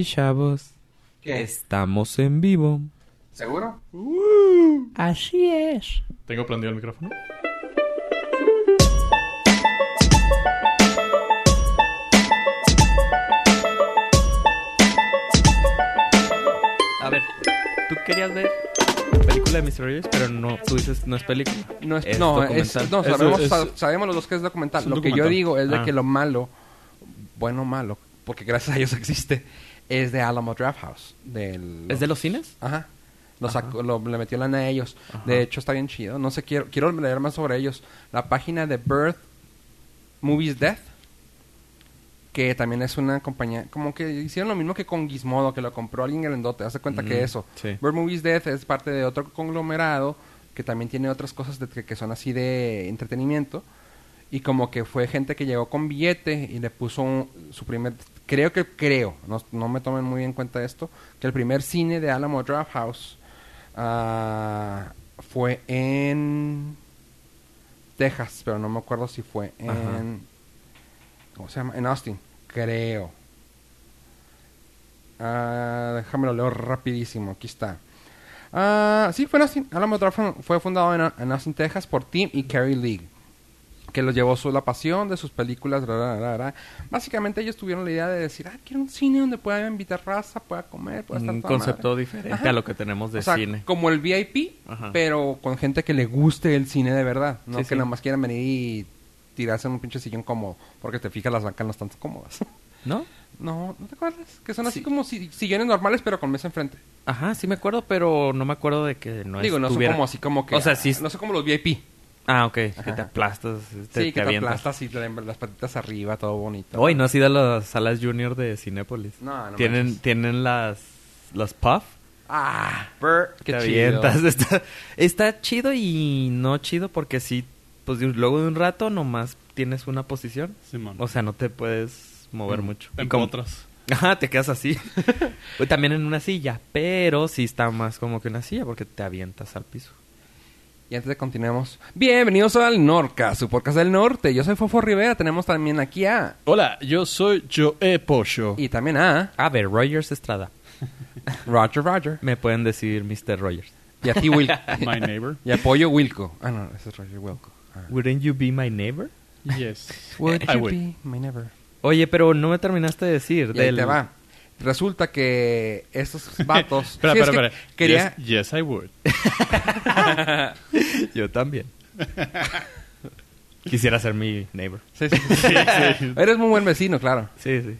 Y chavos, ¿Qué? estamos en vivo. ¿Seguro? Así es. ¿Tengo prendido el micrófono? A ver, tú querías ver la película de Mr. Rogers, pero no, tú dices no es película. No, es, Es no, es- documental. no, sabemos, es- sa- sabemos los dos que es documental. Lo que yo digo es de Ah. que lo malo, bueno malo, porque gracias a ellos existe, es de Alamo Draft House. ¿Es de los cines? Ajá. Lo Ajá. sacó, lo- le metió lana a ellos. Ajá. De hecho, está bien chido. No sé, quiero, quiero leer más sobre ellos. La página de Birth Movies Death, que también es una compañía, como que hicieron lo mismo que con Gizmodo, que lo compró alguien grandote. Hace cuenta que eso. sí. Bird Movies Death es parte de otro conglomerado que también tiene otras cosas de- que, que son así de entretenimiento. Y como que fue gente que llegó con billete y le puso un- su primer... Creo que creo, no, no me tomen muy en cuenta esto, que el primer cine de Alamo Draft House ah, fue en Texas, pero no me acuerdo si fue en... Ajá. ¿Cómo se llama? En Austin, creo. Ah, déjame lo leo rapidísimo, aquí está. Ah, sí, fue en Austin. Alamo Draft House fue fundado en, en Austin, Texas por Tim y Carrie League que los llevó su la pasión de sus películas. ra, ra, ra, ra. Básicamente ellos tuvieron la idea de decir, ah, quiero un cine donde pueda invitar raza, pueda comer, pueda estar Un toda concepto madre". diferente Ajá. a lo que tenemos de O sea, cine. como el VIP, Ajá. pero con gente que le guste el cine de verdad, no Sí, que sí. nada más quieran venir y tirarse en un pinche sillón cómodo, porque te fijas las bancas no están cómodas. ¿No? no, ¿no te acuerdas? Que son así Sí. como si- sillones normales, pero con mesa enfrente. Ajá, sí me acuerdo, pero no me acuerdo de que no Digo, no son como así como que... O sea, sí- No son como los VIP. Ah, ok. Que te aplastas, te, sí, te que te aplastas y te las patitas arriba, todo bonito. Hoy no has ido a las salas junior de Cinépolis. No, no Tienen, manches. tienen las, los puff. Ah, brr, qué te chido. avientas. Está, está chido y no chido porque sí, pues de un- luego de un rato nomás tienes una posición. Simón. O sea, no te puedes mover Mm. mucho. En otras. Ajá, te quedas así. También en una silla, pero sí está más como que una silla porque te avientas al piso. Y antes de continuemos, bienvenidos al Norca, su podcast del norte. Yo soy Fofo Rivera, tenemos también aquí a... Hola, yo soy Joe Pocho. Y también a... A ver, Rogers Estrada. Roger Roger. Me pueden decir Mr. Rogers. Y a ti, Will. My neighbor. y a Pollo Wilco. Ah, no, ese es Roger Wilco. Ah. Wouldn't you be my neighbor? Yes. Would I you would. be my neighbor? Oye, pero no me terminaste de decir. Y ahí del- te va. Resulta que estos vatos... Espera, Sí, es espera, que espera. Quería... Yes, yes, I would. Yo también. Quisiera ser mi neighbor. Sí, sí, sí, sí. Eres muy buen vecino, claro. Sí, sí.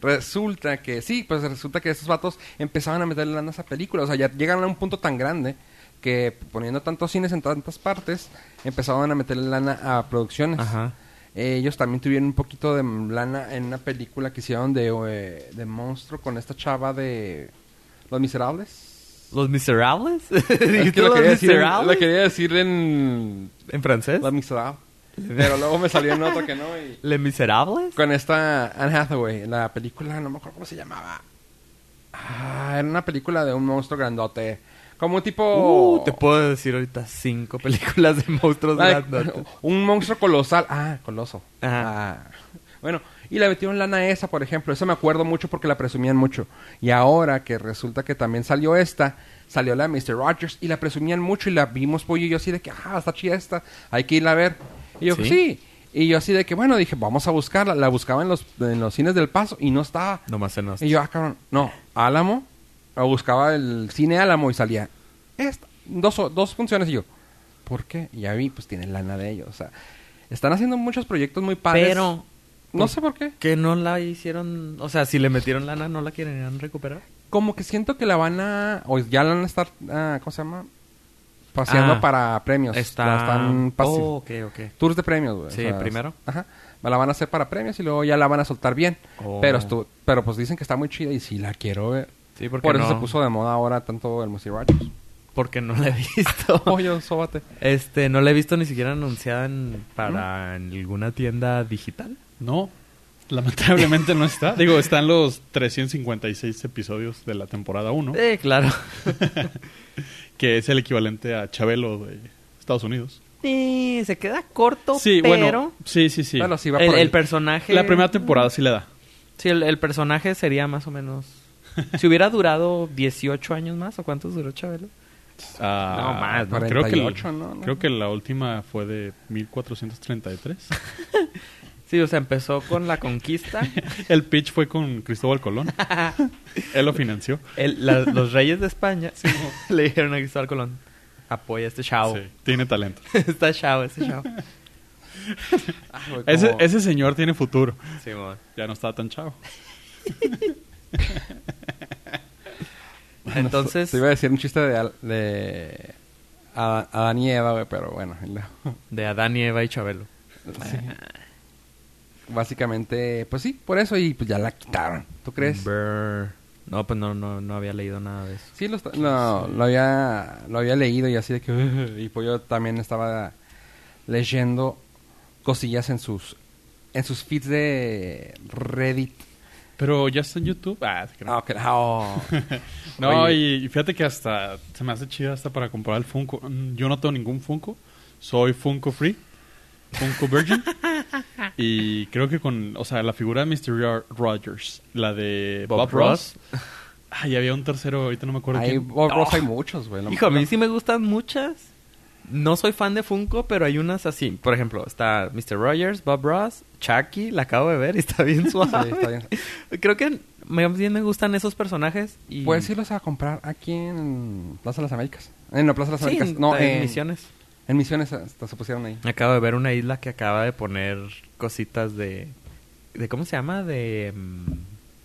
Resulta que sí, pues resulta que esos vatos empezaban a meterle lana a esa película. O sea, ya llegan a un punto tan grande que poniendo tantos cines en tantas partes, empezaban a meterle lana a producciones. Ajá. Eh, ellos también tuvieron un poquito de lana en una película que hicieron de, eh, de monstruo con esta chava de Los Miserables. ¿Los Miserables? Es que ¿Dijiste lo quería, decir Miserables? lo quería decir en ¿En francés? Los Miserables. Pero luego me salió en otro que no. Y... ¿Les Miserables? Con esta Anne Hathaway, la película, no me acuerdo cómo se llamaba. Ah, era una película de un monstruo grandote. Como tipo... Uh, te puedo decir ahorita cinco películas de monstruos grandotes. un monstruo colosal. Ah, coloso. Ajá. Ah. Bueno, y le metieron lana esa, por ejemplo. Eso me acuerdo mucho porque la presumían mucho. Y ahora que resulta que también salió esta, salió la de Mr. Rogers y la presumían mucho y la vimos pollo y yo así de que, ah, está chida esta, hay que irla a ver. Y yo, ¿Sí? sí. Y yo así de que, bueno, dije, vamos a buscarla. La buscaba en los, en los cines del paso y no estaba. Nomás en los... Y yo, ah, cabrón, no, Álamo, o buscaba el cine Álamo y salía esta, dos, dos funciones y yo, ¿por qué? Y vi, pues tienen lana de ellos, o sea, están haciendo muchos proyectos muy padres. Pero... no sé por qué, Que no la hicieron... O sea, si le metieron lana, ¿no la quieren recuperar? como que siento que la van a, o ya la van a estar, ah, ¿cómo se llama? Paseando Ah, para premios. Está... La están Oh. Tours de premios, güey. Sí, primero. Ajá. La van a hacer para premios y luego ya la van a soltar bien. Oh. Pero, estu- pero pues dicen que está muy chida y sí la quiero ver. Sí, porque Por eso no... se puso de moda ahora tanto el Music Rogers. Porque no la he visto. Oye, sóbate. Este, no la he visto ni siquiera anunciada en, para en alguna tienda digital. No, lamentablemente no está. Digo, están los 356 episodios de la temporada 1, Eh, claro. que es el equivalente a Chabelo de Estados Unidos. Sí, se queda corto, Sí, pero bueno, sí, sí, sí. Bueno, sí va el, por el personaje... La primera temporada sí le da. Sí, el, el personaje sería más o menos... Si hubiera durado 18 años más, ¿o cuántos duró Chabelo? Ah, No, más, ¿no? Creo que, 48, ¿no? creo que la última fue de 1433. Sí, o sea, empezó con la conquista. El pitch fue con Cristóbal Colón. Él lo financió. El- la- los reyes de España le dijeron a Cristóbal Colón, apoya a este chavo. Sí, tiene talento. Está chavo, este chavo. Ah, güey, Ese, como- ese señor tiene futuro. Sí. Ya no está tan chavo. Entonces, Te iba a decir un chiste de, de Adán y Eva, güey, pero bueno. de Adán y Eva y Chabelo. sí. Básicamente, pues sí, por eso y pues ya la quitaron. ¿Tú crees? Brr. No, pues no, no, no había leído nada de eso. Sí, lo, no, lo, había, lo había leído y así de que... y pues yo también estaba leyendo cosillas en sus en sus feeds de Reddit. Pero ya está en YouTube. Ah. Ah, ok. Oh. No, Oye. y, y fíjate que hasta se me hace chida hasta para comprar el Funko. Mm, Yo no tengo ningún Funko. Soy Funko Free. Funko Virgin. y creo que con, o sea, la figura de Mr. Ro- Rogers, la de Bob, Ross. Ah, y había un tercero, ahorita no me acuerdo Hay, quién. Bob Ross hay muchos, güey. Hijo, a mí sí me gustan muchas. No soy fan de Funko, pero hay unas así. Por ejemplo, está Mr. Rogers, Bob Ross, Chucky, la acabo de ver y está bien suave. Sí, está bien. Creo que bien me gustan esos personajes. Y... Puedes irlos a comprar aquí en Plaza de las Américas. Eh, no, Plaza de las Sí, Américas. en, no, en en Misiones. En Misiones hasta se pusieron ahí. Acabo de ver una isla que acaba de poner cositas de... de ¿Cómo se llama? De mm,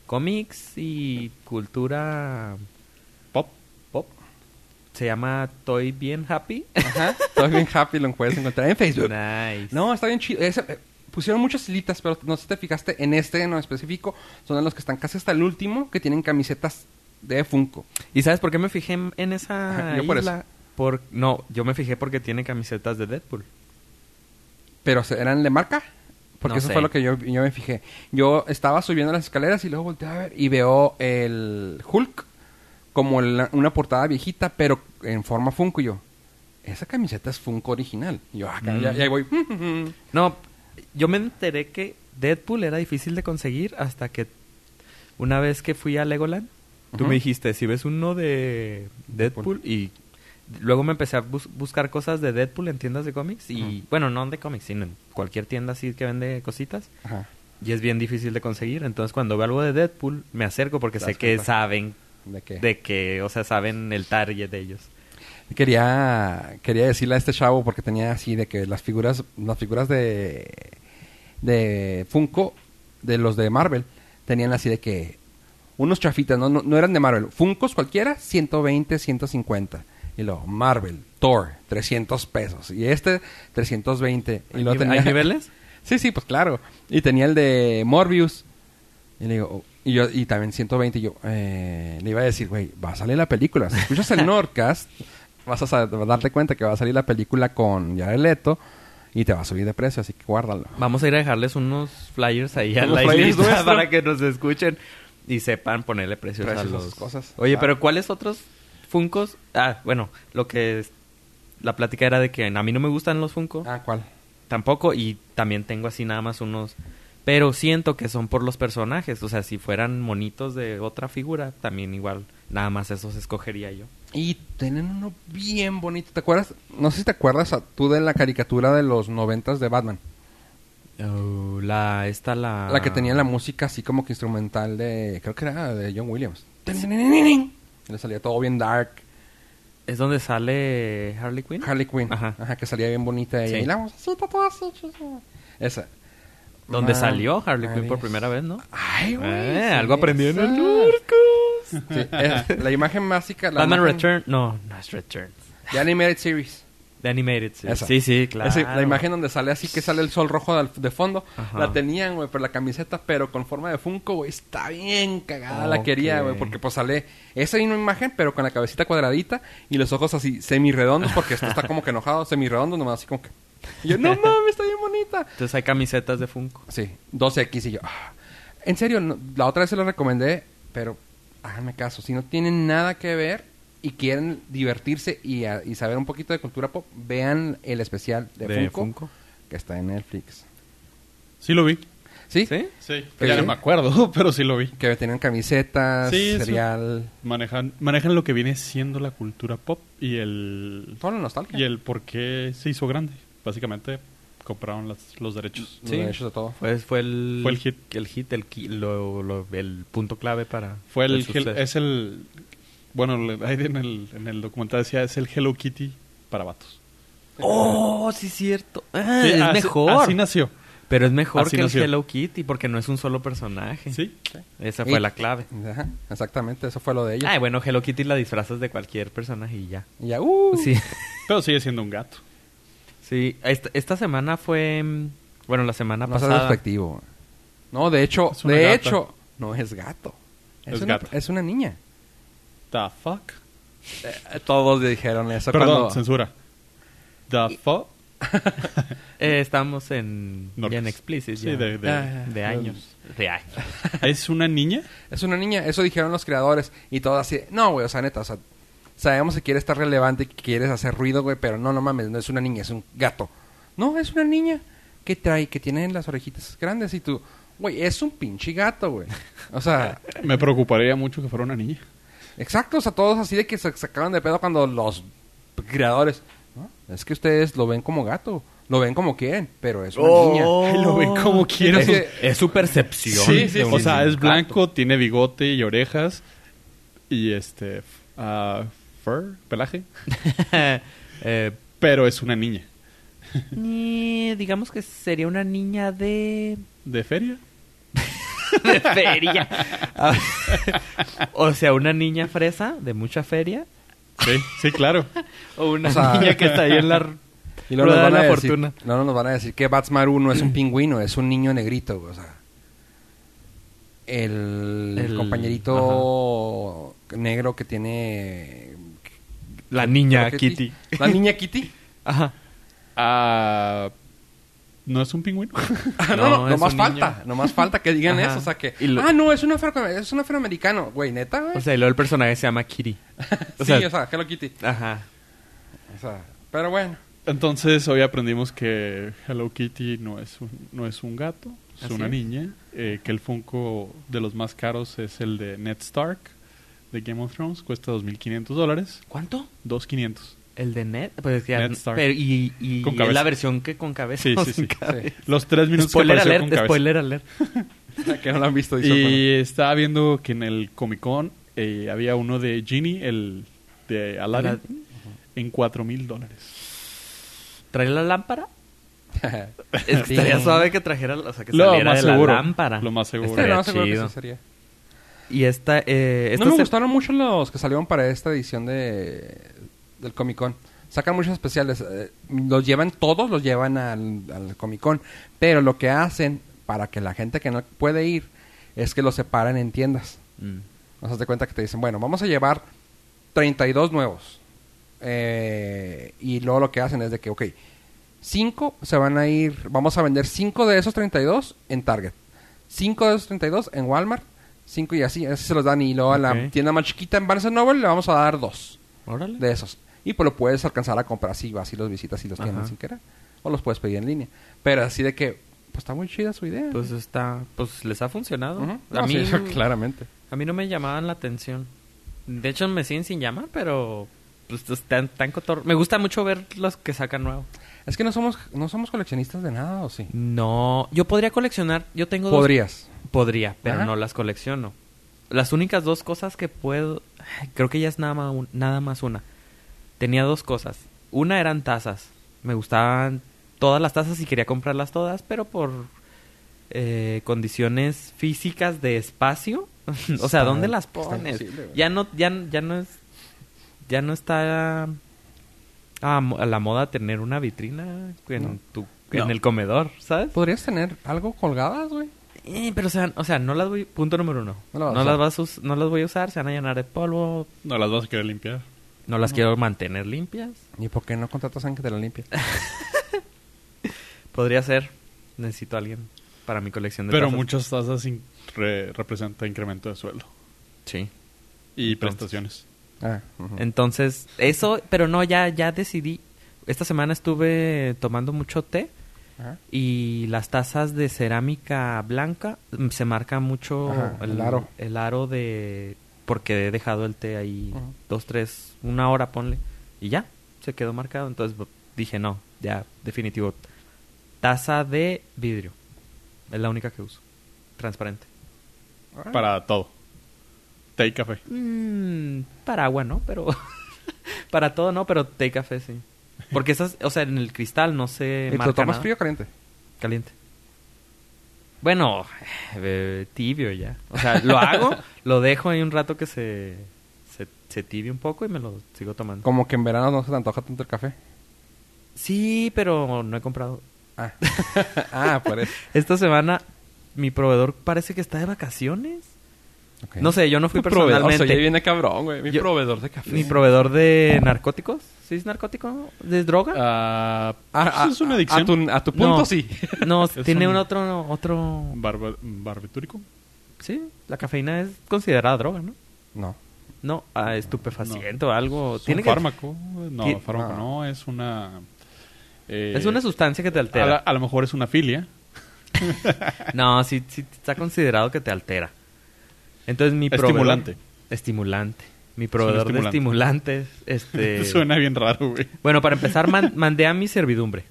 cómics y cultura. Se llama Toy Bien Happy. Ajá. Estoy bien happy, lo puedes encontrar en Facebook. nice. No, está bien chido. Pusieron muchas hilitas, pero no sé si te fijaste en este en específico. Son de los que están casi hasta el último, que tienen camisetas de Funko. ¿Y sabes por qué me fijé en- esa Ajá, yo por isla? Por, no, yo me fijé porque tiene camisetas de Deadpool. Pero ¿se- eran de marca. Porque No eso sé. fue lo que yo, yo me fijé. Yo estaba subiendo las escaleras y luego volteé a ver y veo el Hulk como la- una portada viejita, pero en forma Funko. Y yo, esa camiseta es Funko original. Y yo, acá, Mm. ya, ya voy. No, yo me enteré que Deadpool era difícil de conseguir hasta que una vez que fui a Legoland, tú Ujú. me dijiste, si ves uno de Deadpool, y luego me empecé a bus- buscar cosas de Deadpool en tiendas de cómics y, bueno, no de cómics, sino en cualquier tienda así que vende cositas. Ajá. Y es bien difícil de conseguir. Entonces, cuando veo algo de Deadpool, me acerco porque sé que saben ¿De qué? de que, o sea, saben el target de ellos. Quería, quería decirle a este chavo porque tenía así de que las figuras, las figuras de, de Funko, de los de Marvel, tenían así de que unos chafitas, no, no, no eran de Marvel, Funkos cualquiera, 120, 150. Y luego Marvel, Thor, 300 pesos. Y este, 320. Y ¿Hay, tenía... hay niveles? Sí, sí, pues claro. Y tenía el de Morbius. Y le digo, y yo, y también 120. Y yo, eh, le iba a decir, güey, va a salir la película. Si escuchas el Nordcast, vas a darte cuenta que va a salir la película con Jared Leto y te va a subir de precio, así que guárdalo. Vamos a ir a dejarles unos flyers ahí a la islita para que nos escuchen y sepan ponerle precios, Precios a sus cosas. Oye, Ah. pero ¿cuáles otros Funcos? Ah, bueno, lo que es- la plática era de que a mí no me gustan los Funko, Ah, ¿cuál? tampoco y también tengo así nada más unos pero siento que son por los personajes, o sea, si fueran monitos de otra figura, también igual nada más esos escogería yo. Y tienen uno bien bonito. ¿Te acuerdas? No sé si te acuerdas a- tú de la caricatura de los noventas de Batman. Oh, la esta la La que tenía la música así como que instrumental de... Creo que era de John Williams. Le salía todo bien dark. es donde sale Harley Quinn. Harley Quinn. Ajá. Ajá. que salía bien bonita ella. Sí. Y la toda así. Esa. Donde salió Harley Quinn por primera vez, ¿no? Ay, güey. Eh, sí, algo aprendí en el. Sí, es la imagen básica. La Batman imagen Return. No, no es Return. De Animated Series. The Animated Series. Esa. Sí, sí, claro. Esa- la imagen donde sale así que sale el sol rojo de, de fondo. Ajá. La tenían, güey, pero la camiseta, pero con forma de Funko, güey. Está bien cagada. La quería, güey, porque pues sale esa misma imagen, pero con la cabecita cuadradita y los ojos así semirredondos, porque esto está como que enojado, semirredondo, nomás así como que. Y yo, no mames, está bien bonita. Entonces hay camisetas de Funko. Sí, 12X y yo. ah. En serio, no- la otra vez se lo recomendé, pero háganme caso. Si no tienen nada que ver y quieren divertirse y, a- y saber un poquito de cultura pop, vean el especial de, De Funko, Funko. que está en Netflix. Sí lo vi. ¿Sí? ¿Sí? Sí, ¿Qué ya no me acuerdo, pero sí lo vi. Que tenían camisetas, Sí, cereal, Manejan, manejan lo que viene siendo la cultura pop y el, toda la nostalgia. y el por qué se hizo grande. Básicamente compraron las- los derechos. Los Sí. derechos de todo. Pues fue el... Fue el hit. El hit, el, ki- lo- lo- el punto clave para... Fue el. Hel- es el, bueno, ahí en el, en el documental decía, es el Hello Kitty para vatos. ¡Oh, sí es cierto! Ah, Sí, es así- mejor. Así nació. Pero es mejor Así que nació. el Hello Kitty porque no es un solo personaje. Sí. Esa fue Y- la clave. Ajá, exactamente, eso fue lo de ellos. Ay, bueno, Hello Kitty la disfrazas de cualquier personaje y ya. Y ya, uh, Sí. Pero sigue siendo un gato. Sí, esta, esta semana fue... Bueno, la semana no pasada... despectivo. No, de hecho, de gata. hecho, no es gato. Es, Es una, gata. es una niña. The fuck. Eh, todos dijeron eso Perdón, cuando... censura. The fuck. Eh, estamos en... Nortes. Ya en explicit, Sí, ya. de- de- Ah, de años. De años. ¿Es una niña? Es una niña, eso dijeron los creadores. Y todos así, no, güey, o sea, neta, o sea, sabemos que quieres estar relevante y que quieres hacer ruido, güey, pero no, no mames, no es una niña, es un gato. No, es una niña que trae, que tiene las orejitas grandes y tú, güey, es un pinche gato, güey. O sea, Me preocuparía mucho que fuera una niña. exacto, o sea, todos así de que se sacaban de pedo cuando los creadores, ¿no? Es que ustedes lo ven como gato, lo ven como quieren, pero es una niña. Ay, lo ven como quieren. Es su percepción. Sí, sí, O sea, es gato. blanco, tiene bigote y orejas. Y este. ah, fur, pelaje. Eh, Pero es una niña. ni- digamos que sería una niña de... ¿De feria? de feria. Ah, o sea, una niña fresa de mucha feria. Sí, sí, claro. O una O sea- niña que está ahí en la Y luego nos van, a la decir, fortuna. luego nos van a decir que Batsmaru no es un pingüino, es un niño negrito, o sea. El, El- compañerito negro que tiene... La niña Kitty. La niña Kitty. Ajá. Ah, ¿No es un pingüino? Ah, No, no, no, es no más un falta, niño. no más falta que digan Ajá. eso, o sea que... Lo- Ah, no, es un, afro, es un afroamericano, güey, neta, güey. O sea, y luego el personaje se llama Kitty. o sí, sea- o sea, Hello Kitty. Ajá. O sea, pero bueno. Entonces, hoy aprendimos que Hello Kitty no es un, no es un gato, es Así una es. niña. eh, que el Funko de los más caros es el de Ned Stark de Game of Thrones, cuesta 2.500 dólares. ¿Cuánto? 2.500. El de Ned. Pues ya. Ned Stark. pero- y y Con es cabeza. la versión que con cabeza. Sí, sí, sí. cabeza. Los tres minutos Spoiler que alert, con cabeza. spoiler alert. que no lo han visto. Y estaba viendo que en el Comic Con eh, había uno de Genie, el de Aladdin, Aladdin. en 4.000 dólares. ¿Trae la lámpara? Es que Sí. estaría suave que trajera, o sea, que Lo saliera más de seguro, la lámpara. lo más seguro. Estaría no, seguro que sí sería. Y esta, eh, esta no me se- gustaron mucho los que salieron para esta edición de del Comic Con. Sacan muchos especiales. eh, los llevan todos, los llevan al, al Comic Con. Pero lo que hacen para que la gente que no puede ir es que los separan en tiendas. Mm. Nos das de cuenta que te dicen, bueno, vamos a llevar 32 nuevos. Eh, y luego lo que hacen es de que, ok, 5 se van a ir, vamos a vender 5 de esos 32 en Target. 5 de esos 32 en Walmart. 5 y así, así se los dan. Y luego a la Ok. tienda más chiquita en Barnes Noble le vamos a dar 2 Órale. de esos. Y pues lo puedes alcanzar a comprar si vas y los visitas y los tienes sin querer. O los puedes pedir en línea. Pero así de que, pues está muy chida su idea. Pues está, pues les ha funcionado. Ujú. A No, mí, sí, claramente. a mí no me llamaban la atención. De hecho, me siguen sin llamar, pero pues están tan cotor. Me gusta mucho ver los que sacan nuevo. Es que no somos, no somos coleccionistas de nada, ¿o sí? No, yo podría coleccionar. Yo tengo dos- Podrías. Podría, pero Ajá. no las colecciono. Las únicas dos cosas que puedo... Creo que ya es nada más, un- nada más una. Tenía dos cosas. Una eran tazas. Me gustaban todas las tazas y quería comprarlas todas, pero por eh, condiciones físicas de espacio. o sea, ¿dónde las pones? Ya no, ya, ya no es... Ya no está a, la moda tener una vitrina en, No. tu, en No. el comedor, ¿sabes? ¿Podrías tener algo colgadas, güey? Eh, pero o sea, o sea, no las voy... Punto número uno. No No, las vas a las, vas a us- no las voy a usar, se van a llenar de polvo. No las vas a querer limpiar. No las quiero mantener limpias. ¿Y por qué no contratas a alguien que te la limpie? Podría ser. Necesito a alguien para mi colección de Pero tazas. muchas tasas in- re- representa incremento de sueldo Sí. y Entonces. prestaciones. Ah. Entonces, eso... Pero no, ya, ya decidí... Esta semana estuve tomando mucho té Ajá. Y las tazas de cerámica blanca mm, se marca mucho Ajá, el aro. el aro de porque he dejado el té ahí dos, tres, una hora, ponle. Y ya, se quedó marcado. Entonces dije, no, ya, definitivo. Taza de vidrio. Es la única que uso. Transparente. Para todo. Té y café. Mm, para agua, ¿no? Pero... para todo, ¿no? Pero té y café, sí. Porque esas, o sea, en el cristal no se ¿Y te lo marca tomas nada. frío o caliente? Caliente. Bueno, eh, tibio ya. O sea, lo hago, lo dejo ahí un rato que se, se, se tibie un poco y me lo sigo tomando. Como que en verano no se te antoja tanto el café. Sí, pero no he comprado. Ah, ah por eso. Esta semana mi proveedor parece que está de vacaciones. No sé, yo no fui proveedor, personalmente. o sea, ya viene cabrón, güey. Mi Yo- proveedor de café. Mi proveedor de narcóticos. ¿Sí es narcótico? ¿De droga? Ah, es una a- adicción. A tu, a tu punto, No. sí. No, tiene un- un otro, otro... Barba- barbitúrico. Sí, la cafeína es considerada droga, ¿no? No. No, ah, estupefaciente o algo. ¿Es Tiene un que- fármaco? No, fármaco Ah. no. Es una... eh, Es una sustancia que te a, la- altera. a lo mejor es una filia. No, sí, sí está considerado que te altera. Entonces mi proveedor... Estimulante. Estimulante. Mi proveedor de estimulante. estimulantes, este... Suena bien raro, güey. Bueno, para empezar, man- mandé a mi servidumbre.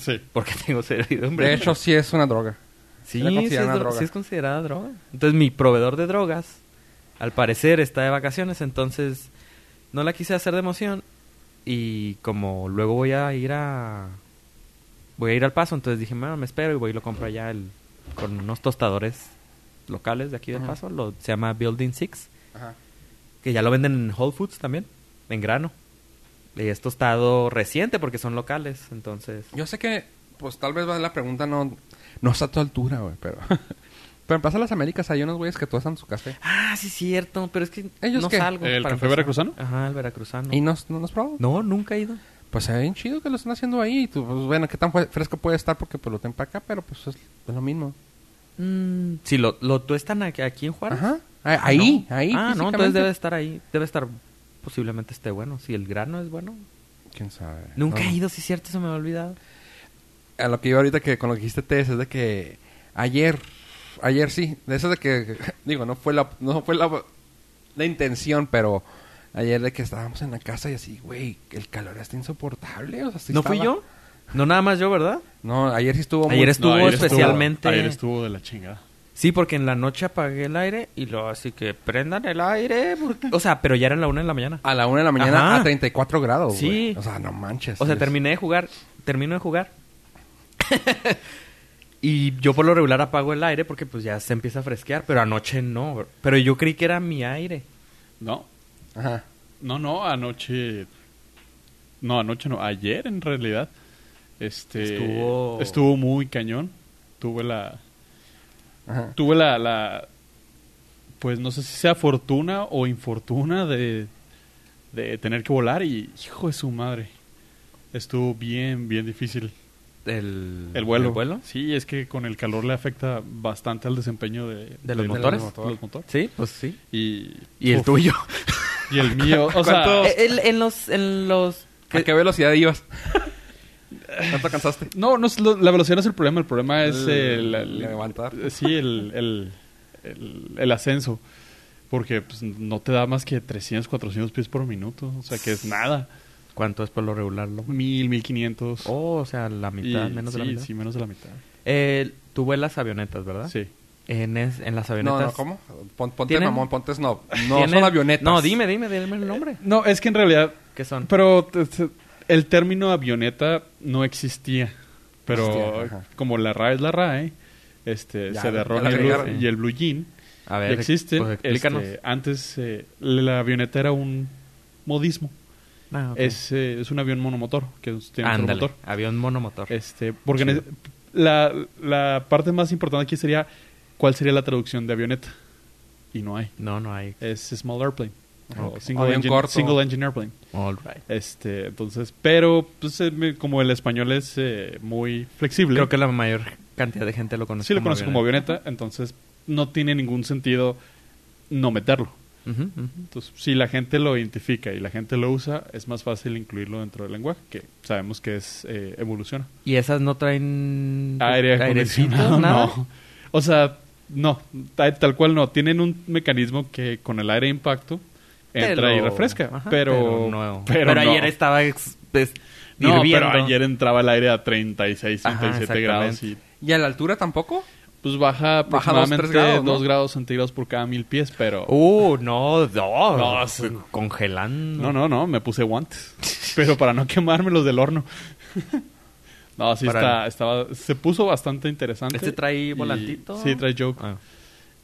Sí. Porque tengo servidumbre. De hecho, sí es una droga. sí, sí, es, droga. sí es considerada droga. Entonces mi proveedor de drogas, al parecer, está de vacaciones. Entonces no la quise hacer de emoción. Y como luego voy a ir a... Voy a ir al paso, entonces dije, bueno, me espero y voy y lo compro allá el- con unos tostadores locales de aquí del Ajá. paso. Lo, se llama Building Six. Ajá. Que ya lo venden en Whole Foods también, en grano. Y es tostado reciente porque son locales, entonces... Yo sé que, pues tal vez va la pregunta no, no está a tu altura, güey, pero... pero en Plaza Las Américas hay unos güeyes que tostan su café. Ah, sí, cierto, pero es que ¿Ellos no qué? salgo. ¿El para café empezar. veracruzano? Ajá, el veracruzano. ¿Y no, no los probado? No, nunca he ido. Pues se ve bien chido que lo están haciendo ahí. y tú, pues, bueno, qué tan fresco puede estar porque pues lo para acá, pero pues es, es lo mismo. Mm, si lo, lo tuestan aquí, aquí en Juárez. Ajá. Ah, Ahí, No. ahí. Ah, no, entonces debe estar ahí. Debe estar, posiblemente esté bueno. Si el grano es bueno. ¿Quién sabe? Nunca No. he ido, sí es cierto, se me ha olvidado. A lo que iba ahorita que con lo que dijiste Tess es de que ayer, ayer sí, de eso de que, digo, no fue la, no fue la, la intención, pero ayer de que estábamos en la casa y así, güey, el calor está insoportable. O sea, sí ¿No fui yo? No nada más yo, ¿verdad? No, ayer sí estuvo Ayer muy... estuvo ayer especialmente- ayer estuvo de la chingada. Sí, porque en la noche apagué el aire y luego así que prendan el aire. porque- O sea, pero ya era la una de la mañana. A la una de la mañana Ajá. a 34 grados, Sí. O sea, no manches. O sea, Es- terminé de jugar, termino de jugar. y yo por lo regular apago el aire porque pues ya se empieza a fresquear, pero anoche no. Pero yo creí que era mi aire. No, Ajá. no, no, anoche... No, anoche no, ayer en realidad. Este... Estuvo- Estuvo muy cañón. Tuve la... Ajá. Tuve la, la... Pues no sé si sea fortuna o infortuna de... De tener que volar y... Hijo de su madre. Estuvo bien, bien difícil. El, El vuelo. ¿El vuelo? Sí, es que con el calor le afecta bastante al desempeño de, ¿De los de motores? los motores. Sí, pues sí. Y, Y el tuyo. Y el mío. O sea, ¿Cuánto? Eh, en los... En los ¿A qué velocidad ibas? ¿Cuánto cansaste? no, no es lo- la velocidad no es el problema. El problema es el, el- Levantar. Sí, el, el, el, el ascenso. Porque pues, no te da más que 300, 400 pies por minuto. O sea, que es nada. ¿Cuánto es por lo regular? Lo? Mil, mil quinientos. Oh, o sea, la mitad, Y- menos de la mitad. Sí, menos de la mitad. Eh, tú vuelas avionetas, ¿verdad? Sí. En, es- en las No, avionetas... no, ¿cómo? Pon- ponte ¿Tienen- mamón, ponte snob. No, ¿tienen- son avionetas. No, dime, dime, dime el nombre. No, es que en realidad ¿Qué son? Pero t- t- el término avioneta no existía. Pero como la RAE es la RAE, este, Ya, se derrota el y el blue jean A ya ver, existen. pues explícanos. Este, antes eh, la avioneta era un modismo. Ah. Es, eh, es un avión monomotor que es- tiene Ándale, motor. avión monomotor. Este, porque la, la parte más importante aquí sería cuál sería la traducción de avioneta. Y no hay. No, no hay. Es small airplane. O Ok. single, engine, corto. single engine airplane. All right. Este, entonces, pero pues, eh, como el español es eh, muy flexible, Creo que la mayor cantidad de gente lo conoce sí lo conoce como avioneta, entonces no tiene ningún sentido no meterlo. Ujú, ujú. Entonces, si la gente lo identifica y la gente lo usa, es más fácil incluirlo dentro del lenguaje, que sabemos que es eh, evoluciona. ¿Y esas no traen Aire acondicionado, nada? no. O sea, no, tal, tal cual no. Tienen un mecanismo que con el aire de impacto entra y Pero- refresca. ajá, pero, no. pero Pero no. ayer estaba ex- es- No, hirviendo. pero ayer entraba el aire a 36, Ajá, 37 grados y ¿Y a la altura tampoco? pues baja dos, aproximadamente tres grados, 2 ¿no? grados centígrados por cada mil pies, pero... Uh, no, no. No, es- congelando. No, no, no, me puse guantes. pero para no quemarme los del horno. no, sí Para- está, estaba, se puso bastante interesante. ¿Este trae Y- volantito? Sí, trae joke. Ah.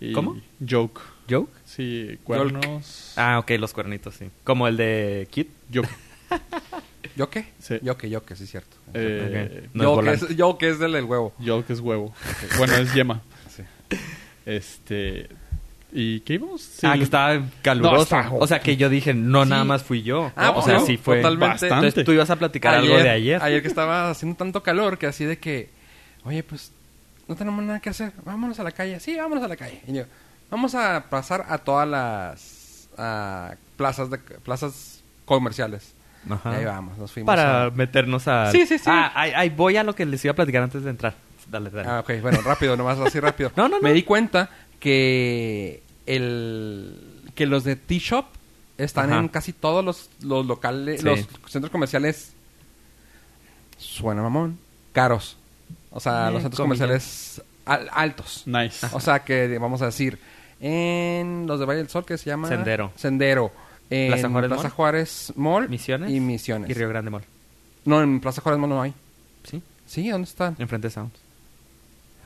Y- ¿Cómo? Joke. ¿Joke? Sí, cuernos. Ah, ok, los cuernitos, sí. Como el de Kit. Joke. ¿Yo qué? Sí. Yo qué, yo qué, sí, cierto. Eh. No yo, es que es, yo que es del del huevo. Joke es huevo. Bueno, es yema. Sí. Este. ¿Y qué íbamos? Sí, ah, que estaba caluroso. No, está- O sea, que yo dije, no, Sí. nada más fui yo. Ah, o sea, no, sí fue. totalmente. bastante. Entonces tú ibas a platicar algo de ayer. Ayer que estaba haciendo tanto calor que así de que, oye, pues no tenemos nada que hacer, vámonos a la calle. Sí, vámonos a la calle. Y yo, vamos a pasar a todas las plazas de plazas comerciales. Ajá. Y ahí vamos, nos fuimos. Para a- meternos a... Sí, sí, sí. Ah, ahí, ahí voy a lo que les iba a platicar antes de entrar. Dale, dale. Ah, ok, bueno, rápido, nomás así rápido. No, no, no. Me di cuenta que el que los de T-Shop están Ajá. en casi todos los, los locales, Sí. los centros comerciales. Suena mamón, caros. O sea, Eh, los centros comillas. comerciales al- altos. Nice. O sea, que vamos a decir, en los de Valle del Sol, que se llama Sendero. Sendero. En Plaza Juárez Plaza Mall. Juárez Mall Misiones. y Misiones. Y Río Grande Mall. No, en Plaza Juárez Mall no hay. ¿Sí? Sí, ¿dónde están? Enfrente de Sound.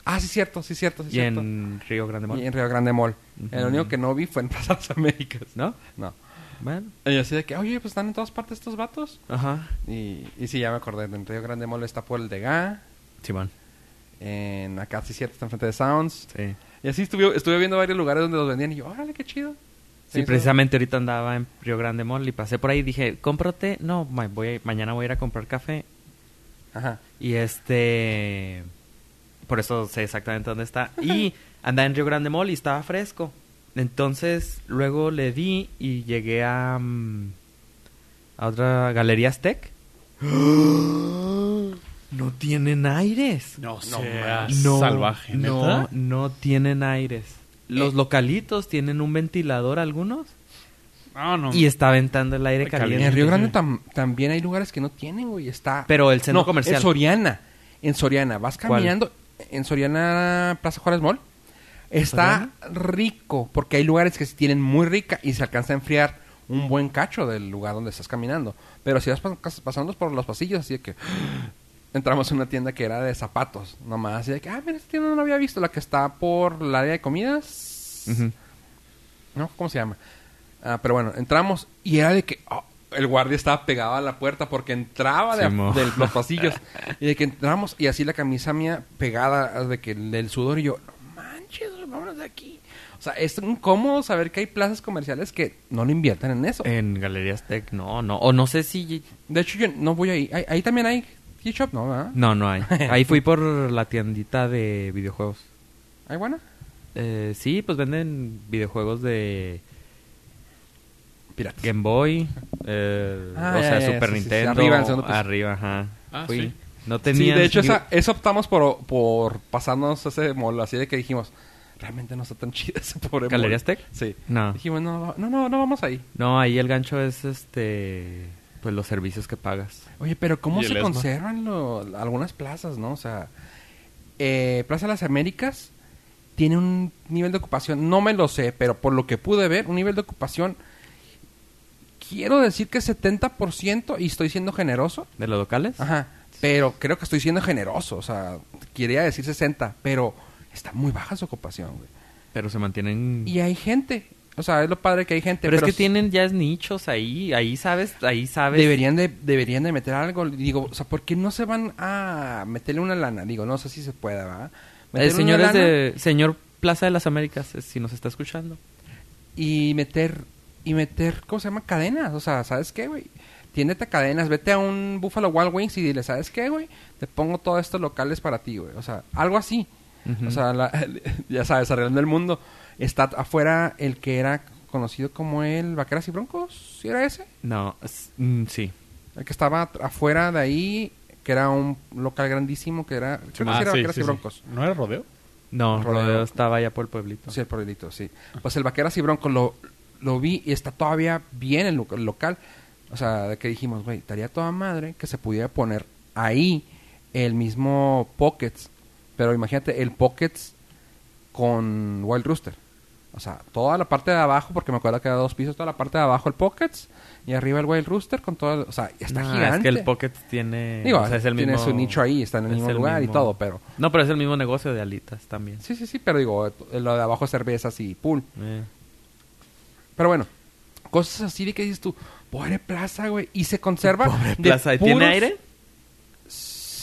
Ah, sí, cierto, sí, cierto, sí, y cierto. en Río Grande Mall. Y en Río Grande Mall. Ujú. El único que no vi fue en Plaza Las Américas. ¿No? No. Bueno. Y así de que, oye, pues están en todas partes estos vatos. Ajá. Y, y sí, ya me acordé. En Río Grande Mall está por el de GA. Simón. En acá sí cierto, está enfrente de Sounds. Sí. Y así estuve, estuve viendo varios lugares donde los vendían. Y yo, órale, qué chido. Sí, precisamente ahorita andaba en Río Grande Mall y pasé por ahí y dije, cómprate. No, voy, mañana voy a ir a comprar café. Ajá. Y este. Por eso sé exactamente dónde está. Y andaba en Río Grande Mall y estaba fresco. Entonces, luego le di y llegué a. mm, a otra galería Aztec. No tienen aires. No, No seas No, salvaje, no, ¿neta? no tienen aires. Los Eh. localitos tienen un ventilador algunos No, no. y está aventando el aire caliente. En Río Grande tam- también hay lugares que no tienen, güey. Está... Pero el centro no, comercial. En Soriana. En Soriana. Vas ¿Cuál? caminando. En Soriana Plaza Juárez Mall. Está rico. Porque hay lugares que sí tienen muy rica y se alcanza a enfriar un buen cacho del lugar donde estás caminando. Pero si vas pas- pasando por los pasillos, así de que... Entramos en una tienda que era de zapatos. Nomás así de que... Ah, mira, esta tienda no la había visto. La que está por la área de comidas. ¿no? ¿Cómo se llama? Ah, pero bueno, entramos y era de que oh, el guardia estaba pegado a la puerta porque entraba de, los pasillos. y de que entramos y así la camisa mía pegada de que del sudor y yo, no manches, vámonos de aquí. O sea, es incómodo saber que hay plazas comerciales que no le invierten en eso. En Galerías Tech, no, no. O no sé si. De hecho, yo no voy ahí. Ahí, ahí también hay T-Shop, ¿no? ¿verdad? No, no hay. Ahí fui por la tiendita de videojuegos. ¿Hay buena? Eh, sí, pues venden videojuegos de Piratas. Game Boy, eh, Ah, o ya, sea, ya, Super sí, sí, sí. Nintendo. Arriba, en el segundo piso. arriba, ajá. Ah, Fui. sí. No Sí, tenía. de hecho, esa, eso optamos por, por pasarnos ese mall, así de que dijimos, realmente no está tan chido ese pobre ¿Galerías mall". Tech? Sí. No. Dijimos, no, no, no, no vamos ahí. No, ahí el gancho es este. Pues los servicios que pagas. Oye, pero ¿cómo ¿Y el se conservan lo- algunas plazas, no? O sea, eh, Plaza de las Américas tiene un nivel de ocupación, no me lo sé, pero por lo que pude ver, un nivel de ocupación, quiero decir que 70% y estoy siendo generoso. ¿De los locales? Ajá, pero creo que estoy siendo generoso, o sea, quería decir 60, pero está muy baja su ocupación, güey. Pero se mantienen. Y hay gente, o sea, es lo padre que hay gente. pero, es que tienen ya nichos ahí. Ahí sabes, ahí sabes. Deberían de, deberían de meter algo. Digo, o sea, ¿por qué no se van a meterle una lana? Digo, no sé si se puede, ¿verdad? El señor es de. Señor Plaza de las Américas, si nos está escuchando. Y meter, y meter, ¿cómo se llama? Cadenas. O sea, ¿sabes qué, güey? Tiéndete a cadenas, vete a un Buffalo Wild Wings y dile, ¿sabes qué, güey? Te pongo todos estos locales para ti, güey. O sea, algo así. O sea, la- ya sabes, arreglando el mundo. Está afuera el que era conocido como el Vaqueras y Broncos, ¿sí era ese? No, es- mm, sí. El que estaba afuera de ahí, que era un local grandísimo, que era... Creo que Ah, sí era sí, Vaqueras sí, y sí. Broncos. ¿No era rodeo? No, Rodeo. Rodeo estaba allá por el pueblito. Sí, el pueblito, sí. Pues el Vaqueras y Broncos lo, lo vi y está todavía bien el, lo- el local. O sea, de que dijimos, güey, estaría toda madre que se pudiera poner ahí el mismo Pockets. Pero imagínate, el Pockets con Wild Rooster. O sea, toda la parte de abajo, porque me acuerdo que era dos pisos, toda la parte de abajo el Pockets y arriba el Wild Rooster con todo, el- o sea, está No, gigante. Es que el Pocket tiene... Digo, o sea, es el tiene mismo- su nicho ahí, está en el es mismo lugar y todo, pero No, pero es el mismo negocio de alitas también. sí, sí, sí, pero digo, lo de abajo es cervezas y pool. Eh. Pero bueno, cosas así de que dices tú, pobre plaza, güey, y se conserva. Pobre de plaza. ¿Y ¿Tiene aire?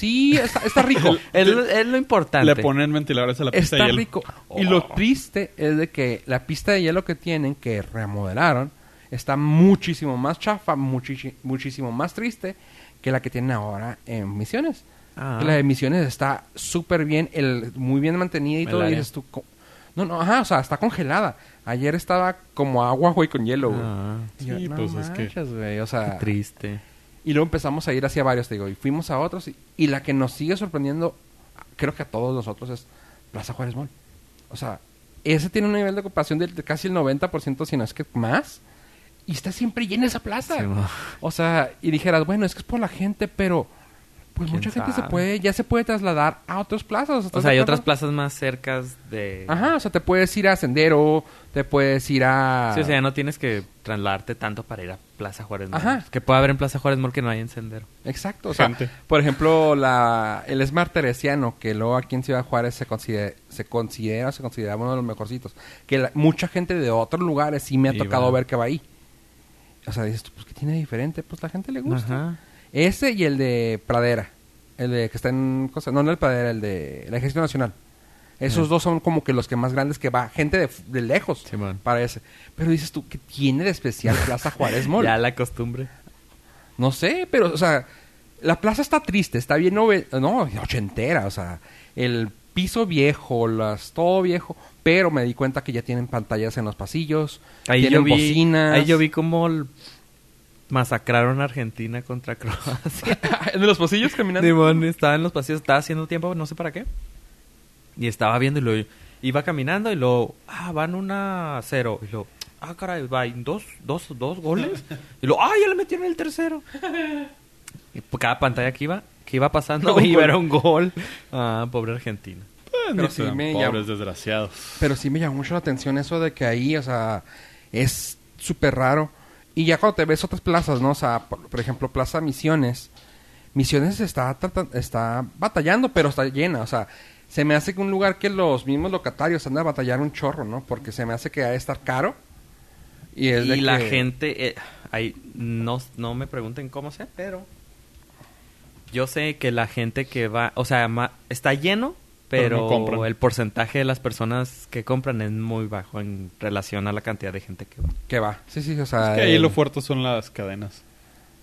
Sí, está, está rico. Es, lo- es lo importante. Le ponen ventiladores a la pista está de hielo. rico. Y lo Oh. triste es de que la pista de hielo que tienen, que remodelaron, está muchísimo más chafa, muchísimo más triste que la que tienen ahora en Misiones. Ah. Que la de Misiones está súper bien, el, muy bien mantenida y El todo. Y dices tú, no, no, ajá, o sea, está congelada. Ayer estaba como agua, güey, con hielo, güey. Ah, yo, Sí, no pues, es que- güey, o qué sea... triste. Y luego empezamos a ir hacia varios, te digo, y fuimos a otros. Y, y la que nos sigue sorprendiendo, creo que a todos nosotros, es Plaza Juárez Mall. O sea, ese tiene un nivel de ocupación de, casi el 90%, si no es que más. Y está siempre llena esa plaza. Sí, o sea, y dijeras, bueno, es que es por la gente, pero pues ¿Quién mucha gente se puede, ya se puede trasladar a otras plazas. O ¿estás sea, hay otras plazas más cercas de... Ajá, o sea, te puedes ir a Sendero, te puedes ir a... Sí, o sea, ya no tienes que trasladarte tanto para ir a Plaza Juárez Mall. Ajá. Que puede haber en Plaza Juárez Mall que no hay en Sendero. Exacto, o sea, Gente. por ejemplo, la, el Smart Teresiano, que luego aquí en Ciudad Juárez se considera, se considera, se considera uno de los mejorcitos, que la- mucha gente de otros lugares sí me ha Y tocado va. ver que va ahí. O sea, dices tú, pues, ¿qué tiene de diferente? Pues la gente le gusta. Ajá. Ese y el de Pradera, el de que está en, cosa, no, no el Pradera, el de la Ejército Nacional. Esos dos son como que los que más grandes que va, gente de, de lejos para ese. Pero dices tú, ¿qué tiene de especial Plaza Juárez Mall? Ya la costumbre. No sé, pero, o sea, la plaza está triste, está bien nove no, ochentera, o sea, el piso viejo, las, todo viejo, pero me di cuenta que ya tienen pantallas en los pasillos, Ahí tienen yo vi, bocinas. ahí yo vi cómo l- masacraron a Argentina contra Croacia. ¿En los pasillos caminando? Simón estaba en los pasillos, estaba haciendo tiempo, no sé para qué. Y estaba viendo y lo iba caminando y luego, ah, van una cero. Y luego, ah, caray, va, ¿y dos, dos, dos goles. Y luego, ah, ya le metieron el tercero. Y por cada pantalla que iba, que iba pasando, Un iba gol. era un gol. Ah, pobre Argentina. Pues, Pero ni sí me pobres llama- desgraciados. Pero sí me llamó mucho la atención eso de que ahí, o sea, es súper raro. Y ya cuando te ves otras plazas, ¿no? O sea, por, por ejemplo, Plaza Misiones. Misiones está, está batallando, pero está llena. O sea, se me hace que un lugar que los mismos locatarios andan a batallar un chorro, ¿no? Porque se me hace que ha de estar caro. Y, es de la que- gente, eh, ahí, no, no me pregunten cómo sé, pero yo sé que la gente que va, o sea, ma- está lleno, Pero pero, no compran. el porcentaje de las personas que compran es muy bajo en relación a la cantidad de gente que va. Que va. Sí, sí, o sea. es que ahí el- lo fuerte son las cadenas.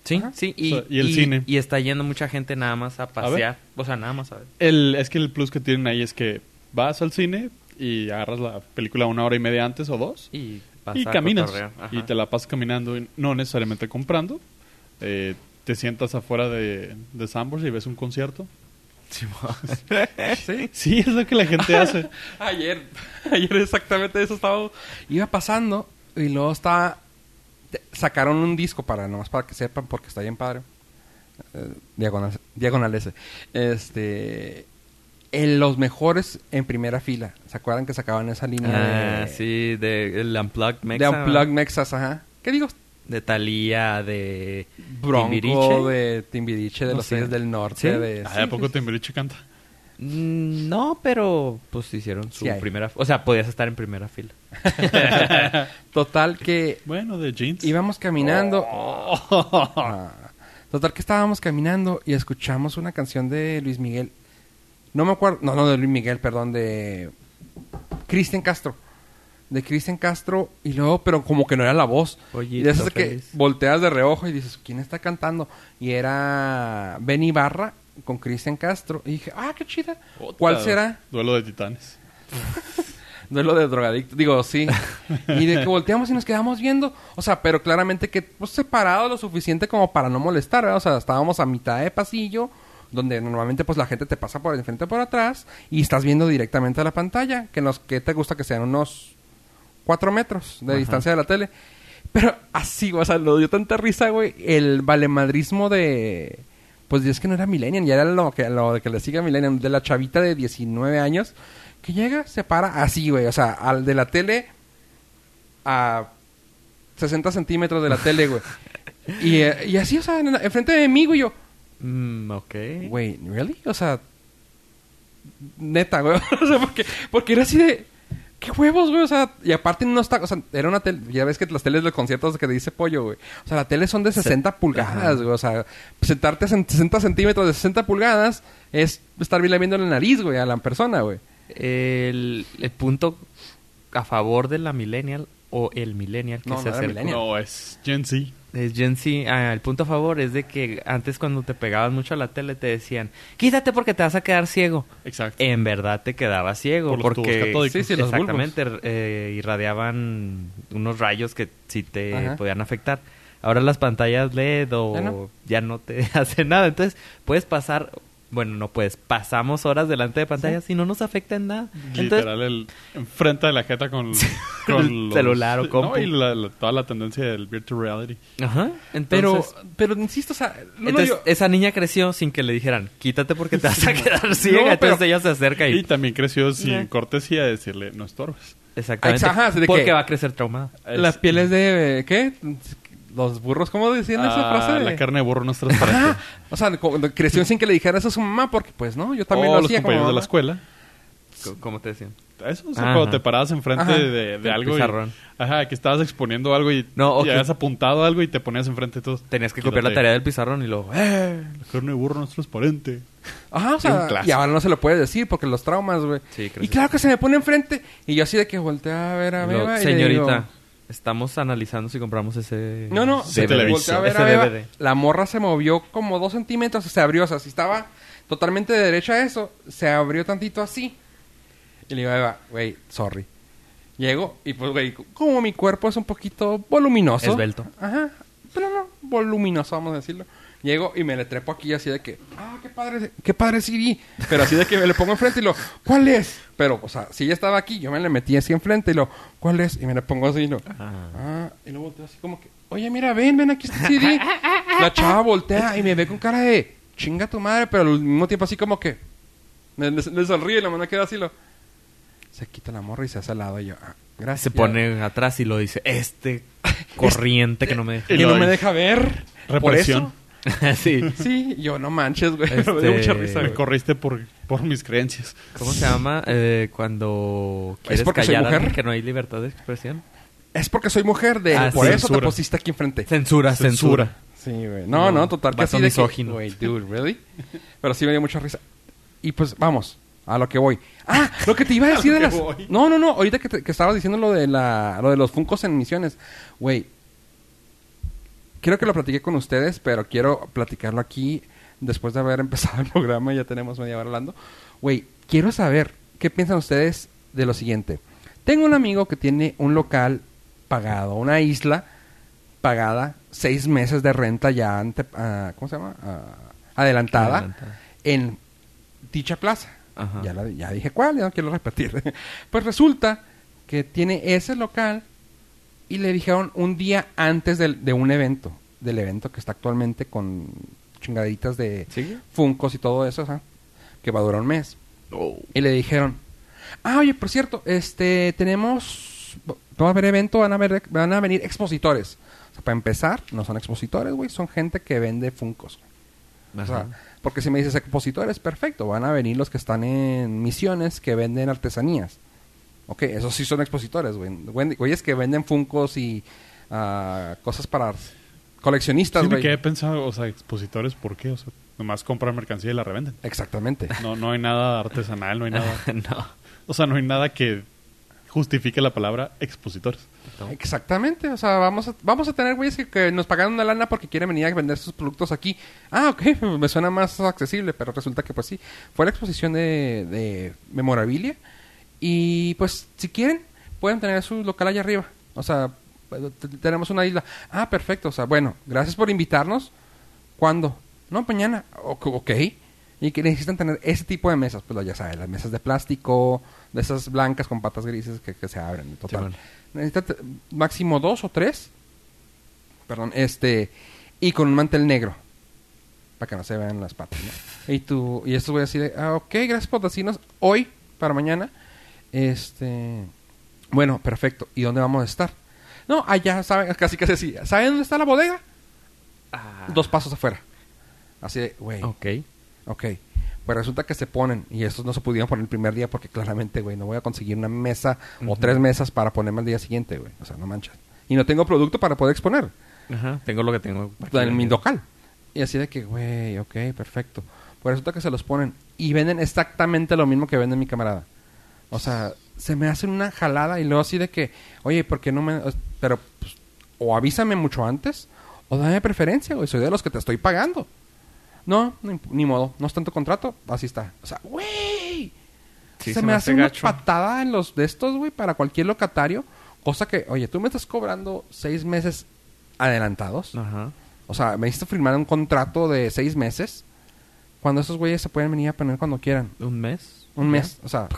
Sí, Ajá. sí, y, O sea, y el cine. Y está yendo mucha gente nada más a pasear, o sea, nada más a ver. El, es que el plus que tienen ahí es que vas al cine y agarras la película una hora y media antes o dos Y, vas y a caminas. Y te la pasas caminando, y no necesariamente comprando. Eh, te sientas afuera de, de Sambors y ves un concierto. Sí. Sí, es lo que la gente hace. Ayer, ayer exactamente eso estaba. Iba pasando y luego estaba. Sacaron un disco para, nomás para que sepan, porque está bien padre. Eh, diagonal, diagonal ese. Este. En los mejores en primera fila. ¿Se acuerdan que sacaban esa línea Ah, de. sí, de el Unplugged De Mexa. Unplugged Mexas, ajá. ¿Qué digo? De Thalía, de Bronco, Timbiriche. de Timbiriche, de No los sé. Tigres del Norte. ¿Sí? De, sí, ¿A poco sí, Timbiriche canta? Mm, No, pero pues hicieron su primera... O sea, podías estar en primera fila. Total que Bueno, de jeans. íbamos caminando. Ah. Total que estábamos caminando y escuchamos una canción de Luis Miguel. No me acuerdo, no, no de Luis Miguel, perdón, de Cristian Castro. De Cristian Castro y luego, pero como que no era la voz. Pollito y de esas que volteas de reojo y dices, ¿quién está cantando? Y era Benny Barra con Cristian Castro. Y dije, ah, qué chida. Otra. ¿Cuál será? Duelo de titanes. duelo de drogadictos. Digo, sí. Y de que volteamos y nos quedamos viendo. O sea, pero claramente que pues, separados lo suficiente como para no molestar, ¿verdad? O sea, estábamos a mitad de pasillo, donde normalmente pues la gente te pasa por enfrente o por atrás, y estás viendo directamente a la pantalla, que nos, que te gusta que sean unos cuatro metros de Ajá. distancia de la tele. Pero así, güey, o sea, lo dio tanta risa, güey, el valemadrismo de... Pues es que no era Millennium, ya era lo que, lo de que le sigue a Millennium, de la chavita de 19 años, que llega, se para así, güey, o sea, al de la tele a 60 centímetros de la tele, güey. Y, eh, y así, o sea, en- enfrente de mí, güey, yo, Mm, ok. Güey, ¿really? O sea, neta, güey. o sea, porque, porque era así de. ¿Qué huevos, güey? O sea, y aparte no está. O sea, era una tele. Ya ves que las teles de los conciertos que te dice pollo, güey. O sea, las teles son de 60 pulgadas, Ajá. güey. O sea, sentarte a 60 centímetros de 60 pulgadas es estar bien viendo la nariz, güey, a la persona, güey. El, el punto a favor de la millennial o el millennial que No, se no millennial. No, es Gen Z. es Gen Z. Ah, el punto a favor es de que antes cuando te pegabas mucho a la tele te decían, quítate porque te vas a quedar ciego. Exacto. En verdad te quedabas ciego Por los tubos porque catódicos. Sí, sí, los exactamente eh, irradiaban unos rayos que sí te Ajá. podían afectar. Ahora las pantallas LED o Ya no. ya no te hacen nada. Entonces puedes pasar, bueno, no puedes, pasamos horas delante de pantallas y no nos afecta en nada. Entonces, Literal, el, enfrente de la jeta con, El celular o compu. No, y la- la- toda la tendencia del virtual reality. ajá. Pero, Entonces, pero insisto, o sea, no, entonces esa niña creció sin que le dijeran, quítate porque te vas a quedar ciega. No, pero- Entonces ella se acerca y... Y también creció sin cortesía de decirle, no estorbes. Exactamente. Ajá, porque que- va a crecer traumada. las pieles de. ¿Qué? Los burros, ¿cómo decían esa Ah, frase? La carne de burro no es transparente. Ajá. O sea, creció sin que le dijera eso a su mamá, porque pues no, yo también o lo los hacía como compañeros de la escuela. ¿Cómo te decían? Eso, o sea, cuando te parabas enfrente Ajá. de, algo. y- pizarrón. ajá, que estabas exponiendo algo y, No, o y que- habías apuntado algo y te ponías enfrente de todos. Tenías que copiar la tarea del pizarrón y luego... ¡Eh! La carne de burro no es transparente. Ajá, o sea, y ahora no se lo puede decir porque los traumas, güey. Sí, creo y claro que se me pone enfrente y yo así de que voltea a ver a Lo- Beba y le señorita, digo, estamos analizando si compramos ese... No, no, Ese se televisor. a ver Ese a Beba. DVD. La morra se movió como dos centímetros, se abrió, o sea, si estaba totalmente de derecha a eso, se abrió tantito así. Y le digo a Eva, güey, sorry. Llego y pues, güey, como mi cuerpo es un poquito voluminoso. Esbelto. Ajá, pero no, voluminoso, vamos a decirlo. Llego y me le trepo aquí así de que, ah, qué padre, qué padre CD. Pero así de que me le pongo enfrente y lo, ¿cuál es? Pero, o sea, si ella estaba aquí, yo me le metí así enfrente y lo, ¿cuál es? Y me le pongo así y lo, Ah. ah, y luego volteo así como que, oye, mira, ven, ven, aquí está CD. La chava voltea y me ve con cara de, chinga tu madre, pero al mismo tiempo así como que, le, le sonríe y la mano queda así lo, se quita la morra y se hace al lado y yo, ah, gracias. Se pone atrás y lo dice, este corriente que no me deja. Y no lo- me deja ver. Por Represión. eso. sí. Sí, yo no manches, güey. Este- Me dio mucha risa, Me corriste por, por mis creencias. ¿Cómo se llama? Eh, cuando quieres porque soy callar a mujer? que no hay libertad de expresión. Es porque soy mujer de... Ah, por sí, eso te pusiste aquí enfrente. Censura, censura. Sí, güey. No, no, No, total. Que así de que... misógino. Güey, dude, ¿really? Pero sí me dio mucha risa. Y pues, vamos. A lo que voy. Ah, lo que te iba a decir de lo las... voy. No, no, no. Ahorita que, te- que estabas diciendo lo de, la, lo de los funcos en misiones. Güey. Creo que lo platiqué con ustedes, pero quiero platicarlo aquí después de haber empezado el programa. Ya tenemos media hora hablando. Güey, quiero saber qué piensan ustedes de lo siguiente. Tengo un amigo que tiene un local pagado, una isla pagada, seis meses de renta ya ante, ah, ¿cómo se llama? Ah, adelantada, Adelantada. en dicha plaza. Ajá. Ya, la- ya dije cuál, ya no quiero repetir. pues resulta que tiene ese local y le dijeron un día antes del- de un evento, del evento que está actualmente con chingaditas de ¿Sigue? Funcos y todo eso, que va a durar un mes. Oh. Y le dijeron, ah, oye, por cierto, este, tenemos, va a haber evento, van a, haber, van a venir expositores. O sea, para empezar, no son expositores, güey, son gente que vende Funcos. O sea, porque si me dices expositores, perfecto, van a venir los que están en misiones que venden artesanías. Ok, esos sí son expositores, güey. Güey- Güeyes que venden Funcos y ah, cosas para coleccionistas, Sí, me güey. quedé pensando, o sea, expositores, ¿por qué? O sea, nomás compran mercancía y la revenden. Exactamente. No, no hay nada artesanal, no hay nada. no. O sea, no hay nada que justifique la palabra expositores. Exactamente, o sea, vamos a, vamos a tener güeyes que, que nos pagan una lana porque quieren venir a vender sus productos aquí. Ah, ok, me suena más accesible, pero resulta que pues sí. Fue la exposición de, de memorabilia Y pues, si quieren, pueden tener su local allá arriba. O sea, tenemos una isla. Ah, perfecto. O sea, bueno, gracias por invitarnos. ¿Cuándo? No, mañana. Ok. Y que necesitan tener ese tipo de mesas. Pues ya sabes, las mesas de plástico, de esas blancas con patas grises que, que se abren. Total. Necesitan máximo dos o tres. Perdón, este. Y con un mantel negro. Para que no se vean las patas, ¿no? Y tú, y estos voy a decir, ah, ok, gracias por decirnos hoy para mañana. Este. Bueno, perfecto. ¿Y dónde vamos a estar? No, allá, ¿saben? Casi casi así. ¿Saben dónde está la bodega? Ah, Dos pasos afuera. Así de, güey. Ok. Ok. Pues resulta que se ponen, y estos no se pudieron poner el primer día porque claramente, güey, no voy a conseguir una mesa o tres mesas para ponerme al día siguiente, güey. O sea, no manches. Y no tengo producto para poder exponer Ajá, tengo lo que tengo. aquí. en mi local. Y así de que, güey, ok, perfecto. Pues resulta que se los ponen y venden exactamente lo mismo que vende mi camarada. O sea, se me hace una jalada y luego así de que, oye, ¿por qué no me...? Pero, pues, o avísame mucho antes o dame preferencia, güey. Soy de los que te estoy pagando. No, ni, ni modo. No está en tu contrato. Así está. O sea, güey. Sí, se, me hace gacho. una patada en los de estos, güey, para cualquier locatario. Cosa que, oye, tú me estás cobrando seis meses adelantados. Ajá. O sea, me hiciste firmar un contrato de seis meses. Cuando esos güeyes se pueden venir a poner cuando quieran. ¿Un mes? Un mes. O sea,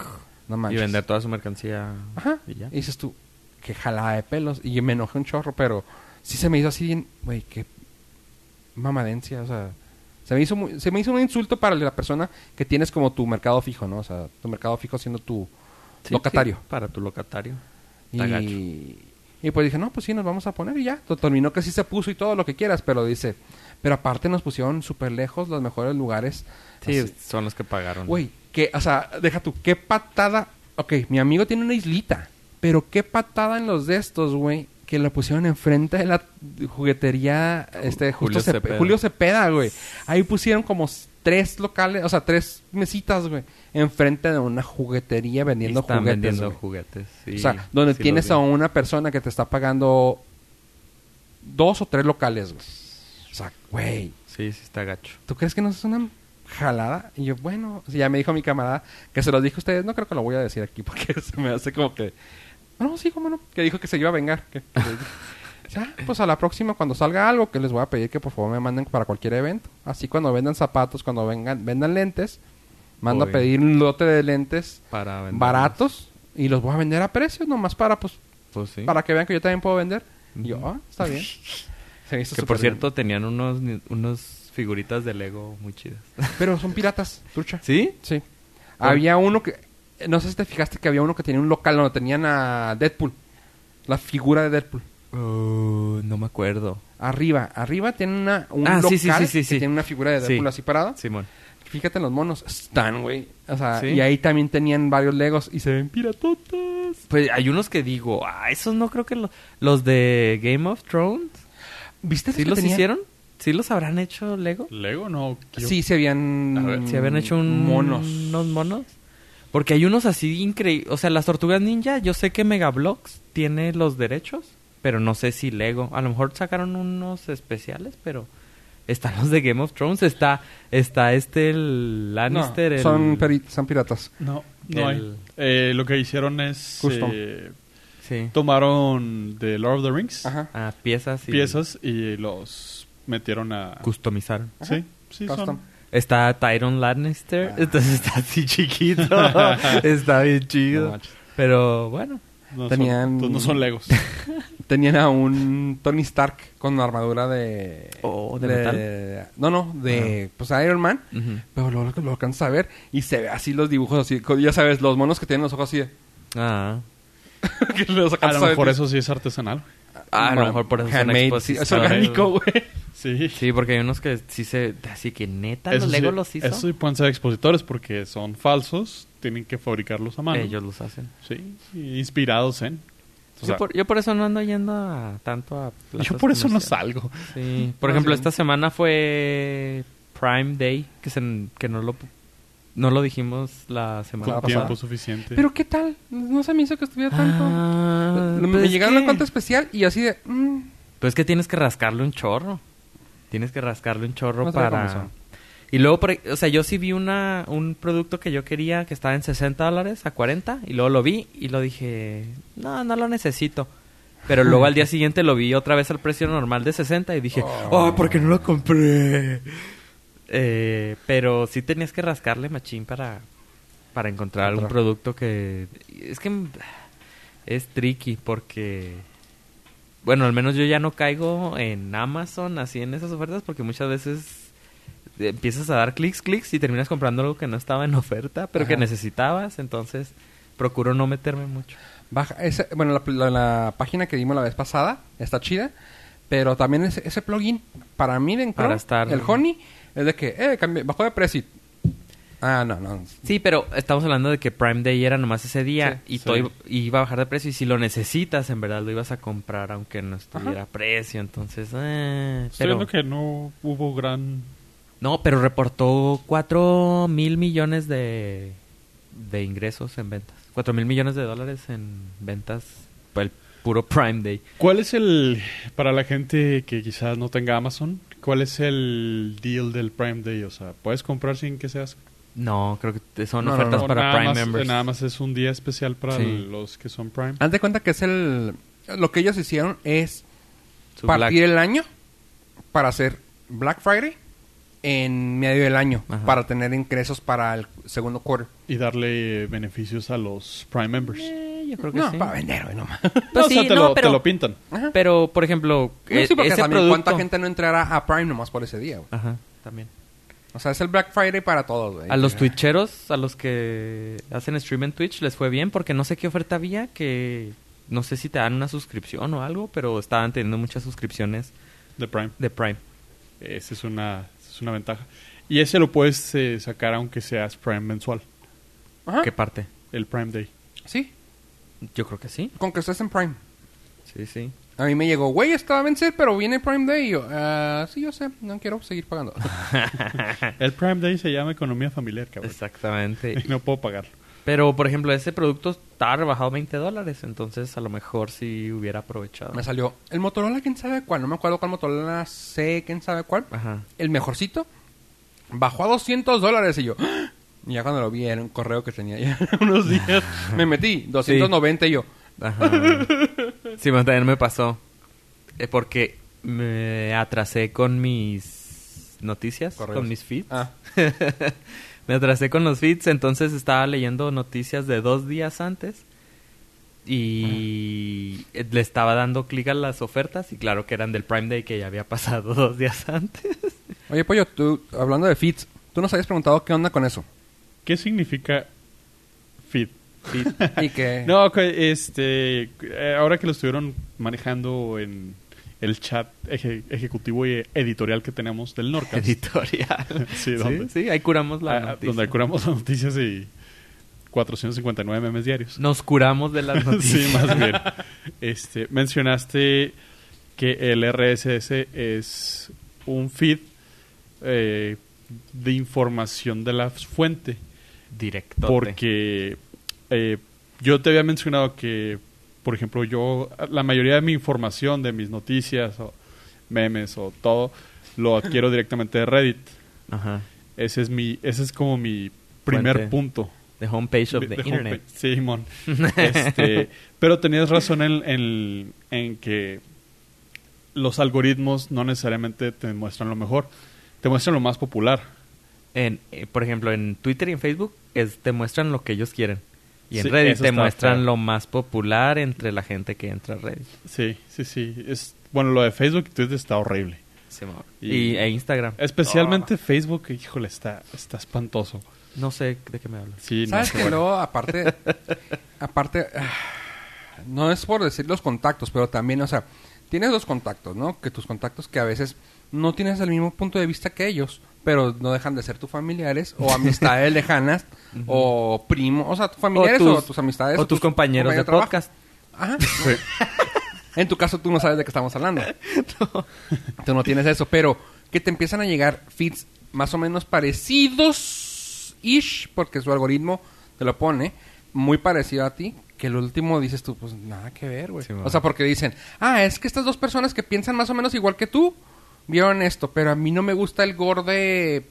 no Y vender toda su mercancía. Ajá. Y ya. Y dices tú, qué jalada de pelos. Y me enojé un chorro, pero sí se me hizo así bien, güey, qué mamadencia. O sea, se me, hizo muy- se me hizo un insulto para la persona que tienes como tu mercado fijo, ¿no? O sea, tu mercado fijo siendo tu Sí, locatario. sí, para tu locatario. Y, y pues dije, no, pues sí, nos vamos a poner y ya. Terminó que sí se puso y todo lo que quieras, pero dice, pero aparte nos pusieron súper lejos los mejores lugares. Sí, Así- son los que pagaron. Güey, que, o sea, deja tú, qué patada. Ok, mi amigo tiene una islita, pero qué patada en los de estos, güey, que lo pusieron enfrente de la juguetería, este, justo Julio Cepe- Cepeda. Julio Cepeda, güey. Ahí pusieron como tres locales, o sea, tres mesitas, güey, enfrente de una juguetería Y vendiendo están juguetes. vendiendo güey. juguetes. sí, o sea, donde sí tienes a una persona que te está pagando dos o tres locales, güey. O sea, güey, Sí, sí está gacho. ¿tú crees que no es una jalada? Y yo, bueno, ya me dijo mi camarada que se los dijo a ustedes. No creo que lo voy a decir aquí porque se me hace como que... No, sí, cómo no. Que dijo que se iba a vengar. Que, que dije. ya, pues a la próxima cuando salga algo que les voy a pedir que por favor me manden para cualquier evento. Así cuando vendan zapatos, cuando vengan vendan lentes, mando a pedir un lote de lentes Para baratos y los voy a vender a precios nomás para pues Pues sí. para que vean que yo también puedo vender. Y yo, ah, está bien. Se me hizo Que por bien. cierto tenían unos, unos figuritas de Lego muy chidas. Pero son piratas, trucha. ¿Sí? Sí. Había uno que... No sé si te fijaste que había uno que tenía un local donde tenían a Deadpool. La figura de Deadpool. Oh, no me acuerdo. Arriba. Arriba tiene una, un Ah, local sí, sí, sí, que tiene una figura de. Deadpool así parada. Simón. Fíjate en los monos. Están, güey. O sea, y ahí también tenían varios Legos y se ven piratotas. Pues hay unos que digo, ah, esos no creo que los, los de Game of Thrones. ¿Viste ¿Sí que los tenían? hicieron? ¿Sí los habrán hecho Lego? ¿Lego? No. yo- Sí, se habían... Ver, ¿Se habían hecho un- Monos. unos monos? Porque hay unos así increíbles. O sea, las tortugas ninja, yo sé que Megablocks tiene los derechos, pero no sé si Lego. A lo mejor sacaron unos especiales, pero están los de Game of Thrones. Está, está este el No, Lannister. el- son, peri- son piratas. No, no El- hay. Eh, lo que hicieron es... Custom. eh, Sí. tomaron de Lord of the Rings Ajá. Ah, piezas y piezas y los metieron a... customizaron. Sí, sí, Custom. son... Está Tyron Lannister, Ah. entonces está así chiquito. está bien chido. pero bueno. No Tenían- son, no son Legos. Tenían a un Tony Stark con armadura de... Oh, ¿de metal? No, no, de pues Iron Man. Pero luego lo, lo alcanzas a ver y se ve así los dibujos así. Ya sabes, los monos que tienen los ojos así de... Ah. que los A lo mejor eso sí es artesanal. Ah, a lo mejor por eso sí, es orgánico, güey. Sí. Sí, porque hay unos que sí se... Así que neta, Eso los sí, Lego los hizo. eso sí pueden ser expositores porque son falsos. Tienen que fabricarlos a mano. Ellos los hacen. Sí, inspirados en... o sea, yo, por, yo por eso no ando yendo a, tanto a... yo por eso no salgo. Sí. Por No, ejemplo, sí. esta semana fue Prime Day, que, se, que no lo... No lo dijimos la semana Con pasada. tiempo suficiente. Pero ¿qué tal? No se me hizo que estuviera tanto. Ah, me pues es llegaron que- a cuenta especial y así de... mm, Pues es que tienes que rascarle un chorro. Tienes que rascarle un chorro No para... Y luego, o sea, yo sí vi una, un producto que yo quería que estaba en 60 dólares a 40 y luego lo vi y lo dije, no, no lo necesito. Pero luego al día siguiente lo vi otra vez al precio normal de 60 y dije, oh, ¿por qué no lo compré? Eh, pero sí tenías que rascarle machín para, para encontrar algún producto que... Es que es tricky porque... Bueno, al menos yo ya no caigo en Amazon así en esas ofertas porque muchas veces empiezas a dar clics, clics y terminas comprando algo que no estaba en oferta, pero que necesitabas, entonces procuro no meterme mucho. Baja, ese, bueno, la, la- la página que dimos la vez pasada está chida, pero también ese, ese plugin, para mí de Para Chrome, estar- el Honey, es de que, eh, bajó de precio. Ah, no, no. Sí, pero estamos hablando de que Prime Day era nomás ese día Sí, y sí. todo iba- a bajar de precio y si lo necesitas, en verdad lo ibas a comprar aunque no estuviera a precio, entonces... eh, Estoy pero... viendo que no hubo gran... No, pero reportó 4 mil millones de, de ingresos en ventas. 4 mil millones de dólares en ventas el puro Prime Day. ¿Cuál es el, para la gente que quizás no tenga Amazon, cuál es el deal del Prime Day? O sea, ¿puedes comprar sin que seas... No, creo que son No, no, ofertas no. o para nada Prime más, members. Nada más es un día especial para Sí. los que son Prime. Haz de cuenta que es el... Lo que ellos hicieron es Su partir Black- el año para hacer Black Friday en medio del año, Ajá. para tener ingresos para el segundo quarter. Y darle beneficios a los Prime members. Eh, yo creo que no, sí. para vender, güey, no más. Pues No, o sea, sí, te, no, lo, pero, te lo pintan. Ajá. pero, por ejemplo, No, eh, sí, porque ese también producto... cuánta gente no entrará a Prime nomás por ese día, güey. Ajá, también. O sea, es el Black Friday para todos, güey. A los twitcheros, a los que hacen stream en Twitch, les fue bien porque no sé qué oferta había que... No sé si te dan una suscripción o algo, pero estaban teniendo muchas suscripciones De Prime. de Prime. Esa es una, esa es una ventaja. Y ese lo puedes eh, sacar aunque seas Prime mensual. Ajá. ¿Qué parte? El Prime Day. Sí, Yo creo que sí. con que estés en Prime. Sí, sí. A mí me llegó, güey, estaba a vencer, pero viene Prime Day. Y yo, ah, sí, yo sé, no quiero seguir pagando. El Prime Day se llama economía familiar, cabrón. Exactamente. Y no puedo pagar. Pero, por ejemplo, ese producto está rebajado 20 dólares, entonces a lo mejor sí hubiera aprovechado. me salió el Motorola, quién sabe cuál, no me acuerdo cuál Motorola sé, quién sabe cuál. Ajá. El mejorcito bajó a 200 dólares y yo, ¡ah! y ya cuando lo vi era un correo que tenía ya unos días, me metí, 290 y yo, Ajá. Sí, bueno, también me pasó. Eh, porque me atrasé con mis noticias, Correos. con mis feeds. ah, me atrasé con los feeds, entonces estaba leyendo noticias de dos días antes. Y le estaba dando clic a las ofertas y claro que eran del Prime Day que ya había pasado dos días antes. Oye, Pollo, tú, hablando de feeds, tú nos habías preguntado qué onda con eso. ¿Qué significa feed? Y que... No, ok, este, eh, ahora que lo estuvieron manejando en el chat eje- ejecutivo y editorial que tenemos del Norcas. Editorial. Sí, ¿dónde? sí, ahí curamos la Ah, noticia. donde curamos las noticias y 459 memes diarios. Nos curamos de las noticias. sí, más bien. Este, mencionaste que el RSS es un feed eh, de información de la fuente. Directo. Porque eh, yo te había mencionado que, por ejemplo, yo, la mayoría de mi información, de mis noticias o memes o todo, lo adquiero directamente de Reddit. Ajá. Ese es mi, ese es como mi primer Fuente. punto. The homepage of the internet. Sí, Simón. Este, pero tenías razón en, en- en que los algoritmos no necesariamente te muestran lo mejor, te muestran lo más popular. En, eh, por ejemplo, en Twitter y en Facebook es, te muestran lo que ellos quieren. Y en Sí, Reddit te muestran feo. lo más popular entre la gente que entra a Reddit. Sí, sí, sí. Es, bueno, lo de Facebook y Twitter está horrible. Y, Y- e Instagram. Especialmente Facebook, híjole, está, está espantoso. No sé de qué me hablas. Sí, no, ¿Sabes qué que bueno. luego, aparte, aparte, ah, no es por decir los contactos, pero también, o sea, tienes dos contactos, ¿no? Que tus contactos que a veces no tienes el mismo punto de vista que ellos, pero no dejan de ser tus familiares o amistades lejanas o primos, o sea, tus familiares o tus, amistades o tus compañeros de trabajo. podcast. Ajá. En tu caso, tú no sabes de qué estamos hablando. Tú no tienes eso, pero que te empiezan a llegar feeds más o menos parecidos, ish, porque su algoritmo te lo pone muy parecido a ti. Que el último dices tú, pues nada que ver, güey. Sí, o sea, porque dicen, ah, es que estas dos personas que piensan más o menos igual que tú vieron esto, pero a mí no me gusta el gore de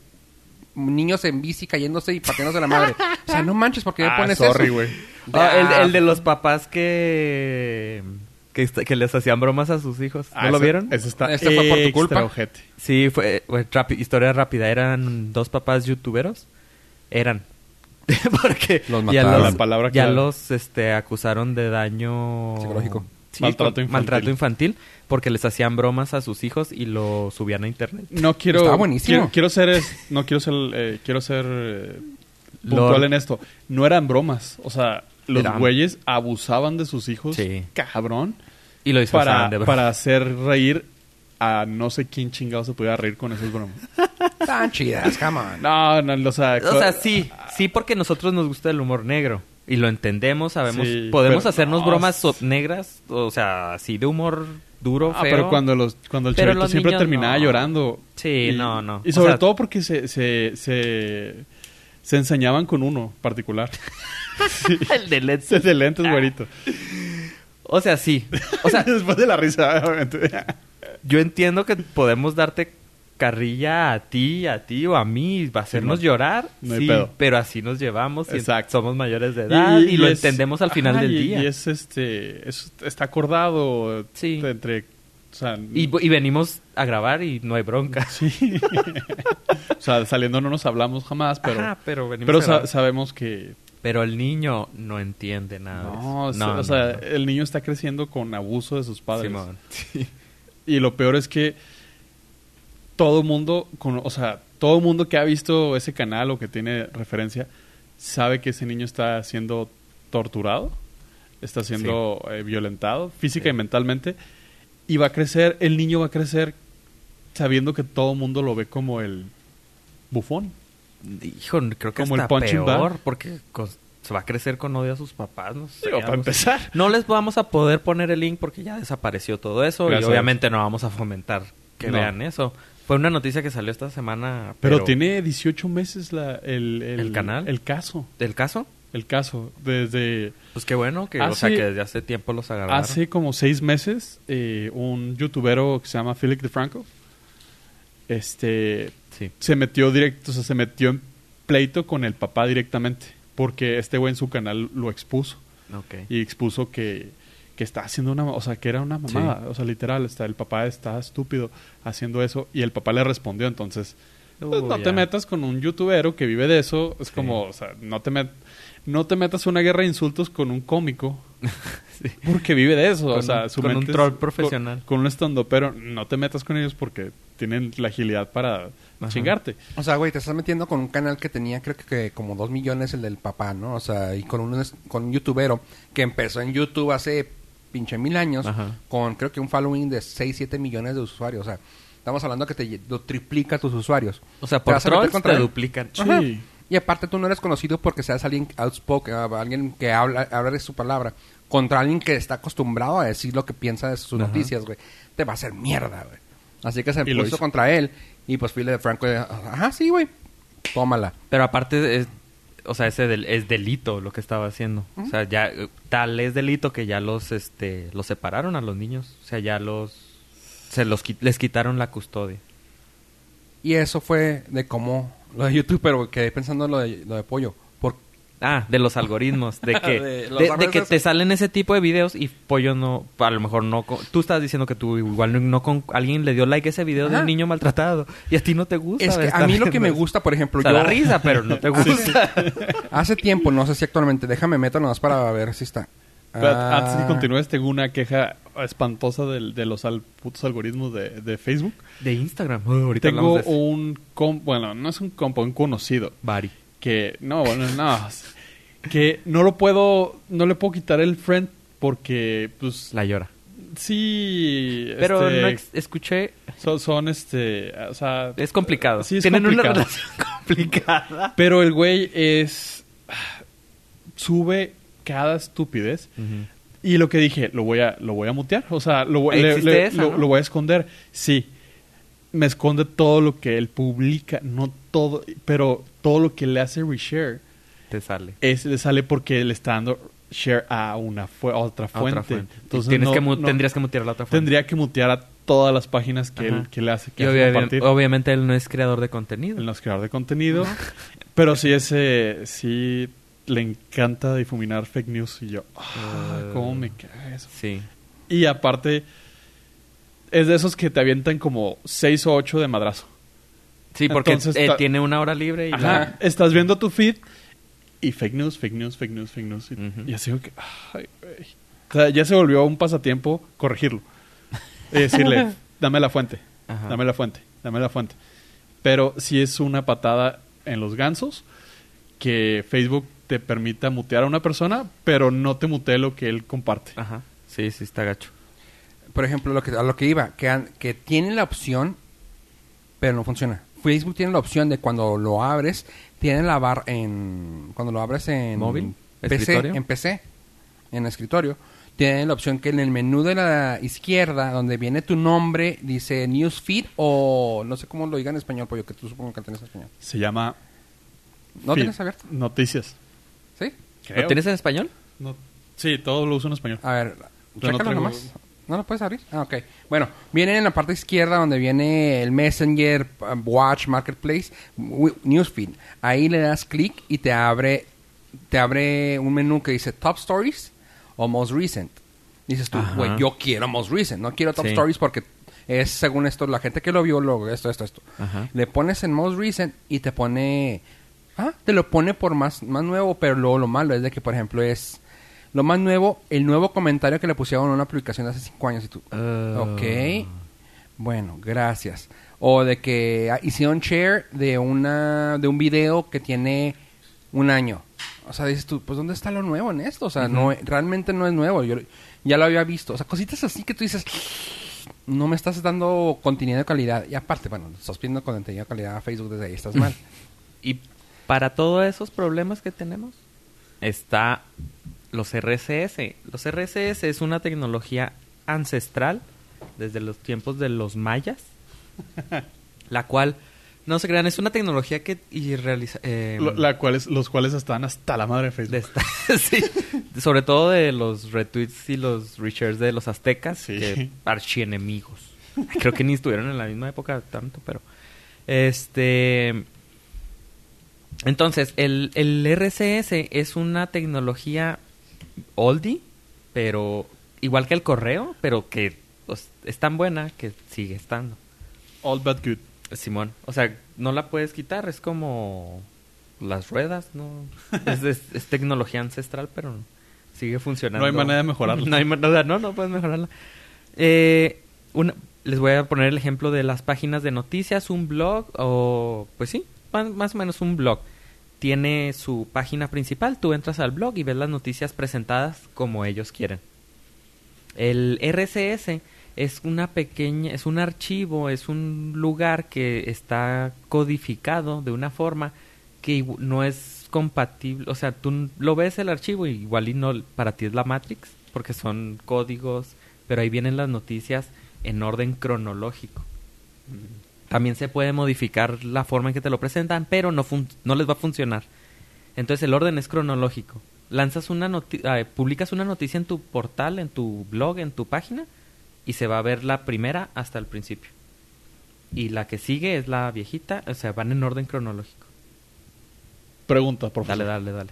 niños en bici cayéndose y partiéndose la madre. O sea, no manches, ¿por qué me Ah, pones sorry, eso? güey. Ah, el, Ah, el de los papás que, que, que les hacían bromas a sus hijos. ¿No Ah, lo vieron? Ese está Este fue por tu culpa. ojete. Sí, fue, historia rápida. Eran dos papás youtuberos. Eran. Porque Los ya mataron. los, La palabra ya los este, acusaron de daño Psicológico. Sí, Maltrato infantil. maltrato infantil porque les hacían bromas a sus hijos y lo subían a internet. No quiero. Buenísimo. Quiero, quiero ser. es- no quiero ser. eh, quiero ser. eh, Lord. puntual en esto. No eran bromas. O sea, los Eran- güeyes abusaban de sus hijos. Sí. Cabrón. Y lo disfrazaban Para, de para hacer reír a no sé quién chingado se pudiera reír con esas bromas. Tan chidas, come on. No, no, o sea. O sea, sí, sí porque a nosotros nos gusta el humor negro y lo entendemos, sabemos, Sí, podemos hacernos no, bromas negras, o sea, así de humor duro, Ah, feo. pero cuando los cuando el chavito siempre niños terminaba no. llorando. Sí, Y- no, no. Y O sobre sea- todo porque se, se, se, se enseñaban con uno particular. Sí. el de Led Ese de lentes, güerito. O sea, sí. O sea, Después de la risa, obviamente. yo entiendo que podemos darte carrilla a ti, a ti o a mí, va a hacernos no. llorar, No sí, pedo. pero así nos llevamos y Exacto. somos mayores de edad y, lo es- entendemos al final ajá, del y- día. Y es este. es- está acordado. Sí. Entre. O sea, Y, venimos a grabar y no hay bronca. sí. o sea, saliendo no nos hablamos jamás, pero. Ajá, pero venimos pero a sa- grabar. sabemos que. Pero el niño no entiende nada. No, eso. o sea, el niño está creciendo con abuso de sus padres. Simón. Y lo peor es que todo mundo, con, o sea, todo mundo que ha visto ese canal o que tiene referencia, sabe que ese niño está siendo torturado, está siendo eh, violentado física Sí. y mentalmente, y va a crecer, el niño va a crecer sabiendo que todo mundo lo ve como el bufón. Hijo, creo que Como el está bag. peor porque cos- se va a crecer con odio a sus papás, no sé. Digo, para empezar. No les vamos a poder poner el link porque ya desapareció todo eso Gracias. y obviamente no vamos a fomentar que No. vean eso. Fue una noticia que salió esta semana. Pero, tiene 18 meses la, el, ¿El canal? El caso. ¿El caso? El caso. Desde Pues qué bueno que, o sea, Hace- que desde hace tiempo los agarraron. Hace como seis meses, eh, un youtubero que se llama Felix DeFranco, este, Sí. se metió directo, o sea, se metió en pleito con el papá directamente, porque este güey en su canal lo expuso Ok. y expuso que, que está haciendo una, o sea, que era una mamada, o sea, literal, está, el papá está estúpido haciendo eso y el papá le respondió, entonces, pues, no te metas con un youtubero que vive de eso, es Sí. como, o sea, no te met- no te metas una guerra de insultos con un cómico Sí. porque vive de eso, o sea, un- su con un es- troll con- profesional. Con, un estando, pero no te metas con ellos porque tienen la agilidad para Ajá. chingarte. O sea, güey, te estás metiendo con un canal que tenía creo que, que como dos millones el del papá, ¿no? O sea, y con un, con un youtubero que empezó en YouTube hace pinche mil años Ajá. con creo que un following de 6, 7 millones de usuarios. O sea, estamos hablando que te lo triplica tus usuarios. O sea, ¿Te por trolls contra te duplican. Sí. Y aparte tú no eres conocido porque seas alguien outspoken, ah, alguien que habla, habla de su palabra, contra alguien que está acostumbrado a decir lo que piensa de sus Ajá. noticias, güey. Te va a hacer mierda, güey. Así que se puso hizo. contra él. Y pues Philip de Franco, eh, ajá, sí, güey. Tómala. Pero aparte, es, o sea, ese del- es delito lo que estaba haciendo. O sea, ya eh, tal es delito que ya los, este, los separaron a los niños. O sea, ya los, se los, les quitaron la custodia. Y eso fue de cómo lo de YouTube, pero quedé pensando en lo de, lo de pollo. Ah, de los algoritmos, de que, De de, de que te salen ese tipo de videos y pollo no, a lo mejor no, con- tú estás diciendo que tú igual no, no con, alguien le dio like a ese video de un niño maltratado y a ti no te gusta. es que a mí lo que me gusta, por ejemplo, O sea, yo... da risa, pero no te gusta. Hace tiempo, no sé si actualmente, déjame meter nomás para ver si está. Pero Ah, antes de que continúes, tengo una queja espantosa del- de, los al- putos algoritmos de, de Facebook. De Instagram. Ahorita Tengo de un... com- bueno, no es un compa, un conocido. Bari. Que no, bueno, no, que no lo puedo, no le puedo quitar el friend porque, pues, La llora. sí, Pero este, no ex- escuché. son, son, este, o sea, Es complicado. Sí, es Tienen complicado. una relación complicada. pero el güey es sube cada estupidez y lo que dije, lo voy a, lo voy a mutear, o sea, lo, voy- le- le- esa, lo, ¿no? lo voy a esconder, sí. Me esconde todo lo que él publica, no todo, pero todo lo que le hace reshare Te sale. es, le sale porque le está dando share a una fu- a otra a fuente. otra fuente. Y Entonces tienes no- que no- tendrías que mutear la otra fuente. tendría que mutear a todas las páginas que, él, que le hace, que Y hace obviamente él no es creador de contenido. Él no es creador de contenido. Pero sí ese sí le encanta difuminar fake news y yo, ah, Eh. cómo me caga eso. Sí. Y aparte es de esos que te avientan como 6 o 8 de madrazo. Sí, porque Entonces eh, ta- tiene una hora libre y Ajá, la- estás viendo tu feed y fake news, fake news, fake news, fake news. Y, Ujú. y así como que, ay, güey. O sea, ya se volvió un pasatiempo corregirlo. Y decirle, dame la fuente, Ajá. dame la fuente, dame la fuente. Pero si es una patada en los gansos que Facebook te permita mutear a una persona, pero no te mutee lo que él comparte. Ajá. Sí, sí, está gacho. Por ejemplo, lo que, a lo que iba, que, han- que tiene la opción, pero no funciona. Facebook tiene la opción de cuando lo abres, tiene la barra en... Cuando lo abres en... ¿Móvil? PC, ¿Escritorio? en PC, en escritorio, tiene la opción que en el menú de la izquierda, donde viene tu nombre, dice Newsfeed o... No sé cómo lo diga en español, porque que tú supongo que tienes español. Se llama... ¿No feed, tienes abierto? Noticias. ¿Sí? ¿Lo tienes en español? No- sí, todo lo uso en español. A ver, Pero no chécalo nomás. ¿No lo puedes abrir? Ah, ok. Bueno, viene en la parte izquierda donde viene el Messenger, Watch, Marketplace, Newsfeed. Ahí le das clic y te abre, te abre un menú que dice Top Stories o Most Recent. Dices tú, güey, yo quiero Most Recent, no quiero Top Sí. Stories porque es según esto, la gente que lo vio, lo, esto, esto, esto. Ajá. Le pones en Most Recent y te pone... Ah, te lo pone por más, más nuevo, pero luego lo malo es de que, por ejemplo, es... Lo más nuevo, el nuevo comentario que le pusieron a una publicación de hace cinco años y tú... Ah. Ok. Bueno, gracias. O de que ah, hicieron share de una de un video que tiene un año. O sea, dices tú, pues ¿dónde está lo nuevo en esto? O sea, no realmente no es nuevo. Yo ya lo había visto. O sea, cositas así que tú dices, no me estás dando contenido de calidad. Y aparte, bueno, estás pidiendo contenido de calidad a Facebook desde ahí, estás mal. Y para todos esos problemas que tenemos está los RCS. Los RCS es una tecnología ancestral desde los tiempos de los mayas, la cual, no se crean, es una tecnología que y realiza... eh, Lo- la cuales, los cuales están hasta la madre de Facebook. de esta- sí, sobre todo de los retweets y los reshares de los aztecas, Sí. que archienemigos. Creo que ni estuvieron en la misma época tanto, pero este entonces el, el RCS es una tecnología oldie, pero igual que el correo, pero que pues, es tan buena que sigue estando. All but good. Simón, o sea, no la puedes quitar, es como las ruedas, ¿no? es, es- es tecnología ancestral, pero sigue funcionando. No hay manera de mejorarla. No hay manera, no, no puedes mejorarla. Eh, una, les voy a poner el ejemplo de las páginas de noticias, un blog o, pues sí, más, más o menos un blog. Tiene su página principal, tú entras al blog y ves las noticias presentadas como ellos quieren. El RCS es una pequeña, es un archivo, es un lugar que está codificado de una forma que no es compatible, o sea, tú lo ves el archivo y igual y no para ti es la Matrix porque son códigos, pero ahí vienen las noticias en orden cronológico. También se puede modificar la forma en que te lo presentan, pero no fun- no les va a funcionar. Entonces el orden es cronológico. Lanzas una ah, publicas una noticia en tu portal, en tu blog, en tu página y se va a ver la primera hasta el principio. Y la que sigue es la viejita, o sea, van en orden cronológico. Pregunta, por favor. Dale, dale, dale.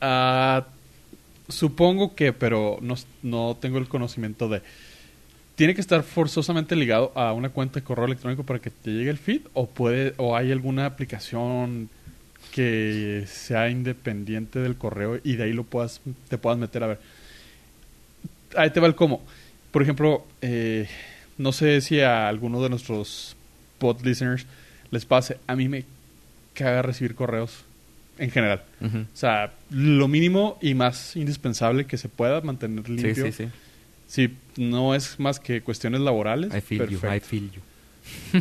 Ah, supongo que, pero no, no tengo el conocimiento de. ¿Tiene que estar forzosamente ligado a una cuenta de correo electrónico para que te llegue el feed? ¿O, puede, o hay alguna aplicación que sea independiente del correo y de ahí lo puedas, te puedas meter a ver? Ahí te va el cómo. Por ejemplo, eh, no sé si a alguno de nuestros pod listeners les pase. A mí me caga recibir correos en general. O sea, lo mínimo y más indispensable que se pueda mantener Sí, limpio. sí, sí. Si no es más que cuestiones laborales. I feel you. I feel you.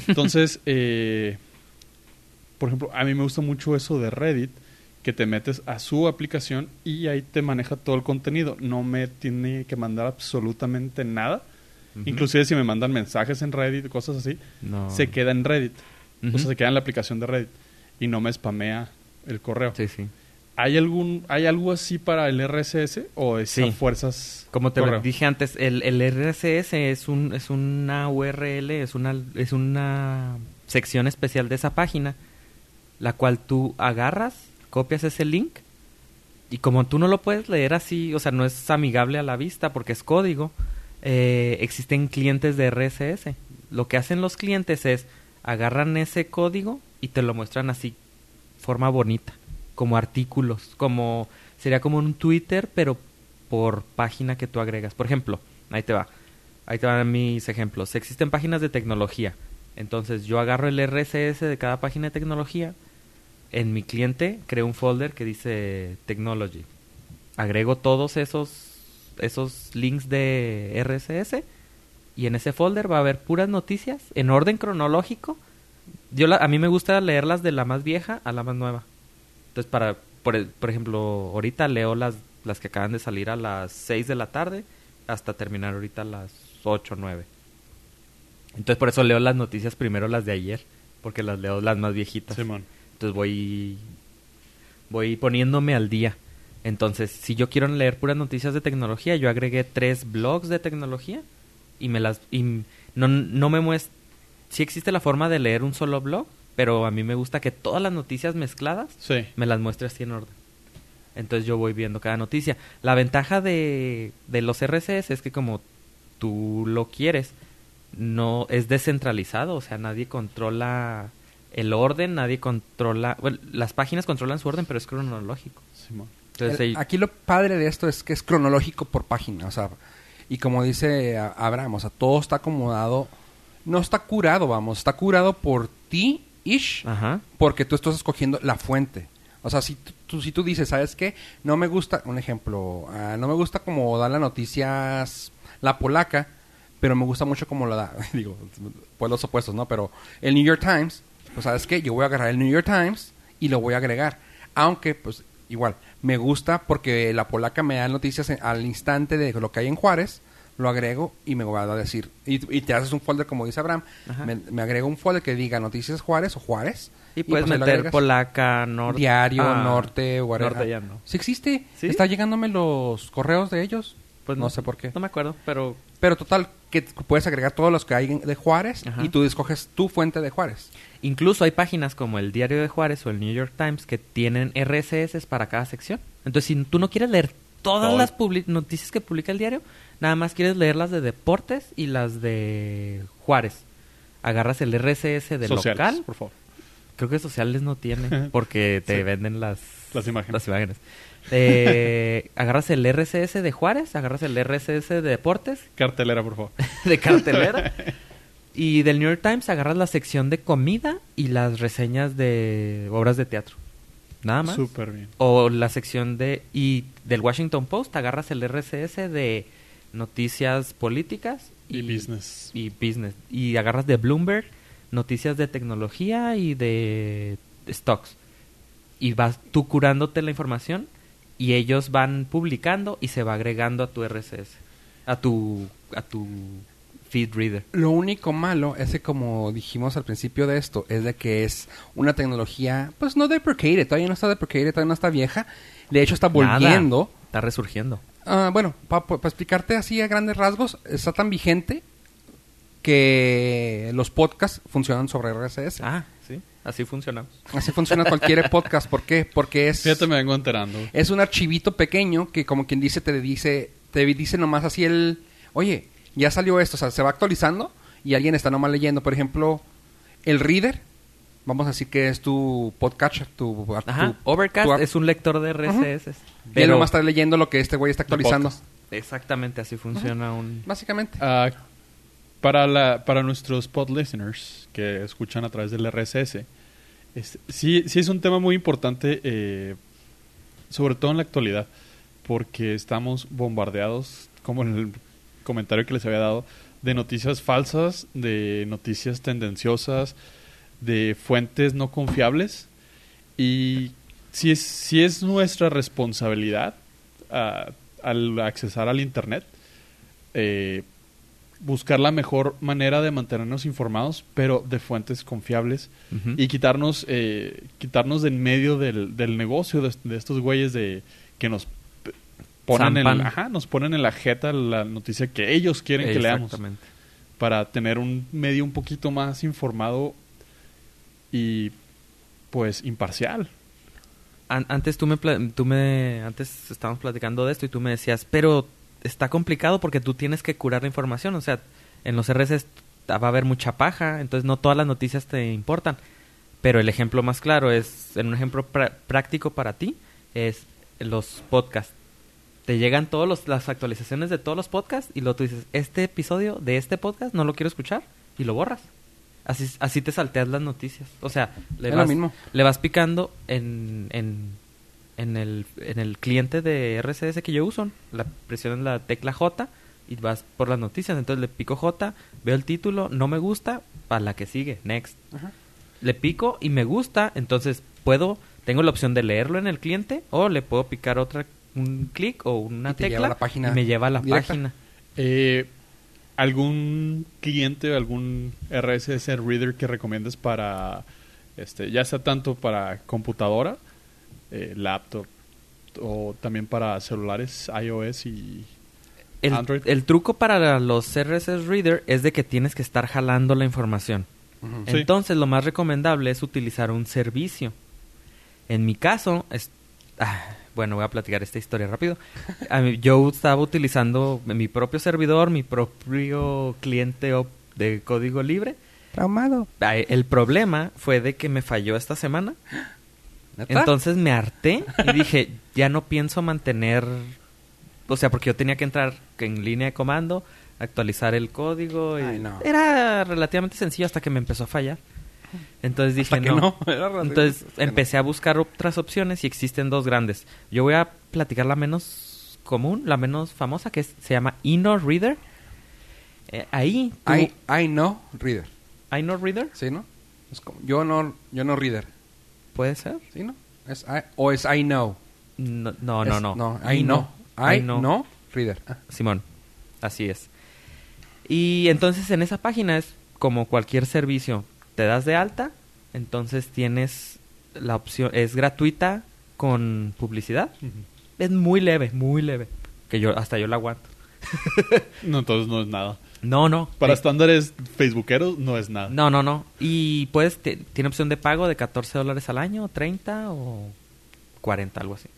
Entonces, eh, por ejemplo, a mí me gusta mucho eso de Reddit, que te metes a su aplicación y ahí te maneja todo el contenido. No me tiene que mandar absolutamente nada. Inclusive si me mandan mensajes en Reddit, cosas así, No. se queda en Reddit. O sea, se queda en la aplicación de Reddit y no me spamea el correo. Sí, sí. ¿Hay algún hay algo así para el RSS o es Sí. fuerzas Como te correo? dije antes, el, el RSS es, un, es una URL, es una, es una sección especial de esa página, la cual tú agarras, copias ese link, y como tú no lo puedes leer así, o sea, no es amigable a la vista porque es código, eh, existen clientes de RSS. Lo que hacen los clientes es agarran ese código y te lo muestran así, forma bonita, como artículos, como sería como un Twitter, pero por página que tú agregas. Por ejemplo, ahí te va, ahí te van mis ejemplos. Existen páginas de tecnología, entonces yo agarro el RSS de cada página de tecnología, en mi cliente creo un folder que dice Technology. Agrego todos esos esos links de RSS y en ese folder va a haber puras noticias en orden cronológico. Yo la- a mí me gusta leerlas de la más vieja a la más nueva. Entonces para por, e- por ejemplo, ahorita leo las las que acaban de salir a las 6 de la tarde hasta terminar ahorita a las 8 o 9. Entonces por eso leo las noticias primero las de ayer, porque las leo las más viejitas. Simón. Entonces voy voy poniéndome al día. Entonces, si yo quiero leer puras noticias de tecnología, yo agregué tres blogs de tecnología y me las y no, no me muestra sí existe la forma de leer un solo blog, pero a mí me gusta que todas las noticias mezcladas Sí. me las muestre así en orden. Entonces yo voy viendo cada noticia. La ventaja de, de los RSS es que como tú lo quieres, no es descentralizado, o sea, nadie controla el orden, nadie controla, bueno, las páginas controlan su orden, pero es cronológico. Simón. Entonces, El- ahí- aquí lo padre de esto es que es cronológico por página, o sea, y como dice a- Abraham, o sea, todo está acomodado, no está curado, vamos, está curado por ti, ish, ajá, porque tú estás escogiendo la fuente. O sea, si tú, si tú dices, ¿sabes qué? No me gusta, un ejemplo, ah, no me gusta como da las noticias la polaca, pero me gusta mucho como lo da, digo, pues los opuestos, ¿no? Pero el New York Times, pues ¿sabes qué? Yo voy a agarrar el New York Times y lo voy a agregar. Aunque, pues, igual, me gusta porque la polaca me da noticias en- al instante de lo que hay en Juárez, lo agrego y me va a decir, y, y te haces un folder como dice Abraham, me, me agrego un folder que diga noticias Juárez o Juárez. y puedes pues meter polaca, norte, Diario, ah, norte, whatever. norte ya no. Sí existe. ¿Sí? Está llegándome los correos de ellos. Pues no, sé por qué. No me acuerdo, pero Pero total, que puedes agregar todos los que hay de Juárez Ajá. y tú escoges tu fuente de Juárez. Incluso hay páginas como el Diario de Juárez o el New York Times que tienen RSS para cada sección. Entonces, si tú no quieres leer todas Todo. las publi- noticias que publica el diario, nada más quieres leer las de deportes y las de Juárez. Agarras el RSS del Sociales, local. por favor. Creo que sociales no tiene porque te Sí. venden las, Las imágenes. las imágenes. Eh, agarras el RSS de Juárez, agarras el RSS de deportes Cartelera, por favor. de cartelera. y del New York Times agarras la sección de comida y las reseñas de obras de teatro. Nada más. Súper bien. O la sección de... Y del Washington Post agarras el RSS de noticias políticas Y business. Y business. Y agarras de Bloomberg noticias de tecnología y de stocks. Y vas tú curándote la información y ellos van publicando y se va agregando a tu RSS. A tu, a tu feed reader. Lo único malo es que, como dijimos al principio de esto, es de que es una tecnología, pues no deprecated, todavía no está deprecated, todavía no está vieja. De hecho, está Nada. volviendo. Está resurgiendo. Ah, bueno, para explicarte así a grandes rasgos, está tan vigente que los podcasts funcionan sobre RSS. Ah, sí. Así funcionamos. Así funciona cualquier podcast. ¿Por qué? Porque es, Fíjate, me vengo enterando. es un archivito pequeño que, como quien dice, te dice, te dice nomás así el, oye, ya salió esto, o sea, se va actualizando y alguien está nomás leyendo. Por ejemplo, el Reader, vamos a decir que es tu podcatcher, tu... Ajá. tu- Overcast tu es un lector de RSS. Y él nomás está leyendo lo que este güey está actualizando. podcast. Exactamente así funciona un... Básicamente. Ah, para, la, para nuestros pod listeners que escuchan a través del RSS, es- sí, sí es un tema muy importante, eh, sobre todo en la actualidad, porque estamos bombardeados, como en el comentario que les había dado, de noticias falsas, de noticias tendenciosas, de fuentes no confiables. Y si es, si es nuestra responsabilidad ah, al accesar al Internet, eh, buscar la mejor manera de mantenernos informados, pero de fuentes confiables y quitarnos eh, quitarnos de en medio del, del negocio de, de estos güeyes de que nos ponen en, ajá, nos ponen en la jeta la noticia que ellos quieren que leamos para tener un medio un poquito más informado y pues imparcial. An- antes tú me, tú me antes estábamos platicando de esto y tú me decías, pero está complicado porque tú tienes que curar la información, o sea, en los RS va a haber mucha paja, entonces no todas las noticias te importan. Pero el ejemplo más claro es, en un ejemplo prá- práctico para ti, es los podcasts. Te llegan todas las actualizaciones de todos los podcasts y luego tú dices, este episodio de este podcast no lo quiero escuchar y lo borras. Así, así te salteas las noticias. O sea, le Es lo vas, mismo. le vas picando en, en, en, el, en el cliente de RCS que yo uso. La presionas la tecla J y vas por las noticias. Entonces le pico J, veo el título, no me gusta, para la que sigue, next. Ajá. Le pico y me gusta, entonces puedo, tengo la opción de leerlo en el cliente o le puedo picar otra, un clic o una Y te tecla lleva a la página y me lleva a la directa. página. Eh, ¿Algún cliente, algún RSS reader que recomiendes para, este, ya sea tanto para computadora, eh, laptop o también para celulares iOS y El, Android? el truco para los RSS Reader es de que tienes que estar jalando la información. Entonces, lo más recomendable es utilizar un servicio. En mi caso, es, ah, bueno, voy a platicar esta historia rápido. A mí- yo estaba utilizando mi propio servidor, mi propio cliente de código libre. Traumado. Ah, El problema fue de que me falló esta semana. ¿Neta? Entonces me harté y dije, ya no pienso mantener, o sea, porque yo tenía que entrar en línea de comando, actualizar el código. Y Ay, no. Era relativamente sencillo hasta que me empezó a fallar. Entonces dije, Hasta que no. no. Era Entonces no. empecé a buscar otras opciones y existen dos grandes. Yo voy a platicar la menos común, la menos famosa, que es- se llama InnoReader. Eh, ahí, tú- I, I know reader. InnoReader, ¿Sí, no? Es como, yo no, yo no reader. puede ser. ¿Sí, no? Es I- o es I know. No, no, no. Es- no. No, I know. I, I know. know reader. Ah. Simón, así es. Y entonces en esa página es como cualquier servicio. Te das de alta, entonces tienes la opción, es gratuita con publicidad. Es muy leve, muy leve. Que yo, hasta yo la aguanto. No, entonces no es nada. No, no. Para Sí. estándares facebookeros no es nada. No, no, no. Y pues tiene opción de pago de 14 dólares al año, 30 o 40, algo así.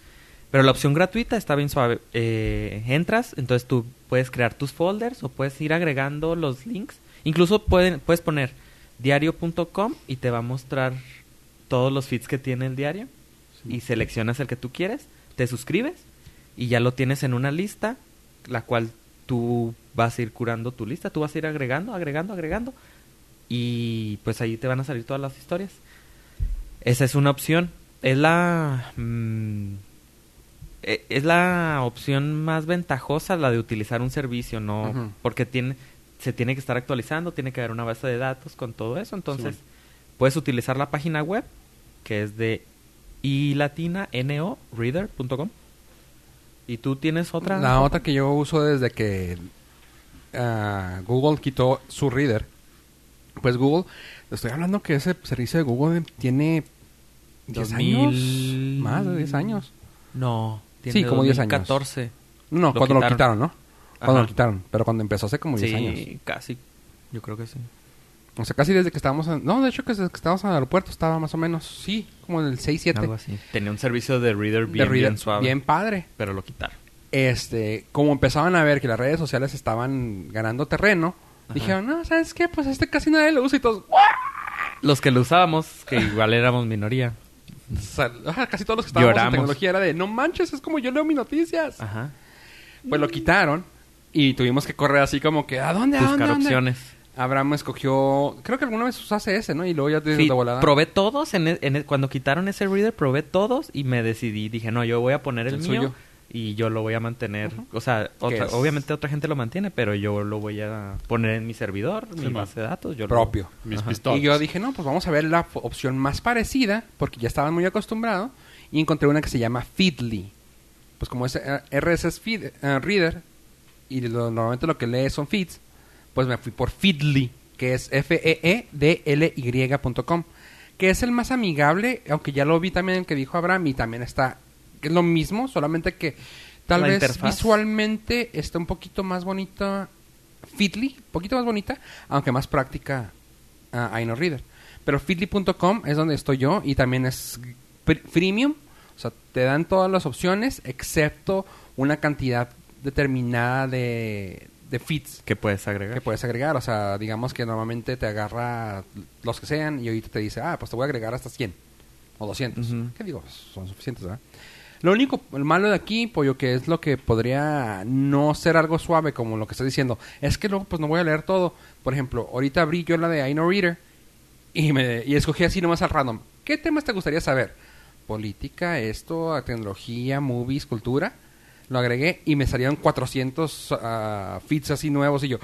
Pero la opción gratuita está bien suave. Eh, entras, entonces tú puedes crear tus folders o puedes ir agregando los links. Incluso pueden, puedes poner diario.com y te va a mostrar todos los feeds que tiene el diario. Y seleccionas el que tú quieres, te suscribes y ya lo tienes en una lista, la cual tú vas a ir curando tu lista, tú vas a ir agregando, agregando, agregando y pues ahí te van a salir todas las historias. Esa es una opción. Es la mm, e- es la opción más ventajosa la de utilizar un servicio, no porque tiene se tiene que estar actualizando, tiene que haber una base de datos con todo eso, entonces Sí. puedes utilizar la página web que es de ilatina.no.reader.com. ¿Y tú tienes otra? La otra que yo uso desde que ah, Google quitó su reader. Pues Google, estoy hablando que ese servicio de Google tiene 10 años. 2000. Más de 10 años. No, Sí, como 10 años. 2014. No, Lo cuando lo quitaron, ¿no? Cuando Ajá. lo quitaron. Pero cuando empezó hace como 10 sí, años. casi. Yo creo que sí. O sea, casi desde que estábamos en... No, de hecho que desde que estábamos en el aeropuerto estaba más o menos... Sí, como en el 6, 7. Algo así. Tenía un servicio de reader de bien, reader. bien suave. Bien padre. Pero lo quitaron. este, como empezaban a ver que las redes sociales estaban ganando terreno, Ajá. dijeron, no, ¿sabes qué? Pues este casi nadie lo usa y todos, Los que lo usábamos, que igual éramos minoría. O sea, casi todos los que estábamos Lloramos. en tecnología era de, no manches, es como yo leo mis noticias. Ajá. Pues lo quitaron y tuvimos que correr así como que, ¿a dónde? ¿A dónde? Buscar a dónde?". opciones. Abraham escogió, creo que alguna vez usaste ese, ¿no? Y luego ya te Sí, de volada. probé todos. En e- en e- cuando quitaron ese reader, probé todos y me decidí. Dije, no, yo voy a poner el, El mío suyo. y yo lo voy a mantener. O sea, otra- obviamente otra gente lo mantiene, pero yo lo voy a poner en mi servidor, mi man. base de datos. Yo lo- Propio. Mis Ajá. pistolas. Y yo dije, no, pues vamos a ver la opción más parecida, porque ya estaban muy acostumbrados, y encontré una que se llama Feedly. Pues como es eh, RSS feed, eh, Reader, y lo- normalmente lo que lee son feeds, pues me fui por Feedly, que es E F-E-E-D-L-Y.com, que es el más amigable, aunque ya lo vi también el que dijo Abraham y también está, que es lo mismo, solamente que tal La vez interfaz. visualmente está un poquito más bonita Feedly, un poquito más bonita, aunque más práctica a Reader. Pero feedly.com es donde estoy yo y también es freemium, o sea, te dan todas las opciones excepto una cantidad determinada de, de feeds que puedes agregar. que puedes agregar. O sea, digamos que normalmente te agarra los que sean y ahorita te dice, ah, pues te voy a agregar hasta 100 o 200. Ujú. ¿Qué digo? Son suficientes, ¿verdad? Lo único, el malo de aquí, pollo, que es lo que podría no ser algo suave como lo que estoy diciendo, es que luego pues no voy a leer todo. Por ejemplo, ahorita abrí yo la de iNoReader y, me, y escogí así nomás al random. ¿Qué temas te gustaría saber? Política, esto, tecnología, movies, cultura. Lo agregué y me salieron 400 ah, feeds así nuevos y yo...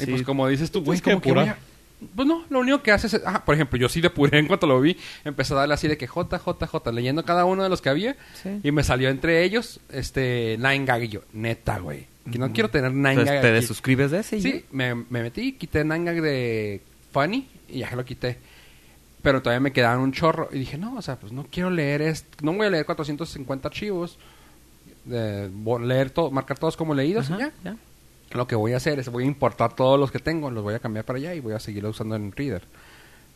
Y Sí. pues como dices tú, güey, como que voy apurar. a- Pues no, lo único que haces es... Ah, por ejemplo, yo sí depuré en cuanto lo vi. Empecé a darle así de que J, J, J, leyendo cada uno de los que había. Sí. Y me salió entre ellos, este, Nine Gag y yo, neta, güey. Que no quiero tener Nine Entonces Gag te desuscribes de ese y Sí, me, me metí, quité Nine Gag de Funny y ya lo quité. Pero todavía me quedaban un chorro. Y dije, no, o sea, pues no quiero leer esto. No voy a leer 450 archivos. Eh, leer todo, marcar todos como leídos Ajá, y ya. ya. Lo que voy a hacer es voy a importar todos los que tengo, los voy a cambiar para allá y voy a seguirlo usando en Reader.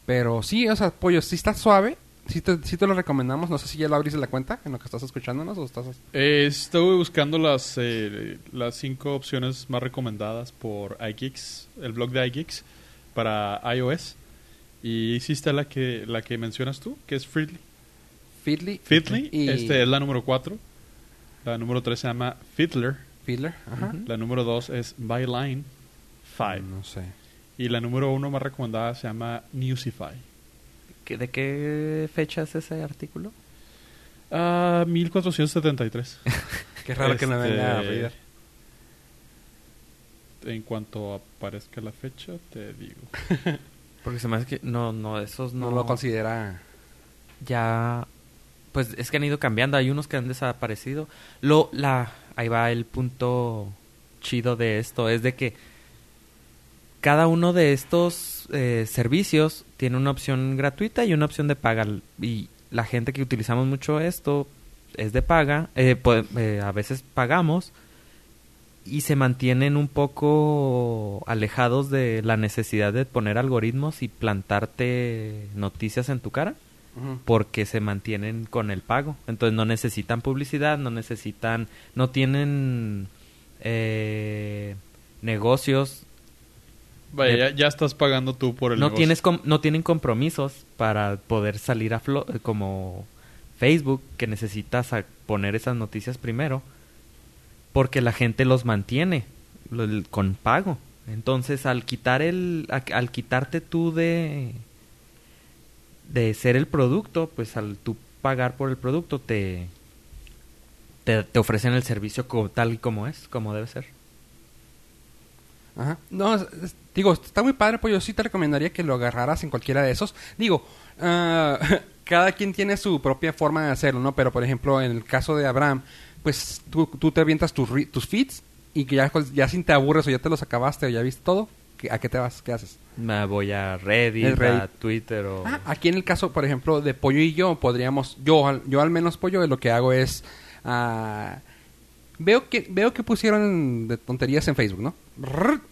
Pero sí, o sea, pollo, sí está suave. Sí te, sí te lo recomendamos. No sé si ya lo abriste la cuenta en lo que estás escuchándonos o estás... Eh, estuve buscando las, eh, las cinco opciones más recomendadas por iGeeks, el blog de iGeeks, para iOS. Y sí está la que, la que mencionas tú, que es Feedly. Feedly. Feedly, Y este es la número 4. La número 3 se llama Fiddler. Fiddler. Ajá. La número 2 es Byline 5. No sé. Y la número 1 más recomendada se llama Newsify. ¿Qué- ¿De qué fecha es ese artículo? Ah, 1473. Qué raro que no Este, venga a Reader. En cuanto aparezca la fecha, te digo. Porque se me hace que... No, no, esos No, no... lo considera... ya pues es que han ido cambiando. Hay unos que han desaparecido. Lo la ahí va el punto chido de esto es de que cada uno de estos eh, servicios tiene una opción gratuita y una opción de paga. Y la gente que utilizamos mucho esto es de paga eh, pues, eh, a veces pagamos y se mantienen un poco alejados de la necesidad de poner algoritmos y plantarte noticias en tu cara Porque se mantienen con el pago. Entonces no necesitan publicidad, no necesitan, no tienen eh, negocios, Vaya, De- ya, ya estás pagando tú por el no negocio. tienes com- no tienen compromisos para poder salir a flo eh, como Facebook que necesita sa- poner esas noticias primero porque la gente los mantiene con pago. Entonces al quitar el al quitarte tú de de ser el producto, pues al tú pagar por el producto te te, te ofrecen el servicio tal y como es, como debe ser. Ajá. No, digo, está muy padre, pues yo sí te recomendaría que lo agarraras en cualquiera de esos. Digo, ah, cada quien tiene su propia forma de hacerlo, ¿no? Pero, por ejemplo, en el caso de Abraham, pues tú, tú te avientas tus, tus feeds y que ya, ya sin te aburres o ya te los acabaste o ya viste todo, ¿qué- ¿a qué te vas? ¿Qué haces? Me voy a Reddit, a Twitter o... Ah, aquí en el caso, por ejemplo, de Pollo y yo, podríamos, yo, al- yo al menos Pollo, lo que hago es, ah, veo que veo que pusieron de tonterías en Facebook, ¿no?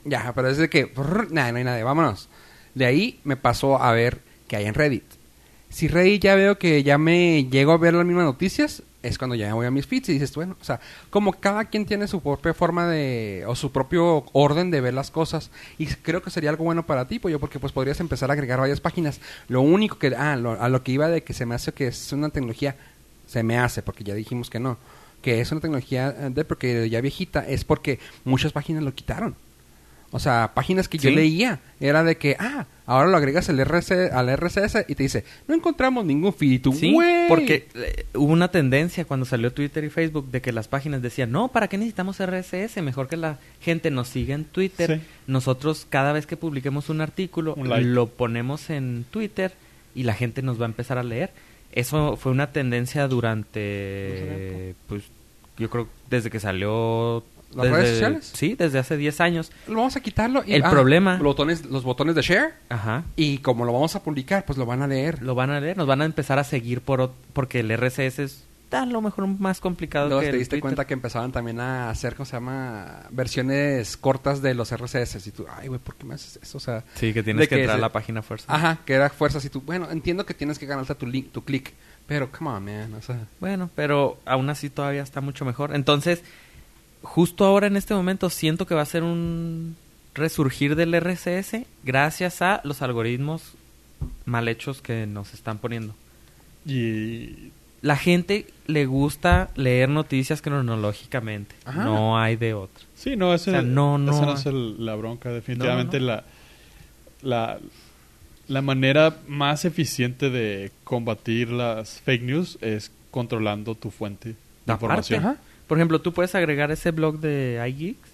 Ya, pero es de que, nada, no hay nada, vámonos. De ahí me pasó a ver que hay en Reddit. Si Reddit ya veo que ya me llego a ver las mismas noticias, es cuando ya voy a mis feeds y dices, bueno, o sea, como cada quien tiene su propia forma de, o su propio orden de ver las cosas, y creo que sería algo bueno para ti, pollo, porque pues podrías empezar a agregar varias páginas. Lo único que, ah, lo- a lo que iba de que se me hace que es una tecnología, se me hace, porque ya dijimos que no, que es una tecnología eh, de porque ya viejita, es porque muchas páginas lo quitaron. O sea, páginas que yo leía era de que, ah, ahora lo agregas al, RC, al RCS y te dice, no encontramos ningún feed. Y Sí, porque eh, hubo una tendencia cuando salió Twitter y Facebook de que las páginas decían, no, ¿para qué necesitamos RSS? Mejor que la gente nos siga en Twitter. Sí. Nosotros cada vez que publiquemos un artículo Un like. lo ponemos en Twitter y la gente nos va a empezar a leer. Eso fue una tendencia durante, pues, yo creo desde que salió las Desde- redes sociales. Sí, desde hace 10 años. Lo vamos a quitarlo. Y, El ah, problema- Los botones, los botones de share. Ajá. Y como lo vamos a publicar, pues lo van a leer. Lo van a leer, nos van a empezar a seguir por porque el RSS es a lo mejor más complicado Luego que te el diste Twitter. cuenta que empezaban también a hacer, ¿cómo se llama? Versiones cortas de los RSS. Y tú, ay, güey, ¿por qué me haces eso? O sea, Sí, que tienes de que, entrar a la página fuerza. Ajá, que era fuerzas y tú, bueno, entiendo que tienes que ganarte tu link, tu click, pero come on, man, o sea, Bueno, pero aún así todavía está mucho mejor. Entonces, justo ahora en este momento siento que va a ser un resurgir del RSS gracias a los algoritmos mal hechos que nos están poniendo. Y La gente le gusta leer noticias cronológicamente. Ajá. No hay de otra. Sí, no, ese, O sea, no, no- esa no es el- la bronca. Definitivamente No, La, la, la manera más eficiente de combatir las fake news es controlando tu fuente de información. Ajá. Por ejemplo, tú puedes agregar ese blog de iGeeks.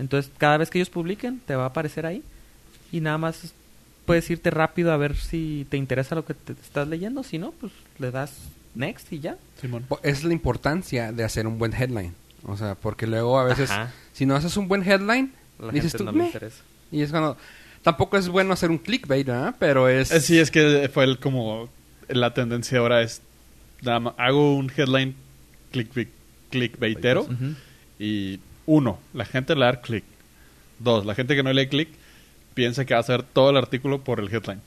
Entonces, cada vez que ellos publiquen, te va a aparecer ahí. Y nada más puedes irte rápido a ver si te interesa lo que te estás leyendo. Si no, pues le das next y ya. Simón. Po- es la importancia de hacer un buen headline. O sea, porque luego a veces, Ajá. si no haces un buen headline, la dices gente tú, no le "Meh". interesa. y es cuando, tampoco es bueno hacer un clickbait, ¿verdad? Pero es... Eh, Sí, es que fue el, como la tendencia ahora es nada más, hago un headline clickbait, clickbaitero Ujú. y uno, la gente le da click. Dos, la gente que no lee click piensa que va a hacer todo el artículo por el headline.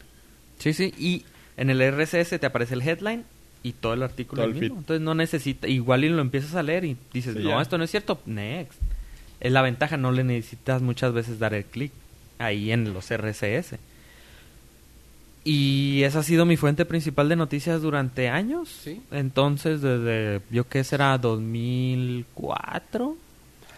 Sí, sí. Y en el RSS te aparece el headline y todo el artículo Todo el mismo. Entonces no necesita, igual y lo empiezas a leer y dices, Sí, no, ya. esto no es cierto, next. Es la ventaja, no le necesitas muchas veces dar el clic ahí en los RSS. Y esa ha sido mi fuente principal de noticias durante años. Sí. Entonces, desde, yo qué será, 2004.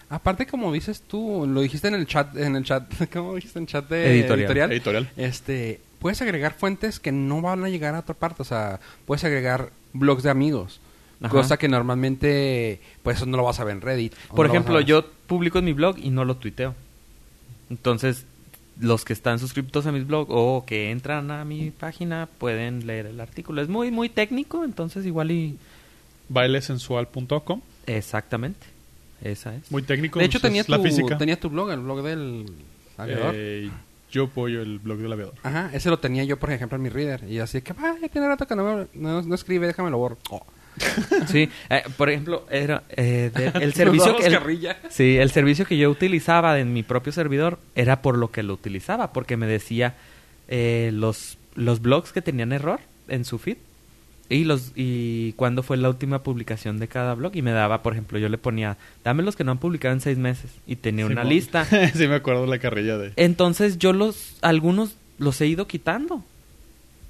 Aparte, como dices tú, lo dijiste en el chat, en el chat, ¿cómo dijiste en el chat de Editorial. Editorial. Este, puedes agregar fuentes que no van a llegar a otra parte, o sea, puedes agregar blogs de amigos, Ajá. cosa que normalmente, pues eso no lo vas a ver en Reddit. Por no ejemplo, yo publico en mi blog y no lo tuiteo. Entonces, los que están suscriptos a mis blogs o que entran a mi página pueden leer el artículo. Es muy, muy técnico, entonces igual y... bailesensual.com. Exactamente. Esa es. Muy técnico. De hecho, pues, tenía es la tu, física. tenía tu blog, el blog del aviador. Eh, yo apoyo el blog del aviador. Ajá, ese lo tenía yo, por ejemplo, en mi reader. Y así que, ah, ya tiene rato que no, me- no, no escribe, déjame lo borro. Oh. Sí, eh, por ejemplo, era eh, de- el servicio que... el-. Sí, el servicio que yo utilizaba en mi propio servidor era por lo que lo utilizaba, porque me decía eh, los, los blogs que tenían error en su feed y los y cuándo fue la última publicación de cada blog y me daba, por ejemplo, yo le ponía, dame los que no han publicado en seis meses y tenía una lista. sí, me acuerdo la carrilla de... Entonces yo los, algunos los he ido quitando.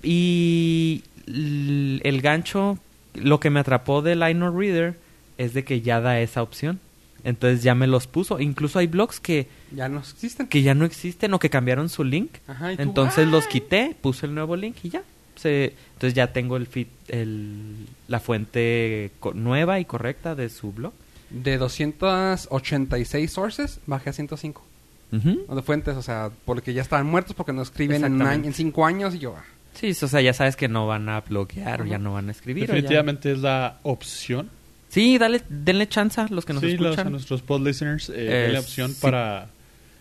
Y el gancho, lo que me atrapó del Inor Reader es de que ya da esa opción. Entonces ya me los puso. Incluso hay blogs que, Ya no existen. que ya no existen o que cambiaron su link. Ajá, tú, Entonces los quité, puse el nuevo link y ya. Se, entonces ya tengo el, feed- el la fuente co- nueva y correcta de su blog. De 286 sources, bajé a 105. Ujú. O de fuentes, o sea, porque ya estaban muertos porque no escriben en cinco años y yo... ah. Sí, o sea, ya sabes que no van a bloquear o ya no van a escribir. ya- Definitivamente es la opción. Sí, dale, denle chance a los que nos sí, los- escuchan. a nuestros pod listeners, eh, Eh, la opción sí. para...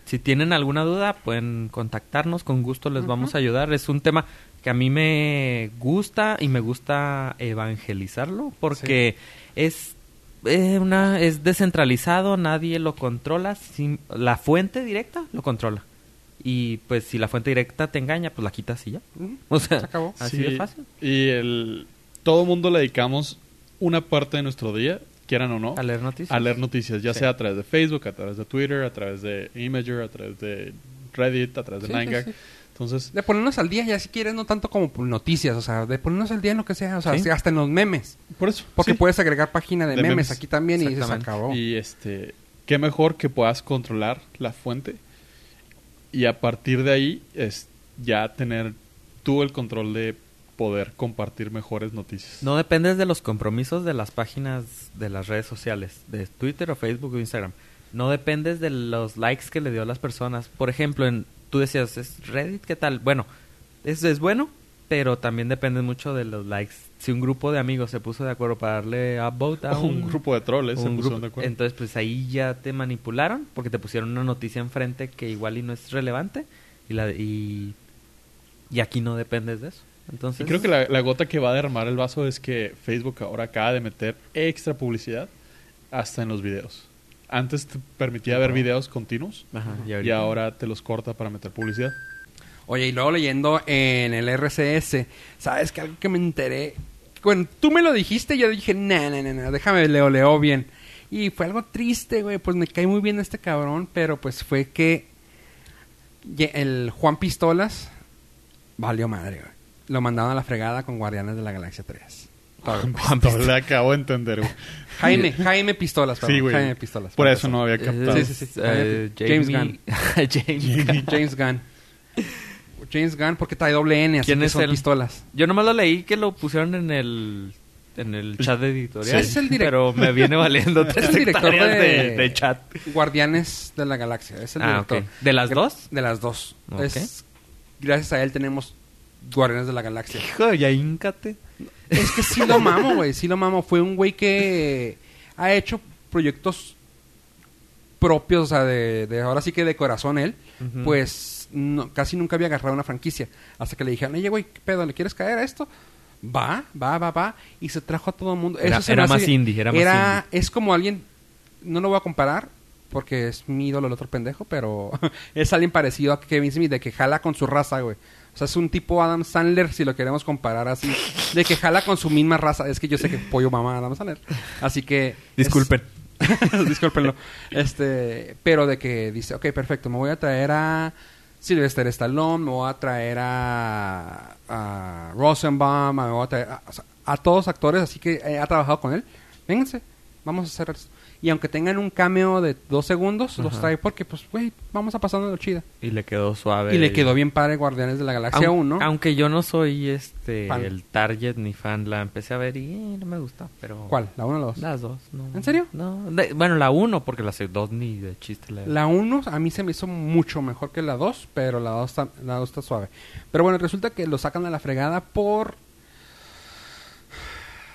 Si tienen alguna duda, pueden contactarnos, con gusto les vamos a ayudar. Es un tema que a mí me gusta y me gusta evangelizarlo porque es eh, una es descentralizado, nadie lo controla, sim- la fuente directa lo controla. Y pues si la fuente directa te engaña, pues la quitas y ya. O sea, Se acabó. así Sí, de fácil. Y el, todo mundo le dedicamos una parte de nuestro día, quieran o no, A leer noticias. a leer noticias, ya Sí. sea a través de Facebook, a través de Twitter, a través de Imager, a través de Reddit, a través de Sí, sí, 9gag. sí. Entonces, De ponernos al día, ya si quieres, no tanto como noticias, o sea, de ponernos al día en lo que sea, o sea, Sí. hasta en los memes. por eso. Porque sí. puedes agregar página de, De memes, memes. aquí también y se acabó. Y este, qué mejor que puedas controlar la fuente y a partir de ahí es ya tener tú el control de poder compartir mejores noticias. No dependes de los compromisos de las páginas de las redes sociales, de Twitter o Facebook o Instagram. No dependes de los likes que le dio a las personas. Por ejemplo, en, tú decías, ¿es Reddit qué tal? Bueno, es, es bueno, pero también depende mucho de los likes. Si un grupo de amigos se puso de acuerdo para darle upvote a un, un grupo de troles se un pusieron grupo, de acuerdo. entonces pues ahí ya te manipularon porque te pusieron una noticia enfrente que igual y no es relevante y la y, y aquí no dependes de eso. Entonces Y creo que la, la gota que va a derramar el vaso es que Facebook ahora acaba de meter extra publicidad hasta en los videos. Antes te permitía ver videos continuos Ajá, y ahora te los corta para meter publicidad. Oye, y luego leyendo en el RCS, ¿sabes que algo que me enteré? Bueno, tú me lo dijiste y yo dije, no, no, no, no, déjame, leo, leo bien. Y fue algo triste, güey, pues me cae muy bien este cabrón, pero pues fue que el Juan Pistolas valió madre, güey. Lo mandaron a la fregada con Guardianes de la Galaxia 3. Todo. No le acabo de entender, güey. Jaime, Jaime Pistolas, perdón, Sí, güey. Jaime Pistolas. Por eso no había captado. Sí, sí, sí. Eh, James James Gunn. James Gunn. James Gunn porque trae doble N, así ¿Quién que es son él? pistolas. Yo nomás lo leí que lo pusieron en el en el chat de editorial. Sí. Es el direct- Pero me viene valiendo Es tres el director hectáreas de- de, de chat. Guardianes de la Galaxia. Es el Ah, director. ok. ¿De las Gra- dos? De las dos. Ok. Es- gracias a él tenemos Guardianes de la Galaxia. Hijo, ya híncate. Es que sí lo mamo, güey. Sí lo mamo. Fue un güey que ha hecho proyectos propios, o sea, de, de- ahora sí que de corazón él. Ujú. Pues no- casi nunca había agarrado una franquicia. Hasta que le dijeron, oye, güey, ¿qué pedo? ¿Le quieres caer a esto? Va, va, va, va. Y se trajo a todo el mundo. Era- Eso era más indie, era más Es como alguien, no lo voy a comparar, porque es mi ídolo el otro pendejo, pero es alguien parecido a Kevin Smith, de que jala con su raza, güey. O sea, es un tipo Adam Sandler, si lo queremos comparar así. De que jala con su misma raza. Es que yo sé que pollo mamá Adam Sandler. Así que... es- Disculpen. Discúlpenlo. Este, pero de que dice, ok, perfecto, me voy a traer a Sylvester Stallone, me voy a traer a, a Rosenbaum, me voy a traer a, sea, a todos actores, así que ha trabajado con él. Vénganse, vamos a hacer esto. Y aunque tengan un cameo de dos segundos, los trae porque, pues, güey, vamos a pasarnos chida. Y le quedó suave. Y le quedó bien padre Guardianes de la Galaxia Aun- 1. Aunque yo no soy este Fan. el target ni fan, la empecé a ver y eh, no me gusta, pero ¿Cuál? ¿La 1 o la 2? Las dos, no. ¿En serio? No, de- bueno, la uno porque la dos ni de chiste la, La 1 a mí se me hizo mucho mejor que la 2, pero la 2 está, la dos está suave. Pero bueno, resulta que lo sacan a la fregada por...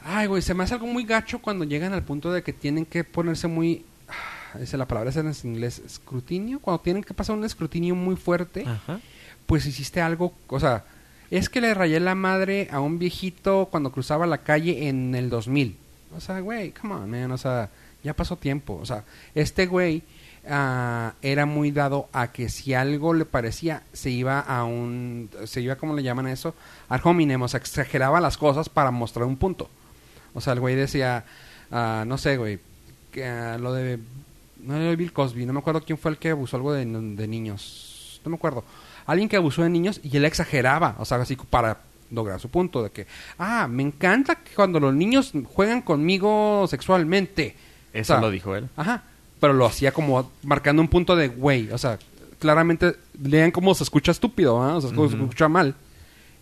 Ay, güey, se me hace algo muy gacho cuando llegan al punto de que tienen que ponerse muy... ah, Esa la palabra es en inglés, escrutinio. Cuando tienen que pasar un escrutinio muy fuerte, Ajá. pues hiciste algo... O sea, es que le rayé la madre a un viejito cuando cruzaba la calle en el 2000. O sea, güey, come on, man. O sea, ya pasó tiempo. O sea, este güey ah, era muy dado a que si algo le parecía, se iba a un... Se iba, ¿cómo le llaman a eso? Al hominem. O sea, exageraba las cosas para mostrar un punto. O sea, el güey decía... ah, no sé, güey. Que, ah, lo de... No de Bill Cosby. No me acuerdo quién fue el que abusó algo de, de niños. No me acuerdo. Alguien que abusó de niños y él exageraba. O sea, así para lograr su punto de que... Ah, me encanta que cuando los niños juegan conmigo sexualmente. Eso O sea, lo dijo él. Ajá. Pero lo hacía como marcando un punto de güey. O sea, claramente lean cómo se escucha estúpido, ¿ah? O sea, cómo se escucha mal.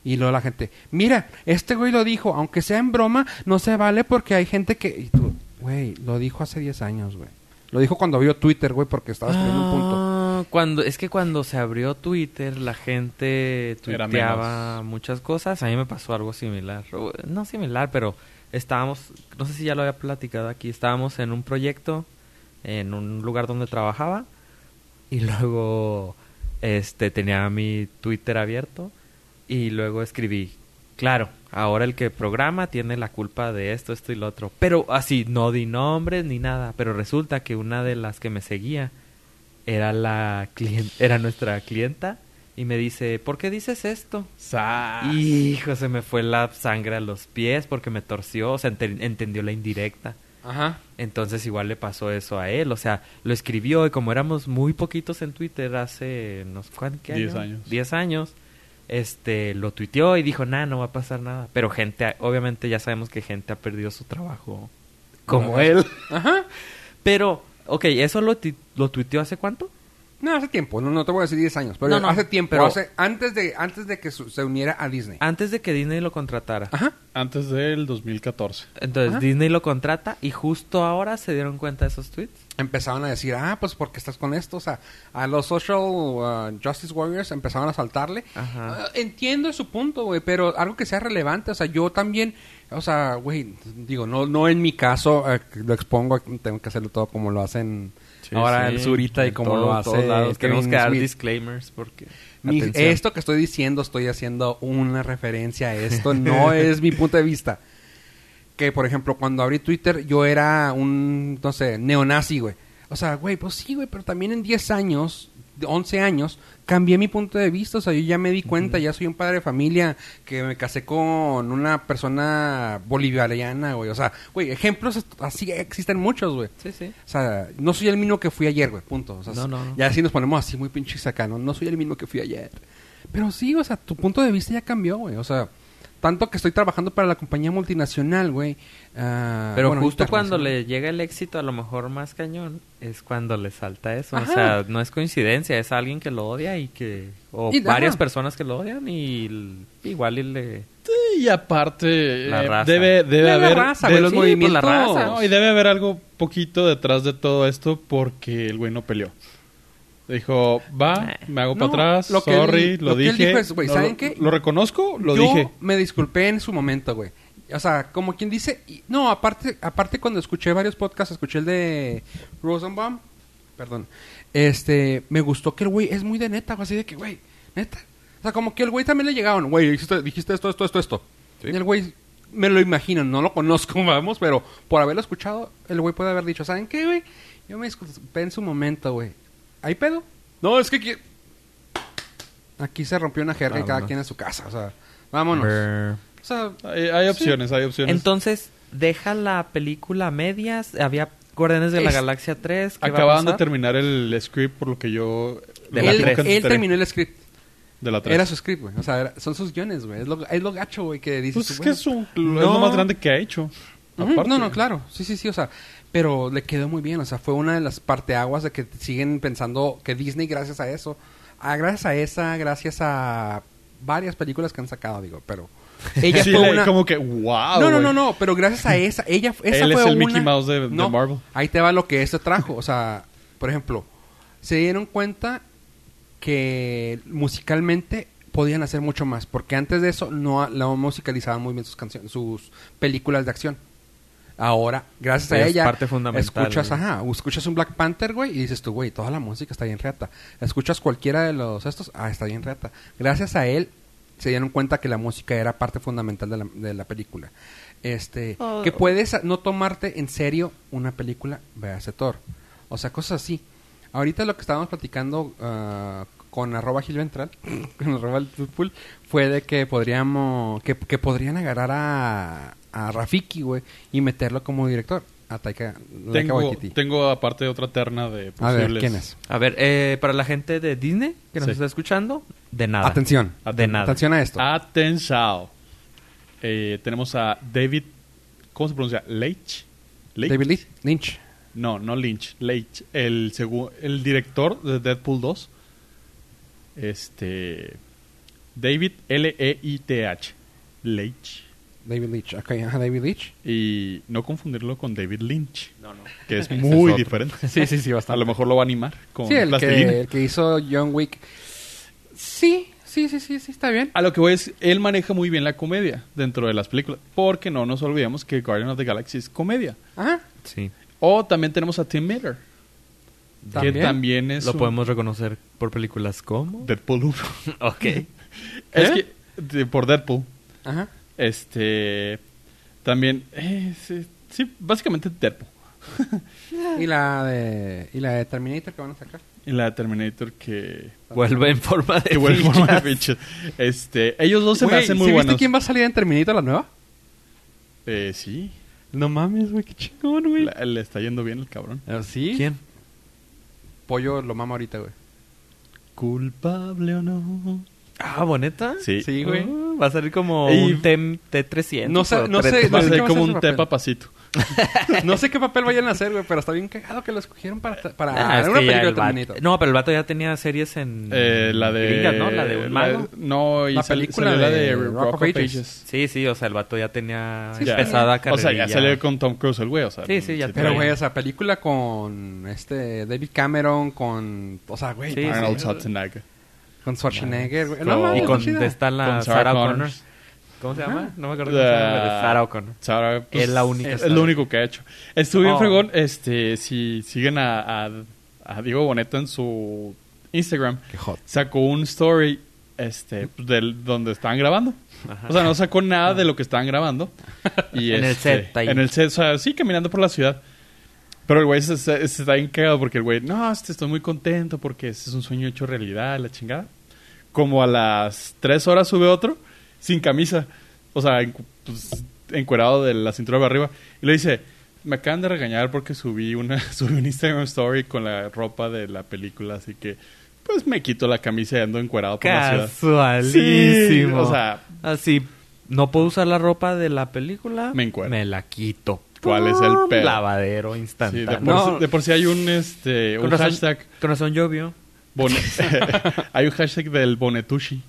Y luego la gente, mira, este güey lo dijo, aunque sea en broma, no se vale porque hay gente que... Y tú, güey, lo dijo hace 10 años, güey. Lo dijo cuando vio Twitter, güey, porque estaba escribiendo un punto. Ah, Cuando, es que cuando se abrió Twitter, la gente tuiteaba muchas cosas. A mí me pasó algo similar. O, No similar, pero estábamos, no sé si ya lo había platicado aquí, estábamos en un proyecto, en un lugar donde trabajaba, y luego este tenía mi Twitter abierto, y luego escribí, claro, ahora el que programa tiene la culpa de esto, esto y lo otro. Pero así, no di nombres ni nada, pero resulta que una de las que me seguía era la era nuestra clienta y me dice, ¿por qué dices esto? Sa- Hijo, se me fue la sangre a los pies porque me torció, o sea, ente- entendió la indirecta. Ajá. Entonces igual le pasó eso a él, o sea, lo escribió y como éramos muy poquitos en Twitter hace, no sé cuánto, ¿qué Diez año? años. Diez años, este, lo tuiteó y dijo, nah, no va a pasar nada. Pero gente, obviamente ya sabemos que gente ha perdido su trabajo como Ajá. él. Ajá. Pero, ok, ¿eso lo, lo tuiteó hace cuánto? No, hace tiempo, no, no te voy a decir 10 años, pero No, no, hace tiempo, pero- hace, antes de antes de que su- se uniera a Disney. Antes de que Disney lo contratara. Ajá. Antes del 2014. Entonces Ajá. Disney lo contrata y justo ahora se dieron cuenta de esos tweets. Empezaron a decir, ah, pues porque estás con esto, o sea, a los social uh, justice warriors empezaron a saltarle. Ajá. Ah, entiendo su punto, güey, pero algo que sea relevante, o sea, yo también, o sea, güey, digo, no no en mi caso, eh, lo expongo, tengo que hacerlo todo como lo hacen ahora el Zurita y todo- lo hace lados. Tenemos que dar Smith. disclaimers porque... Mi- esto que estoy diciendo, estoy haciendo una referencia a esto, no es mi punto de vista. Que, por ejemplo, cuando abrí Twitter, yo era un, no sé, neonazi, güey. O sea, güey, pues sí, güey, pero también en 10 años, 11 años, cambié mi punto de vista. O sea, yo ya me di cuenta, ya soy un padre de familia, que me casé con una persona bolivariana, güey. O sea, güey, ejemplos así existen muchos, güey. Sí, sí. O sea, no soy el mismo que fui ayer, güey, punto. O sea, No, no, no. Ya así nos ponemos así muy pinches acá, ¿no? No soy el mismo que fui ayer. Pero sí, o sea, tu punto de vista ya cambió, güey. O sea, tanto que estoy trabajando para la compañía multinacional, güey. ah, Pero bueno, justo cuando le llega el éxito, a lo mejor más cañón, es cuando le salta eso. Ajá. O sea, no es coincidencia, es alguien que lo odia y que... O Y, varias ajá. personas que lo odian y igual y le... Y aparte, La eh, raza. debe, debe La haber... raza, de- güey, los sí, pues, la movimientos. raza. No, y debe haber algo poquito detrás de todo esto porque el güey no peleó. Dijo, va, me hago No, para atrás, lo que sorry, él- lo, lo que él dijo es, no, ¿saben qué? Lo reconozco, lo Yo dije. me disculpé en su momento, güey. O sea, como quien dice... y- no, aparte, aparte cuando escuché varios podcasts, escuché el de Rosenbaum. Perdón. Este, me gustó que el güey es muy de neta, así de que, güey, neta. O sea, como que el güey también le llegaban, güey, dijiste, dijiste esto, esto, esto, esto. Sí. Y el güey, me lo imagino, no lo conozco, vamos, pero por haberlo escuchado, el güey puede haber dicho, ¿saben qué, güey? Yo me disculpé en su momento, güey. ¿Hay pedo? No, es que... Aquí se rompió una jerga y cada Vámonos. quien en su casa, o sea, vámonos. Brr. O sea, Hay, hay opciones, hay opciones. Entonces, deja la película a medias. Había Guardianes de la Es- Galaxia 3. ¿qué va a Acababan de pasar? terminar el script por lo que yo... De la él, tres. él terminó el script. De la 3. Era su script, güey. O sea, era- son sus guiones, güey. Es lo, es lo gacho, güey, que dices. Pues tú, es que es, un- es No. lo más grande que ha hecho. Ujú, Aparte. No, no, claro. Sí, sí, sí. O sea, pero le quedó muy bien. O sea, fue una de las parteaguas de que siguen pensando que Disney, gracias a eso, ah, gracias a esa, gracias a varias películas que han sacado, digo, pero ella Sí, fue una. como que, wow. no, no, no, no, pero gracias a esa, ella, esa Él es fue el una... Mickey Mouse de- de No, Marvel. Ahí te va lo que esto trajo, o sea, por ejemplo, se dieron cuenta que musicalmente podían hacer mucho más, porque antes de eso no, no musicalizaban muy bien sus canciones, sus películas de acción. Ahora, gracias a Es ella, parte fundamental, escuchas, güey. ajá, escuchas un Black Panther, güey, y dices tú, güey, toda la música está bien reata. Escuchas cualquiera de los estos, ah, está bien reata. Gracias a él se dieron cuenta que la música era parte fundamental de la, de la película. Este, Oh. que puedes no tomarte en serio una película, véase Thor. O sea, cosas así. Ahorita lo que estábamos platicando ah, con arroba Gil Ventral, con arroba el Deadpool, fue de que podríamos, que, que podrían agarrar a, a Rafiki, güey, y meterlo como director. A Taika, Tengo, Waititi. tengo aparte otra terna de A ver, posibles. ¿quién es? A ver, eh, para la gente de Disney que nos Sí. está escuchando, de nada. Atención. De nada. Atención a esto. Atención. Eh, tenemos a David, ¿cómo se pronuncia? Leitch. Leitch. David Lynch. Lynch. No, no Lynch, Leitch, el el director de Deadpool 2. Este David L E I T H. Leitch David Lynch. Ok, ajá, David Lynch. y no confundirlo con David Lynch, No, no. que es muy es diferente. Sí, sí, sí, A bastante. lo mejor lo va a animar con Sí, el plastilina. que, el que hizo John Wick. Sí, sí, sí, sí, sí, está bien. A lo que voy es, él maneja muy bien la comedia dentro de las películas, porque no nos olvidemos que Guardian of the Galaxy es comedia. Ajá. Sí. O también tenemos a Tim Miller, ¿También? que también es Lo un- podemos reconocer por películas como... Deadpool 1. ok. Es ¿Eh? que de- por Deadpool. Ajá. Este. También. eh, sí, sí, básicamente Deadpool. Y la de y la de Terminator que van a sacar. Y la de Terminator que. Vuelve en forma de Que vuelve en forma de fichas. Este. Ellos dos se me hacen ¿sí muy viste buenos. quién va a salir en Terminator la nueva? Eh, sí. No mames, güey, qué chingón, güey. La- le está yendo bien el cabrón. ¿Sí? ¿Quién? Pollo lo mama ahorita, güey. ¿Culpable o no? Ah, ¿boneta? Sí. Sí, güey. Ah, va a salir como Y- un T- T300. No sé- o no sé- T300. Va a sé como un ese té papel. papacito. no sé qué papel vayan a hacer, güey, pero está bien cagado que lo escogieron para, para Ah, es una película de Terminator. No, pero el vato ya tenía series en... Eh, la de... gringas, ¿no? La de un mago. no, y La sal- película salió la de Rock Rock of Ages. Ages. Sí, sí, o sea, el vato ya tenía Sí, empezada O sea, ya salió con Tom Cruise el güey, o sea... Sí, sí, ya sí Pero, güey, esa película con este David Cameron, con... O sea, güey, Sí, Arnold sí. Schwarzenegger. Con Schwarzenegger, güey. No, mames, Y con chida. está la Con Sarah Sarah O'Connor. Connors. ¿Cómo se llama? Ajá. No me acuerdo cómo se llama. es Sarah O'Connor. Sarah, pues, Es la única Es, Sarah. lo único que ha hecho. Estuvo bien Oh. fregón. Este, si siguen a, a, a Diego Boneta en su Instagram, Qué hot. sacó un story este, del, donde estaban grabando. Ajá. O sea, no sacó nada de lo que estaban grabando. Y En el este, set, ahí. En el set, o sea, sí, caminando por la ciudad. Pero el güey se, se- se está bien cagado porque el güey, no, este, estoy muy contento porque este es un sueño hecho realidad, la chingada. Como a las tres horas sube otro, sin camisa. O sea, en- pues, encuerado de la cintura para arriba. Y le dice, me acaban de regañar porque subí una subí un Instagram story con la ropa de la película, así que pues me quito la camisa y ando encuerado por la ciudad. Casualísimo. Sí, o sea- Así, no puedo usar la ropa de la película. Me. Me la quito. ¿Cuál es el pedo? Lavadero Sí, instantáneo. de, por No. sí, de por sí hay un este Con un razón- hashtag Con razón llovió. bone- hay un hashtag del bonetushi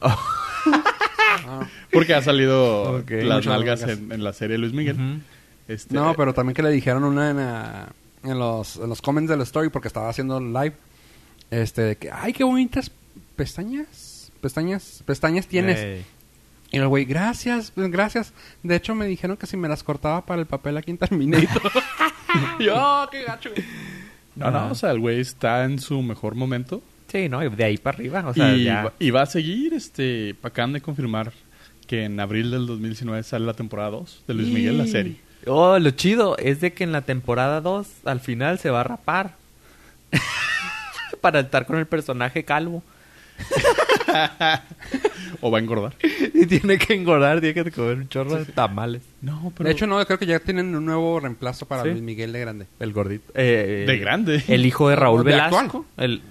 porque ha salido las nalgas nalgas. en, en la serie de Luis Miguel. Este, No, pero también que le dijeron una en, ah, en los, en los comments de la story porque estaba haciendo live. Este, de que, ay, qué bonitas pestañas. Pestañas, pestañas tienes. Ey. Y el güey, gracias, pues, gracias. De hecho, me dijeron que si me las cortaba para el papel aquí en Terminator. Yo, "Oh, qué gacho. no, no, o sea, el güey está en su mejor momento Sí, no, y de ahí para arriba. O sea, y, ya. va- y va a seguir este acaban de confirmar que en abril del 2019 sale la temporada 2 de Luis Miguel la serie. Oh, lo chido es de que en la temporada 2 al final se va a rapar. Para estar con el personaje calvo. o va a engordar. Y tiene que engordar, tiene que comer un chorro de tamales. No, pero De hecho, no, creo que ya tienen un nuevo reemplazo para ¿Sí? Luis Miguel de grande. El gordito. Eh, De grande. El hijo de Raúl ¿De Velasco. actual? El,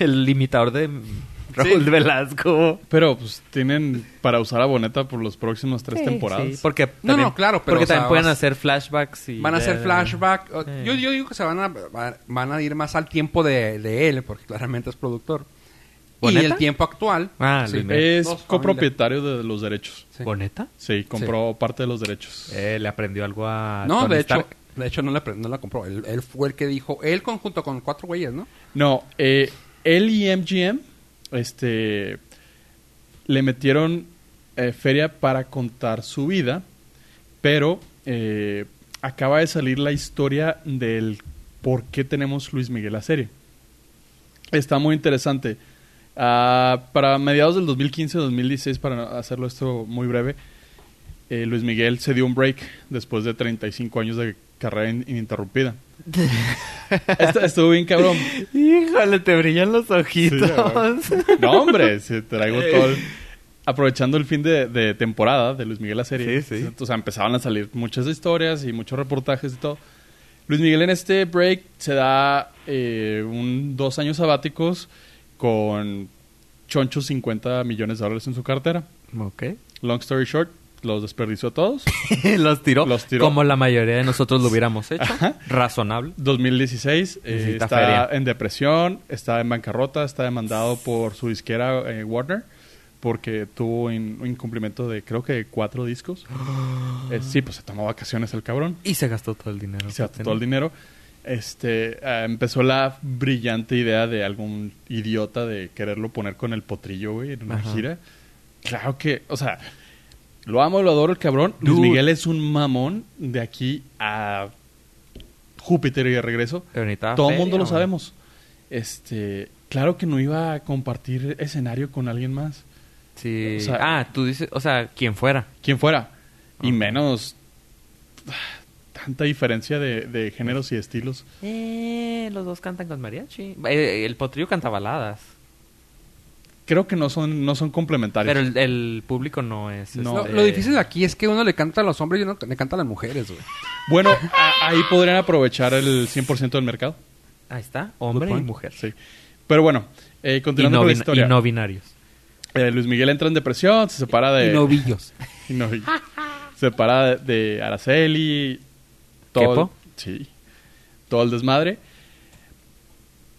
el, imitador de Raúl Sí. Velasco. Pero pues tienen para usar a Boneta por los próximos tres Sí, temporadas. sí, porque No, también, no, claro, pero, porque o sea, también pueden vas- hacer flashbacks y Van a hacer de- flashback. o- Sí. Yo, yo digo que se van a, va- van a ir más al tiempo de, de él, porque claramente es productor. Y ¿Boneta? el tiempo actual. Ah. Es Dos, copropietario de los derechos. Sí. ¿Boneta? Sí, compró parte de los derechos. Eh, le aprendió algo a No, Tony de hecho, de hecho no la, pre- no la compró. Él, él fue el que dijo, él conjunto con cuatro güeyes, ¿no? No, eh, él y MGM este, le metieron eh, feria para contar su vida, pero eh, acaba de salir la historia del por qué tenemos Luis Miguel la serie. Está muy interesante. Ah, para mediados del 2015-2016, para hacerlo esto muy breve, eh, Luis Miguel se dio un break después de 35 años de carrera in- ininterrumpida. Esto- Estuvo bien cabrón. Híjole, te brillan los ojitos. Sí, No, hombre, traigo todo. el- Aprovechando el fin de, de temporada de Luis Miguel la serie. Sí, sí. O sea, empezaban a salir muchas historias y muchos reportajes y todo. Luis Miguel en este break se da eh, un dos años sabáticos con chonchos 50 millones de dólares en su cartera. ok. Long story short, los desperdició todos. los tiró. Los tiró. Como la mayoría de nosotros lo hubiéramos hecho. Razonable. 2016 eh, está feria. en depresión, está en bancarrota, está demandado por su disquera eh, Warner porque tuvo in- un incumplimiento de creo que cuatro discos. Eh, sí, pues se tomó vacaciones el cabrón Y se gastó todo el dinero. y se gastó todo el dinero. Este eh, empezó la brillante idea de algún idiota de quererlo poner con el potrillo, güey, en una Ajá. gira. Claro que, o sea, lo amo, lo adoro el cabrón. Luis. Miguel es un mamón de aquí a Júpiter y de regreso. Todo el mundo lo sabemos. Este, claro que no iba a compartir escenario con alguien más. Sí. O sea- ah, tú dices, o sea, quien fuera. Quien fuera. Y menos tanta diferencia de, de géneros y estilos. Eh, los dos cantan con mariachi. Eh, el potrillo canta baladas. Creo que no son, no son complementarios. Pero el, el público no es. No. Lo, este, lo difícil aquí es que uno le canta a los hombres y uno le canta a las mujeres, güey. Bueno, a- ahí podrían aprovechar el 100% del mercado. Ahí está, hombre y mujer. Sí. Pero bueno, eh, continuando no, con la historia. y no binarios. Eh, Luis Miguel entra en depresión, se separa de... Y novillos. y no- separa de, de Araceli, todo, sí, todo el desmadre.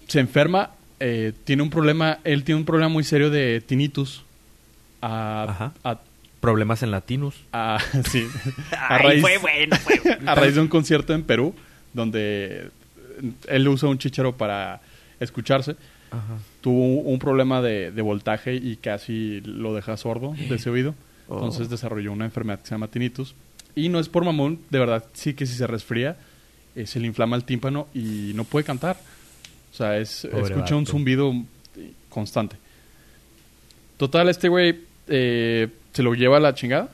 Se enferma, eh, tiene un problema, él tiene un problema muy serio de tinnitus. A, Ajá. a- Problemas en latinos. a- sí, a Ay, raíz, fue bueno, fue bueno. a raíz de un concierto en Perú, donde él usa un chicharo para escucharse. Ajá. Tuvo un problema de, de voltaje y casi lo deja sordo de ese oído. Oh. Entonces desarrolló una enfermedad que se llama tinnitus. Y no es por mamón, de verdad, sí que si se resfría, eh, se le inflama el tímpano y no puede cantar. O sea, es, Pobre escucha un zumbido eh, constante. Total, este güey eh, se lo lleva a la chingada.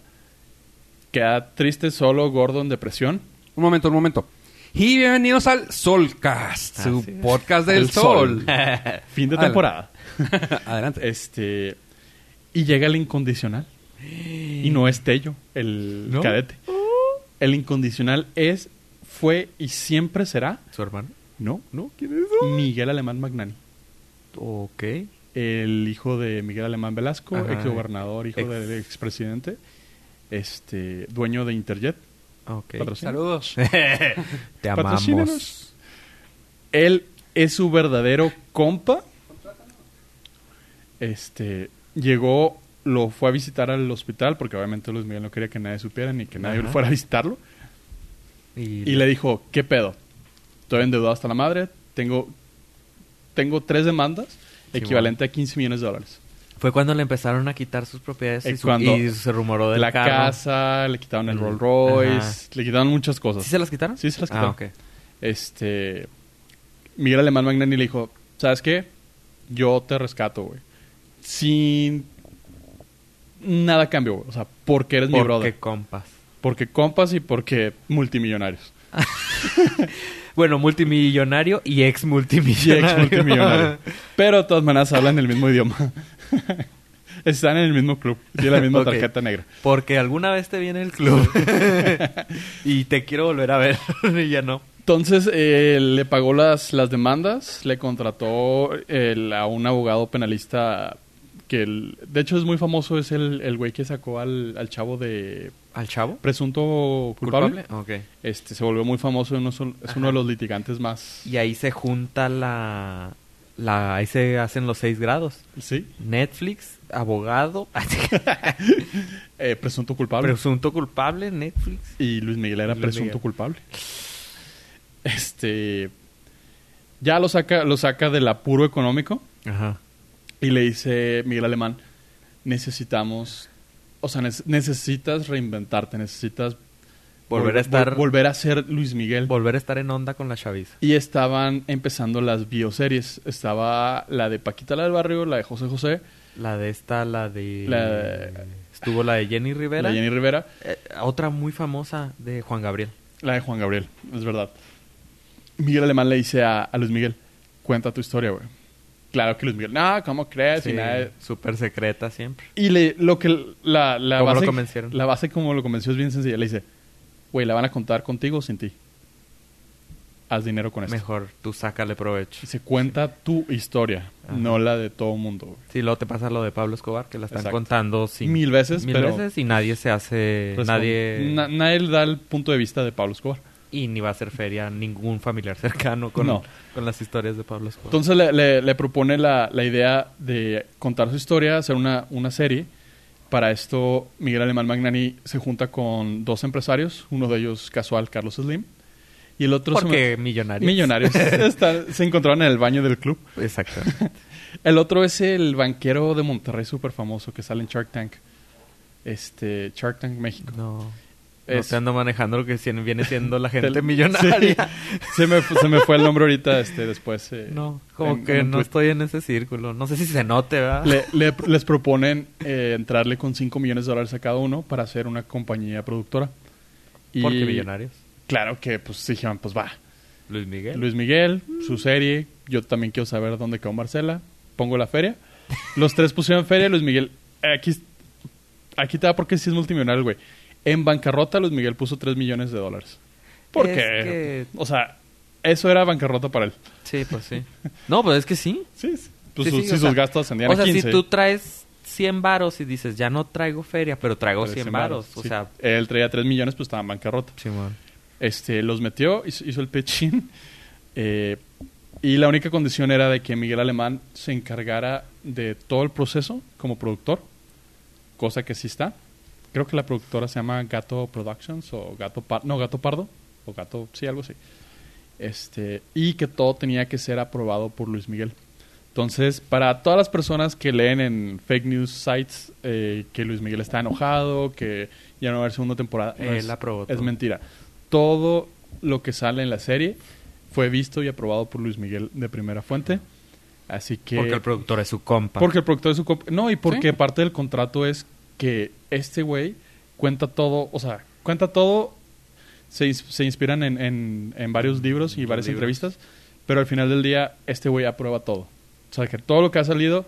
Queda triste, solo, gordo, en depresión. Un momento, un momento. Y bienvenidos al Solcast, su podcast del El sol. sol. Fin de temporada. Adelante. Este. Y llega el incondicional. Y no es Tello, el ¿No? cadete. El incondicional es, fue y siempre será, ¿Su hermano? ¿no? ¿No? ¿Quién es Miguel Alemán Magnani. Ok. El hijo de Miguel Alemán Velasco, Ajá. ex gobernador, hijo Ex- del expresidente, este, dueño de Interjet. Ok. Saludos. Te Patrocínanos. amamos. Él es su verdadero compa. Este llegó, lo fue a visitar al hospital porque obviamente Luis Miguel no quería que nadie supiera ni que nadie Ajá. fuera a visitarlo. Y, Y le dijo, ¿qué pedo? Estoy endeudado hasta la madre, tengo, tengo tres demandas, Sí, equivalente a 15 millones de dólares. Fue cuando le empezaron a quitar sus propiedades y, Eh, su- y se rumoró del la carro. casa, le quitaron el El- Rolls Royce, ajá. le quitaron muchas cosas. ¿Sí se las quitaron? Sí, se las Ah, quitaron. Este, Miguel Alemán Magnani le dijo, ¿sabes qué? Yo te rescato, güey. Sin nada a cambio, güey. O sea, porque eres mi Porque brother. compas. Porque compas y porque multimillonarios. Bueno, multimillonario y ex Y multimillonario. ex multimillonario. Pero de todas maneras hablan el mismo idioma. Están en el mismo club. Tienen la misma tarjeta negra. Porque alguna vez te viene el club. y te quiero volver a ver. y ya no. Entonces eh, le pagó las, las demandas, le contrató el- a un abogado penalista que el- de hecho es muy famoso, es el, el güey que sacó al, al chavo de ¿Al chavo? presunto culpable. Este se volvió muy famoso, uno es uno de los litigantes más... Y ahí se junta la... la ahí se hacen los seis grados. Sí, Netflix, abogado, eh, presunto culpable. presunto culpable, Netflix. y Luis Miguel era Luis presunto Miguel. culpable. Este... Ya lo saca, lo saca del apuro económico. Ajá. Y le dice Miguel Alemán, necesitamos, o sea, necesitas reinventarte, necesitas Volver a estar- vol- volver a ser Luis Miguel. Volver a estar en onda con la chaviza. y estaban empezando las bioseries. Estaba la de Paquita la del Barrio, la de José José, La de esta, la de... La- Estuvo la de Jenny Rivera. la de Jenny Rivera, Eh, otra muy famosa de Juan Gabriel. la de Juan Gabriel, es verdad. Miguel Alemán le dice a, a Luis Miguel, cuenta tu historia, güey. Claro que Luis Miguel, no, ¿cómo crees? Y nada- súper secreta siempre. Y le, lo que la, la ¿Cómo lo base, convencieron? la base como lo convenció es bien sencilla. Le dice, güey, la van a contar contigo o sin ti. Haz dinero con esto. Mejor tú sácale provecho. Y se cuenta tu historia, Ajá. no la de todo mundo. güey. Sí, luego te pasa lo de Pablo Escobar, que la están Exacto. contando sin- Mil veces, mil pero- veces y nadie se hace... Respon- Nadie... Na- nadie da el punto de vista de Pablo Escobar. Y ni va a hacer feria ningún familiar cercano con, No. con las historias de Pablo Escobar. Entonces le, le- le propone la, la idea de contar su historia, hacer una, una serie. Para esto, Miguel Alemán Magnani se junta con dos empresarios, uno de ellos casual, Carlos Slim, y el otro... Porque me- millonarios. Millonarios. Se encontraron en el baño del club. Exacto. El otro es el banquero de Monterrey súper famoso que sale en Shark Tank. Este, Shark Tank México. No. No Es- te ando manejando lo que viene siendo la gente millonaria. Sí. Se, me, se me fue el nombre ahorita este, después. eh, No, como en- que en no estoy en ese círculo. No sé si se note, ¿verdad? Le- le- les proponen eh, entrarle con 5 millones de dólares a cada uno para hacer una compañía productora. Y Porque millonarios. Claro que pues dijeron, pues va. Luis Miguel. Luis Miguel, su serie, yo también quiero saber dónde quedó Marcela, pongo la feria. Los tres pusieron feria, Luis Miguel, eh, aquí, aquí te da porque sí es multimillonario, güey. En bancarrota Luis Miguel puso 3 millones de dólares. Porque, Es que- o sea, eso era bancarrota para él. Sí, pues sí. No, pues es que sí. Sí, sí. Pues Sí, sus, sí, sí, sus sea- gastos ascendían O sea, a 15. si tú traes 100 varos y dices, ya no traigo feria, pero traigo Pero 100 100 varos. O sí. sea, Él traía 3 millones, pues estaba en bancarrota. Simón. Este, los metió, hizo, hizo el pitching. eh, y la única condición era de que Miguel Alemán se encargara de todo el proceso como productor, cosa que sí está. Creo que la productora se llama Gato Productions o Gato Par no, Gato Pardo o Gato, sí, algo así. Este, y que todo tenía que ser aprobado por Luis Miguel. Entonces, para todas las personas que leen en fake news sites eh, que Luis Miguel está enojado, que ya no va a haber segunda temporada, Él es, aprobó es mentira. Todo lo que sale en la serie fue visto y aprobado por Luis Miguel de primera fuente. Así que... Porque el productor es su compa. Porque el productor es su... comp- No, y porque Sí. parte del contrato es que este güey cuenta todo, o sea, cuenta todo, se, se inspiran en, en- en varios libros y varias libros. entrevistas, pero al final del día este güey aprueba todo. O sea, que todo lo que ha salido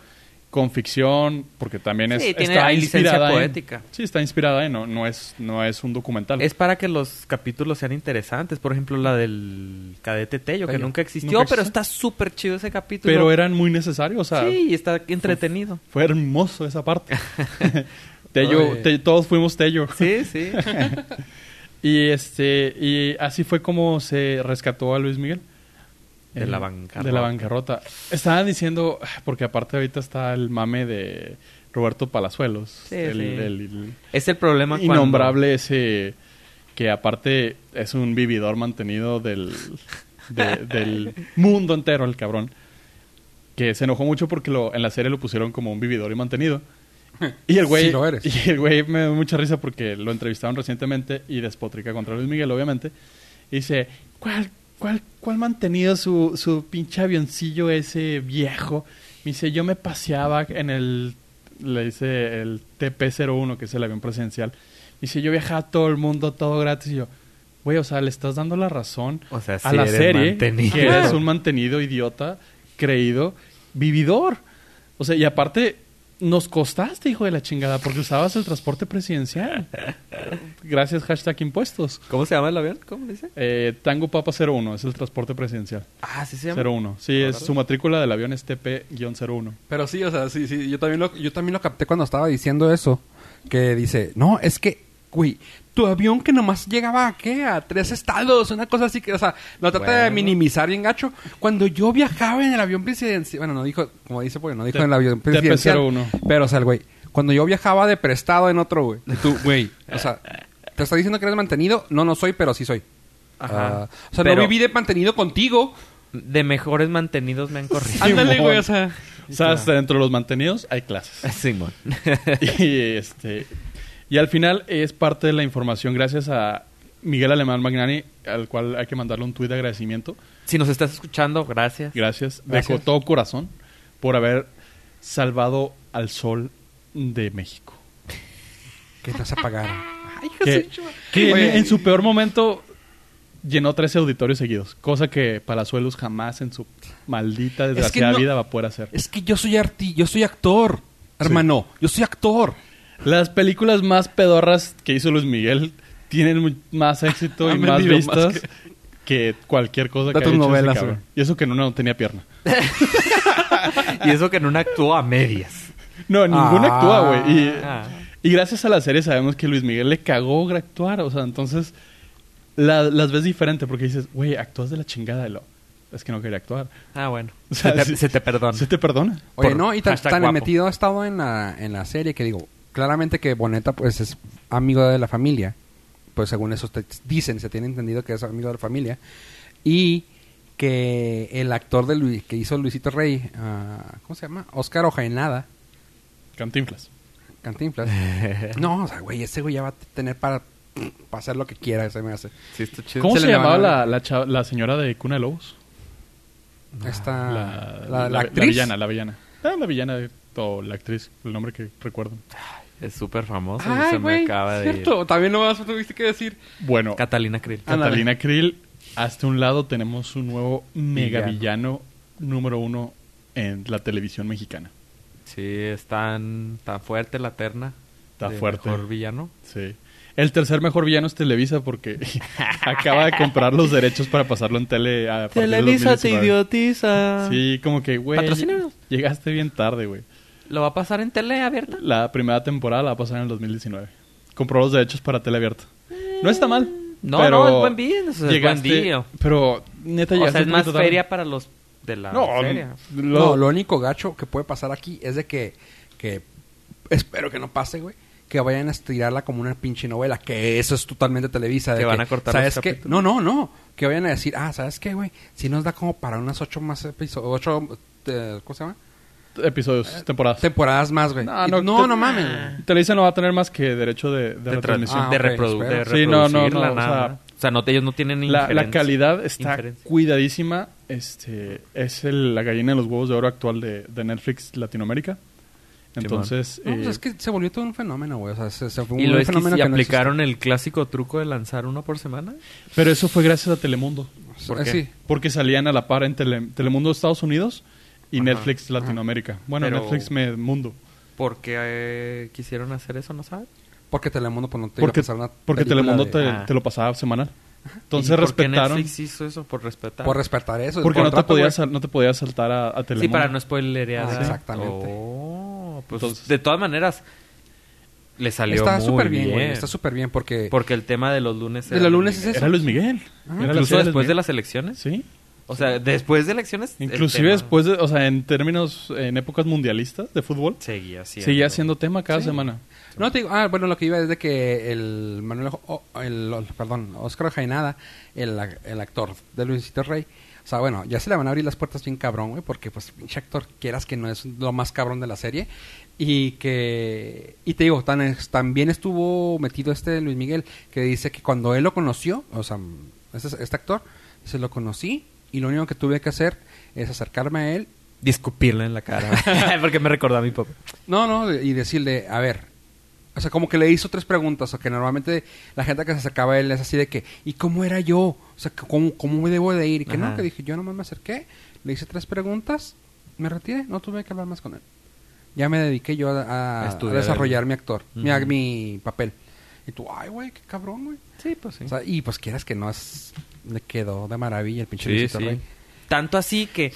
con ficción, porque también es, Sí, tiene está inspirada en- poética. sí, está inspirada en, no, no, es, no es un documental. Es para que los capítulos sean interesantes. Por ejemplo, la del cadete Tello, que nunca existió, Nunca pero está súper chido ese capítulo. pero eran muy necesarios, o sea, Sí, está entretenido. fue hermoso esa parte. Tello, te- todos fuimos Tello. Sí, sí. Y este y así fue como se rescató a Luis Miguel. De la bancarrota. De la bancarrota. Estaban diciendo, porque aparte ahorita está el mame de Roberto Palazuelos. Sí, el, sí. el- es el problema cuando... innombrable ese que aparte es un vividor mantenido del, de- del mundo entero, el cabrón. Que se enojó mucho porque lo, en la serie lo pusieron como un vividor y mantenido. Y el güey, Sí lo eres. y el güey me dio mucha risa porque lo entrevistaron recientemente y despotrica contra Luis Miguel, obviamente. Y dice, ¿cuál, cuál, cuál mantenido su, su pinche avioncillo ese viejo? Me dice, yo me paseaba en el, le dice el TP-01, que es el avión presidencial. Me dice, yo viajaba a todo el mundo, todo gratis. Y yo, güey, o sea, le estás dando la razón O sea, a la eres serie mantenido. que eres un mantenido idiota, creído, vividor. O sea, y aparte, nos costaste, hijo de la chingada, porque usabas el transporte presidencial. Gracias, hashtag impuestos. ¿Cómo se llama el avión? ¿Cómo dice? Eh, Tango Papa 01 es el transporte presidencial. Ah, sí se llama. 01. Sí, es, su matrícula del avión es TP-01. Pero sí, o sea, sí, sí, yo también lo, yo también lo capté cuando estaba diciendo eso. Que dice, no, es que, güey, tu avión que nomás llegaba a qué? A tres estados, una cosa así que, o sea, lo trata de minimizar bien gacho. Cuando yo viajaba en el avión presidencial, bueno, no dijo, como dice, porque no dijo T- en el avión presidencial. TP-01. Pero, o sea, el güey, cuando yo viajaba de prestado en otro, güey, tú, güey, o sea, ¿te está diciendo que eres mantenido? No, no soy, pero sí soy. Ajá. Ah, o sea, Pero no viví de mantenido contigo. De mejores mantenidos me han corrido. Ándale, güey, o sea. O sea, hasta dentro de los mantenidos hay clases. Simón. y este y al final es parte de la información gracias a Miguel Alemán Magnani, al cual hay que mandarle un tuit de agradecimiento. si nos estás escuchando, gracias. Gracias, de Gracias. co- todo corazón por haber salvado al sol de México. Que te apagaron. Ay, Que, de que en- Oye, en, su peor momento llenó 13 auditorios seguidos, cosa que Palazuelos jamás en su maldita desgraciada no- vida va a poder hacer. Es que yo soy arti, yo soy actor, hermano. Yo soy actor. Las películas más pedorras que hizo Luis Miguel tienen más éxito y más vistas más que... cualquier cosa De que haya tus hecho ese novelas, güey. Y eso que en una no tenía pierna. y eso que en una actuó a medias. No, ninguna Ah. actúa, güey. Y, Ah. y gracias a la serie sabemos que Luis Miguel le cagó actuar. O sea, entonces la- las ves diferente porque dices, güey, actúas de la chingada. Y lo, es que no quería actuar. Ah, bueno. O sea, se, te, sí. se te perdona. Se te perdona. Oye, Por no, y tan, tan metido ha estado en la, en la serie que digo, claramente que Boneta pues es amigo de la familia. Pues según eso te dicen, se tiene entendido que es amigo de la familia. Y que el actor de Luis, que hizo Luisito Rey, ah, ¿cómo se llama? Oscar Ojaenada, Cantinflas. Cantinflas. no, o sea, güey, ese güey ya va a tener para, para hacer lo que quiera, se me hace. Sí, está chido. ¿Cómo Se llamaba la, la, chava- la señora de Cuna de Lobos? Esta, la, la, la la actriz. villana, la villana. Ah, la villana de, la actriz, el nombre que recuerdo. Es súper famoso. y Ay, se me acaba de ir. cierto. También no más tuviste que decir. Bueno, Catalina Krill. Catalina Krill, hasta un lado tenemos un nuevo mega Villano. villano número uno en la televisión mexicana. Sí, es tan, tan fuerte la terna. Está de fuerte. Mejor villano. Sí. El tercer mejor villano es Televisa porque acaba de comprar los derechos para pasarlo en tele a Televisa te 2019. idiotiza. Sí, como que, güey, llegaste bien tarde, güey. ¿Lo va a pasar en tele abierta? La primera temporada la va a pasar en el 2019. Compró los derechos para tele abierta. No está mal. No, pero no, es buen business, es buen llegaste- deal. Pero, neta, O llegaste sea, es más feria para los de la No, feria. lo- No, lo único gacho que puede pasar aquí es de que, que espero que no pase, güey. Que vayan a estirarla como una pinche novela. Que eso es totalmente Televisa. de Que van a cortar ¿Sabes los qué? No, no, no. Que vayan a decir, ah, ¿sabes qué, güey? Si nos da como para unas ocho más episodios. Ocho, eh, ¿cómo se llama? Episodios, temporadas. Temporadas más, güey. No, Y- no, no, te- no mames. Televisa no va a tener más que derecho de, de de, tra- retransmisión. Ah, de, ok, reprodu- de espero. Sí, no, no, no, o nada. sea, O sea, no, ellos no tienen La, la calidad está cuidadísima. Este, es el- la gallina de los huevos de oro actual de, de Netflix Latinoamérica. Entonces, No, pues eh, es que se volvió todo un fenómeno, güey. O sea, se, se fue Y un lo es que fenómeno no aplicaron el clásico truco de lanzar uno por semana. pero eso fue gracias a Telemundo. ¿Por Eh, qué? Sí. Porque salían a la par en Tele- Telemundo de Estados Unidos y Ajá. Netflix Latinoamérica. Bueno, Pero- Netflix me, Mundo. ¿Por qué eh, quisieron hacer eso? ¿No sabes? Porque Telemundo pues, no te Porque, iba a pasar una porque Telemundo de- te, Ah. te lo pasaba semanal. Entonces ¿Y por qué respetaron. Netflix hizo eso? Por respetar. Por respetar eso. Porque no te, podías, no te podías saltar a, a Telemundo. Sí, para no spoilerear. Ah, exactamente. Oh, pues Entonces- de todas maneras, le salió Está muy súper bien, bien. güey. Está súper bien porque... Porque el tema de los lunes De era los Luis lunes es Miguel. eso. Era Luis Miguel. Ah, Era Incluso de después Luis de Miguel. las elecciones. Sí. O sea, después de elecciones. el Inclusive tema después de, o sea, en términos, en épocas mundialistas de fútbol, Seguía siendo. seguía siendo tema cada Sí. semana. No te digo, ah, bueno, lo que iba es de que el Manuel, el, perdón, Oscar Jainada, el, el actor de Luisito Rey, o sea, bueno, ya se le van a abrir las puertas bien cabrón, güey, porque pues pinche actor, quieras que no es lo más cabrón de la serie, y que, y te digo, tan, también estuvo metido este Luis Miguel, que dice que cuando él lo conoció, o sea, este, este actor, se lo conocí, y lo único que tuve que hacer es acercarme a él Discupirle en la cara. Porque me recordó a mi papá. No, no, y decirle, a ver, o sea, como que le hizo tres preguntas, o que normalmente la gente que se acercaba a él es así de que, ¿y cómo era yo? O sea, ¿cómo, cómo me debo de ir? Y que no, que dije, yo nomás me acerqué, le hice tres preguntas, me retiré, no tuve que hablar más con él. Ya me dediqué yo a, a- A desarrollar mi actor, mi, Ujú. mi papel. Y tú, ay, güey, qué cabrón, güey. Sí, pues sí. O sea, y pues quieras que no, es, le quedó de maravilla el pinche Sí, Luisito sí. Rey. Tanto así que,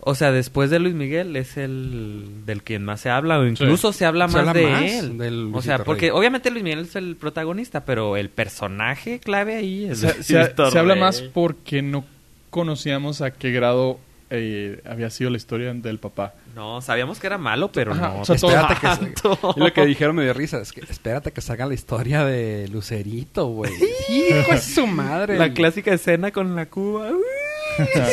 o sea, después de Luis Miguel es el del quien más se habla, o incluso se habla Se más habla de más él. del o sea, porque Rey. obviamente Luis Miguel es el protagonista, pero el personaje clave ahí es Se, se- Luisito se habla más porque no conocíamos a qué grado eh, había sido la historia del papá. No, sabíamos que era malo, pero Ajá, no. o sea, todo- Espérate que. Y lo que dijeron me dio risa, es que espérate que salga la historia de Lucerito, güey. Hijo de su madre. La clásica escena con la cuba.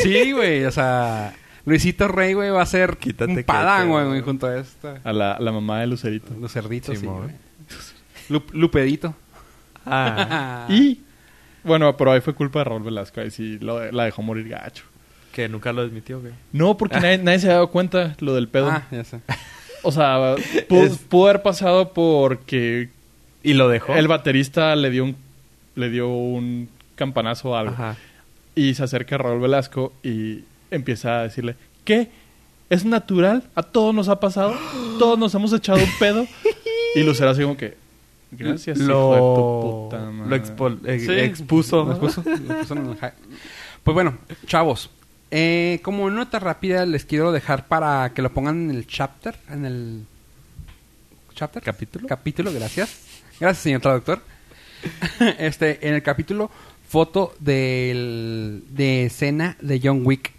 Sí, güey, o sea, Luisito Rey, güey, va a ser Quítate un padán, güey, junto a esta. A la, la mamá de Lucerito. Lucerito, sí, güey. Lup- Lupedito. Ah, Y, bueno, pero ahí fue culpa de Raúl Velasco. Ahí sí lo- la dejó morir gacho. Que nunca lo admitió, güey. No, porque nadie, nadie se ha dado cuenta lo del pedo. Ah, ya sé. O sea, pudo, Es- pudo haber pasado porque Y lo dejó. el baterista le dio un, le dio un campanazo o algo. Ajá. Y se acerca a Raúl Velasco y empieza a decirle, ¿qué? ¿Es natural? ¿A todos nos ha pasado? ¿Todos nos hemos echado un pedo? Y Lucero así como que, gracias, hijo de tu puta madre". lo expo- eh, Sí. expuso. Lo expuso, lo puso en el hi- Pues bueno, chavos. Eh, como nota rápida les quiero dejar para que lo pongan en el chapter, en el chapter ¿Capítulo? capítulo, gracias. Gracias, señor traductor. este, en el capítulo foto del, de escena de John Wick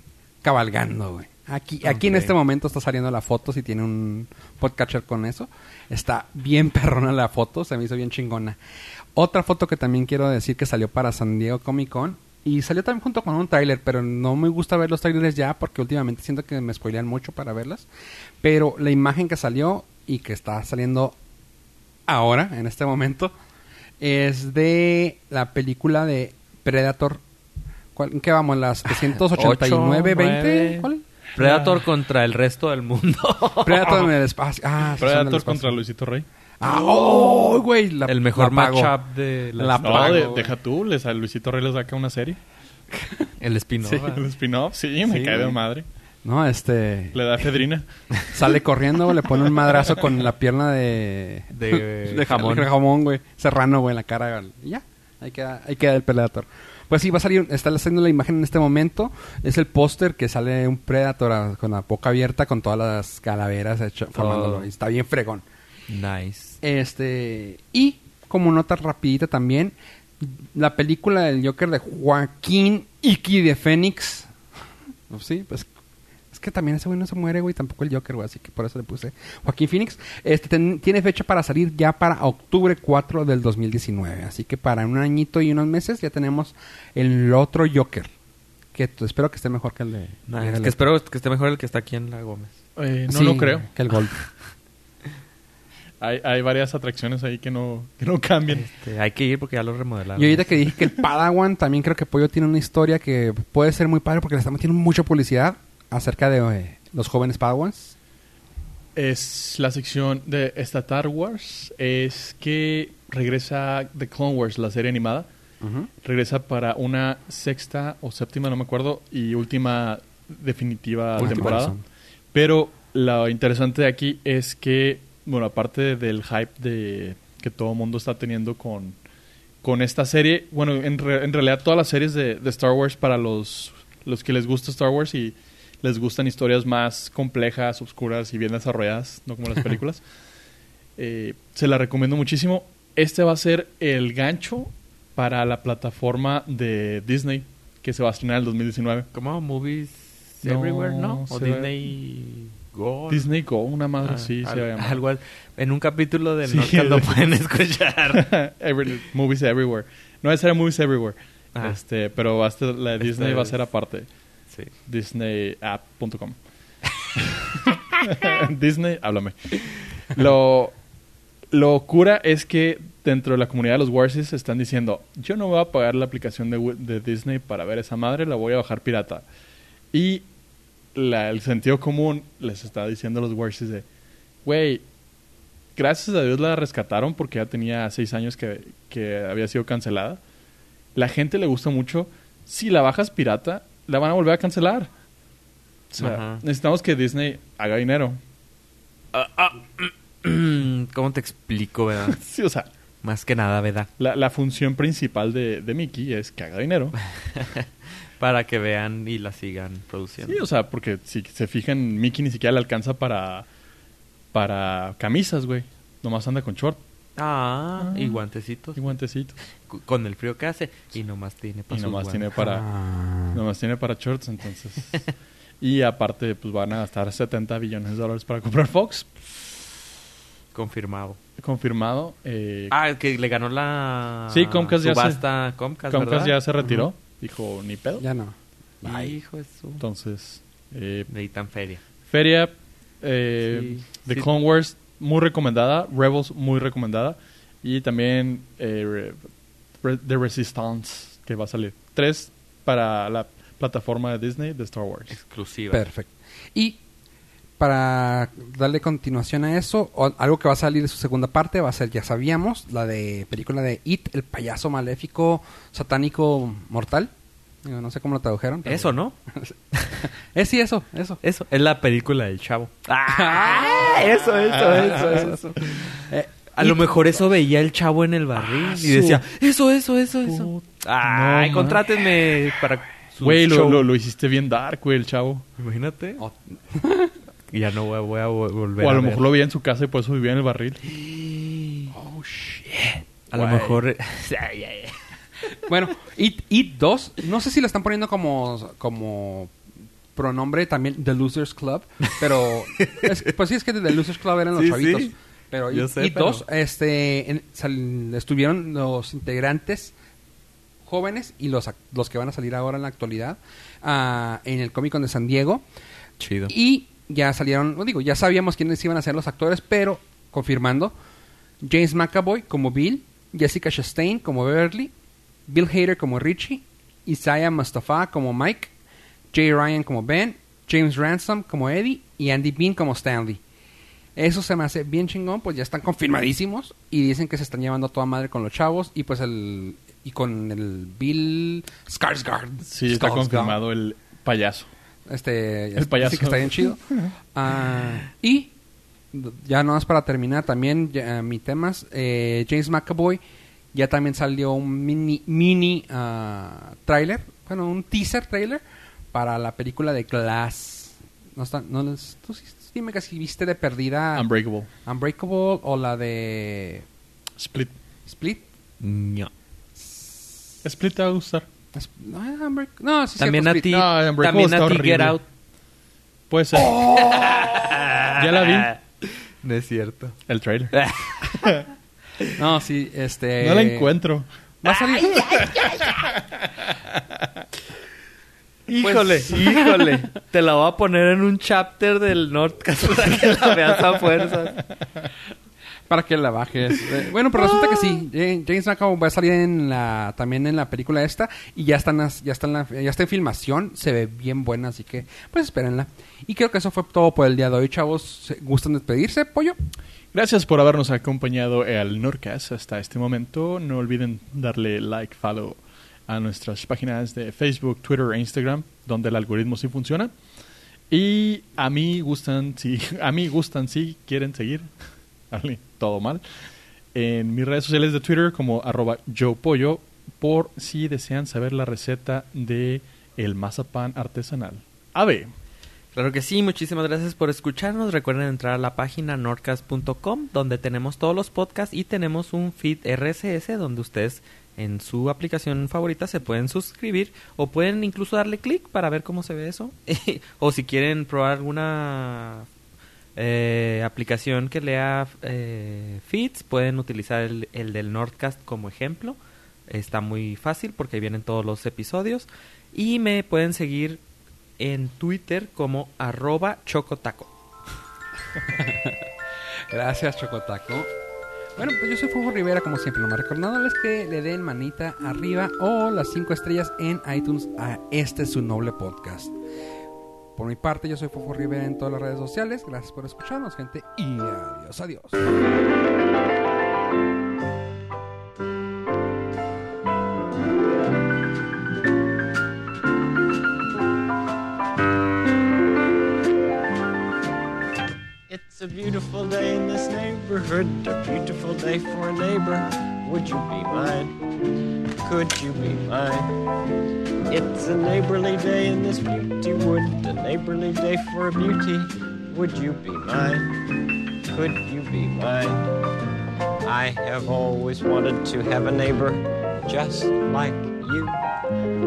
cabalgando, güey. Aquí, aquí en este momento está saliendo la foto, si tiene un podcatcher con eso. Está bien perrona la foto, se me hizo bien chingona. Otra foto que también quiero decir que salió para San Diego Comic Con. Y salió también junto con un tráiler, pero no me gusta ver los trailers ya porque últimamente siento que me spoilean mucho para verlas. Pero la imagen que salió y que está saliendo ahora, en este momento, es de la película de Predator. ¿Cuál, ¿En qué vamos? ¿Las 789, 20? nueve. ¿Cuál? Predator contra el resto del mundo. Predator en el espacio. Ah, Predator espacio. contra Luisito Rey. Ah, ¡oh, güey! La- el mejor la pago. matchup de la, La No, pago, de- güey. deja tú, les, a Luisito Rey le saca una serie. El spin-off. Sí, ¿verdad? el spin-off, sí, me Sí, cae de güey. madre. No, este... Le da fedrina. Sale corriendo, le pone un madrazo con la pierna de... De de jamón. de jamón, güey. Serrano, güey, en la cara. Y ya. Ahí queda, ahí queda el Predator. Pues sí, va a salir, está haciendo la imagen en este momento. Es el póster que sale un Predator a- con la boca abierta con todas las calaveras hecho, formándolo. Y está bien fregón. Nice. Este, y como nota rapidita también, la película del Joker de Joaquín Iki de Fénix. Sí, pues es que también ese güey no se muere, güey, tampoco el Joker, güey, así que por eso le puse Joaquín Phoenix. Este ten- tiene fecha para salir ya para octubre 4 del 2019, así que para un añito y unos meses ya tenemos el otro Joker. Que espero que esté mejor que el de. Nice. el Que espero que esté mejor el que está aquí en la Gómez. Eh, no Sí, lo creo. Que el Gold. Hay, hay varias atracciones ahí que no, que no cambian. Este, hay que ir porque ya lo remodelaron. Y ahorita que dije que el Padawan, también creo que Pollo tiene una historia que puede ser muy padre porque le estamos metiendo mucha publicidad acerca de eh, los jóvenes Padawans. Es la sección de Star Wars. Es que regresa The Clone Wars, la serie animada. Regresa para una sexta o séptima, no me acuerdo, y última definitiva Última temporada. razón. Pero lo interesante de aquí es que, bueno, aparte del hype de que todo el mundo está teniendo con, con esta serie, bueno, en, re- en realidad todas las series de, de Star Wars para los, los que les gusta Star Wars y les gustan historias más complejas, oscuras y bien desarrolladas, no como las películas, eh, se la recomiendo muchísimo. Este va a ser el gancho para la plataforma de Disney que se va a estrenar en el 2019. ¿Cómo? ¿Movies No, Everywhere, no? ¿O va- Disney Go? Disney una madre Ah, sí, se al- llamar. algo al- en un capítulo de Sí, Nordcast lo de- pueden escuchar. Every- movies Everywhere. No, esa era Movies Everywhere. Ah. Este, pero la de Esta Disney va a ser aparte. sí. DisneyApp.com. Disney, háblame. Lo, lo cura es que dentro de la comunidad de los Warsis están diciendo, yo no voy a pagar la aplicación de, de Disney para ver esa madre, la voy a bajar pirata. Y la- el sentido común les está diciendo a los Warsis de, güey, gracias a Dios la rescataron porque ya tenía seis años que, que había sido cancelada. La gente le gusta mucho. Si la bajas pirata, la van a volver a cancelar. O sea, necesitamos que Disney haga dinero. ¿Cómo te explico, verdad? Sí, o sea, Más que nada, ¿verdad? la, la función principal de, de Mickey es que haga dinero. Para que vean y la sigan produciendo. Sí, o sea, porque si se fijan, Mickey ni siquiera le alcanza para, para camisas, güey. Nomás anda con short Ah, Ah. y guantecitos. y guantecitos. Con el frío que hace. Y nomás tiene para Y nomás tiene para, Ah. nomás tiene para shorts, entonces. y aparte, pues van a gastar 70 billones de dólares para comprar Fox. Confirmado. Confirmado. Eh, Ah, que le ganó la Sí, Comcast ya se- subasta Comcast, Comcast ¿verdad? ya se retiró. Dijo, ni pedo. Ya no. Ay, hijo de su... Entonces, eh, Necesitan feria. Feria, eh, Sí, The sí. Clone Wars, muy recomendada. Rebels, muy recomendada. Y también eh, Re- The Resistance, que va a salir. Tres para la plataforma de Disney de Star Wars. Exclusiva. Perfecto. Y para darle continuación a eso, o- algo que va a salir de su segunda parte va a ser, ya sabíamos, la de película de It, el payaso maléfico, satánico, mortal. Digo, No sé cómo lo tradujeron. pero- Eso, ¿no? Eh, sí, eso, eso. Eso. Es la película del chavo. ¡Ah! Eso, eso, eso, eso. Eh, A lo mejor eso veía el chavo en el barril Ah, y su- decía, eso, eso, eso, eso. Ay, no, contrátenme para su Güey, lo, show. lo, lo hiciste bien dark, güey, el chavo. Imagínate. Oh. Y ya no voy a, voy a vo- volver O a lo ver. mejor lo veía en su casa y por eso vivía en el barril. Oh, shit. A lo mejor... Bueno, It, It 2, no sé si la están poniendo como, como pronombre también The Losers Club, pero es- pues sí es que The Losers Club eran los Sí, chavitos. sí. Pero Yo It, sé, It pero- 2, este, en- sal- estuvieron los integrantes jóvenes y los, los que van a salir ahora en la actualidad ah, en el Comic Con de San Diego. Chido. Y ya salieron, no digo, ya sabíamos quiénes iban a ser los actores, pero confirmando, James McAvoy como Bill, Jessica Chastain como Beverly, Bill Hader como Richie, Isaiah Mustafa como Mike, Jay Ryan como Ben, James Ransom como Eddie y Andy Bean como Stanley. Eso se me hace bien chingón, pues ya están confirmadísimos y dicen que se están llevando a toda madre con los chavos y pues el y con el Bill Skarsgård. Sí, está confirmado el payaso. Este, El payaso. Sí que está bien chido. Ah, y ya no más para terminar también ya, mi temas. eh, James McAvoy Ya también salió un mini, mini ah, trailer, bueno, un teaser trailer para la película de Glass. No está, no, les- tú dime que si viste de perdida Unbreakable. Unbreakable o la de Split. Split. No. Split te va a gustar. Es- No, no, sí, También cierto, a ti. No, también a ti Get. Out. Puede ser. ya la vi. No es cierto. El trailer. No, sí, este... No la encuentro. Va a salir... Híjole, híjole. Te la voy a poner en un chapter del Nordcast para que la veas a fuerzas. Para que la bajes. Eh, bueno, pero resulta que sí. Ja- James McAvoy va a salir en la, también en la película esta y ya están las- ya está en la- ya está en filmación, se ve bien buena, así que pues espérenla. Y creo que eso fue todo por el día de hoy, chavos. ¿Se- ¿Gustan despedirse, pollo? Gracias por habernos acompañado al Nordcast hasta este momento. No olviden darle like, follow a nuestras páginas de Facebook, Twitter e Instagram, donde el algoritmo sí funciona. Y a mí gustan, si a mí gustan, si quieren seguir, Arle, todo mal, en mis redes sociales de Twitter como arroba yopollo, por si desean saber la receta de el mazapán artesanal. Ave. Claro que sí, muchísimas gracias por escucharnos. Recuerden entrar a la página nordcast.com donde tenemos todos los podcasts y tenemos un feed RSS donde ustedes en su aplicación favorita se pueden suscribir o pueden incluso darle clic para ver cómo se ve eso. o si quieren probar alguna eh, aplicación que lea eh, feeds, pueden utilizar el, el del Nordcast como ejemplo. Está muy fácil porque vienen todos los episodios. Y me pueden seguir en Twitter como arroba chocotaco. Gracias, Chocotaco. Bueno, pues yo soy Fuego Rivera, como siempre, nomás recordándoles que le den manita arriba o las cinco estrellas en iTunes a este su noble podcast. Por mi parte, yo soy Fofo Rivera en todas las redes sociales. Gracias por escucharnos, gente. Y adiós, adiós. A beautiful day for a neighbor. Would you be mine? Could you be mine? It's a neighborly day in this beauty wood, a neighborly day for a beauty. Would you be mine? Could you be mine? I have always wanted to have a neighbor just like you.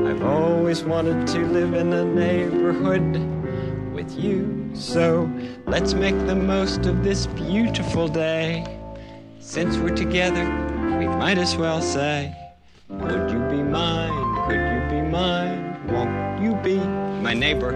I've always wanted to live in a neighborhood with you. So let's make the most of this beautiful day. Since we're together, we might as well say, Would you be mine? Could you be mine? Won't you be my neighbor?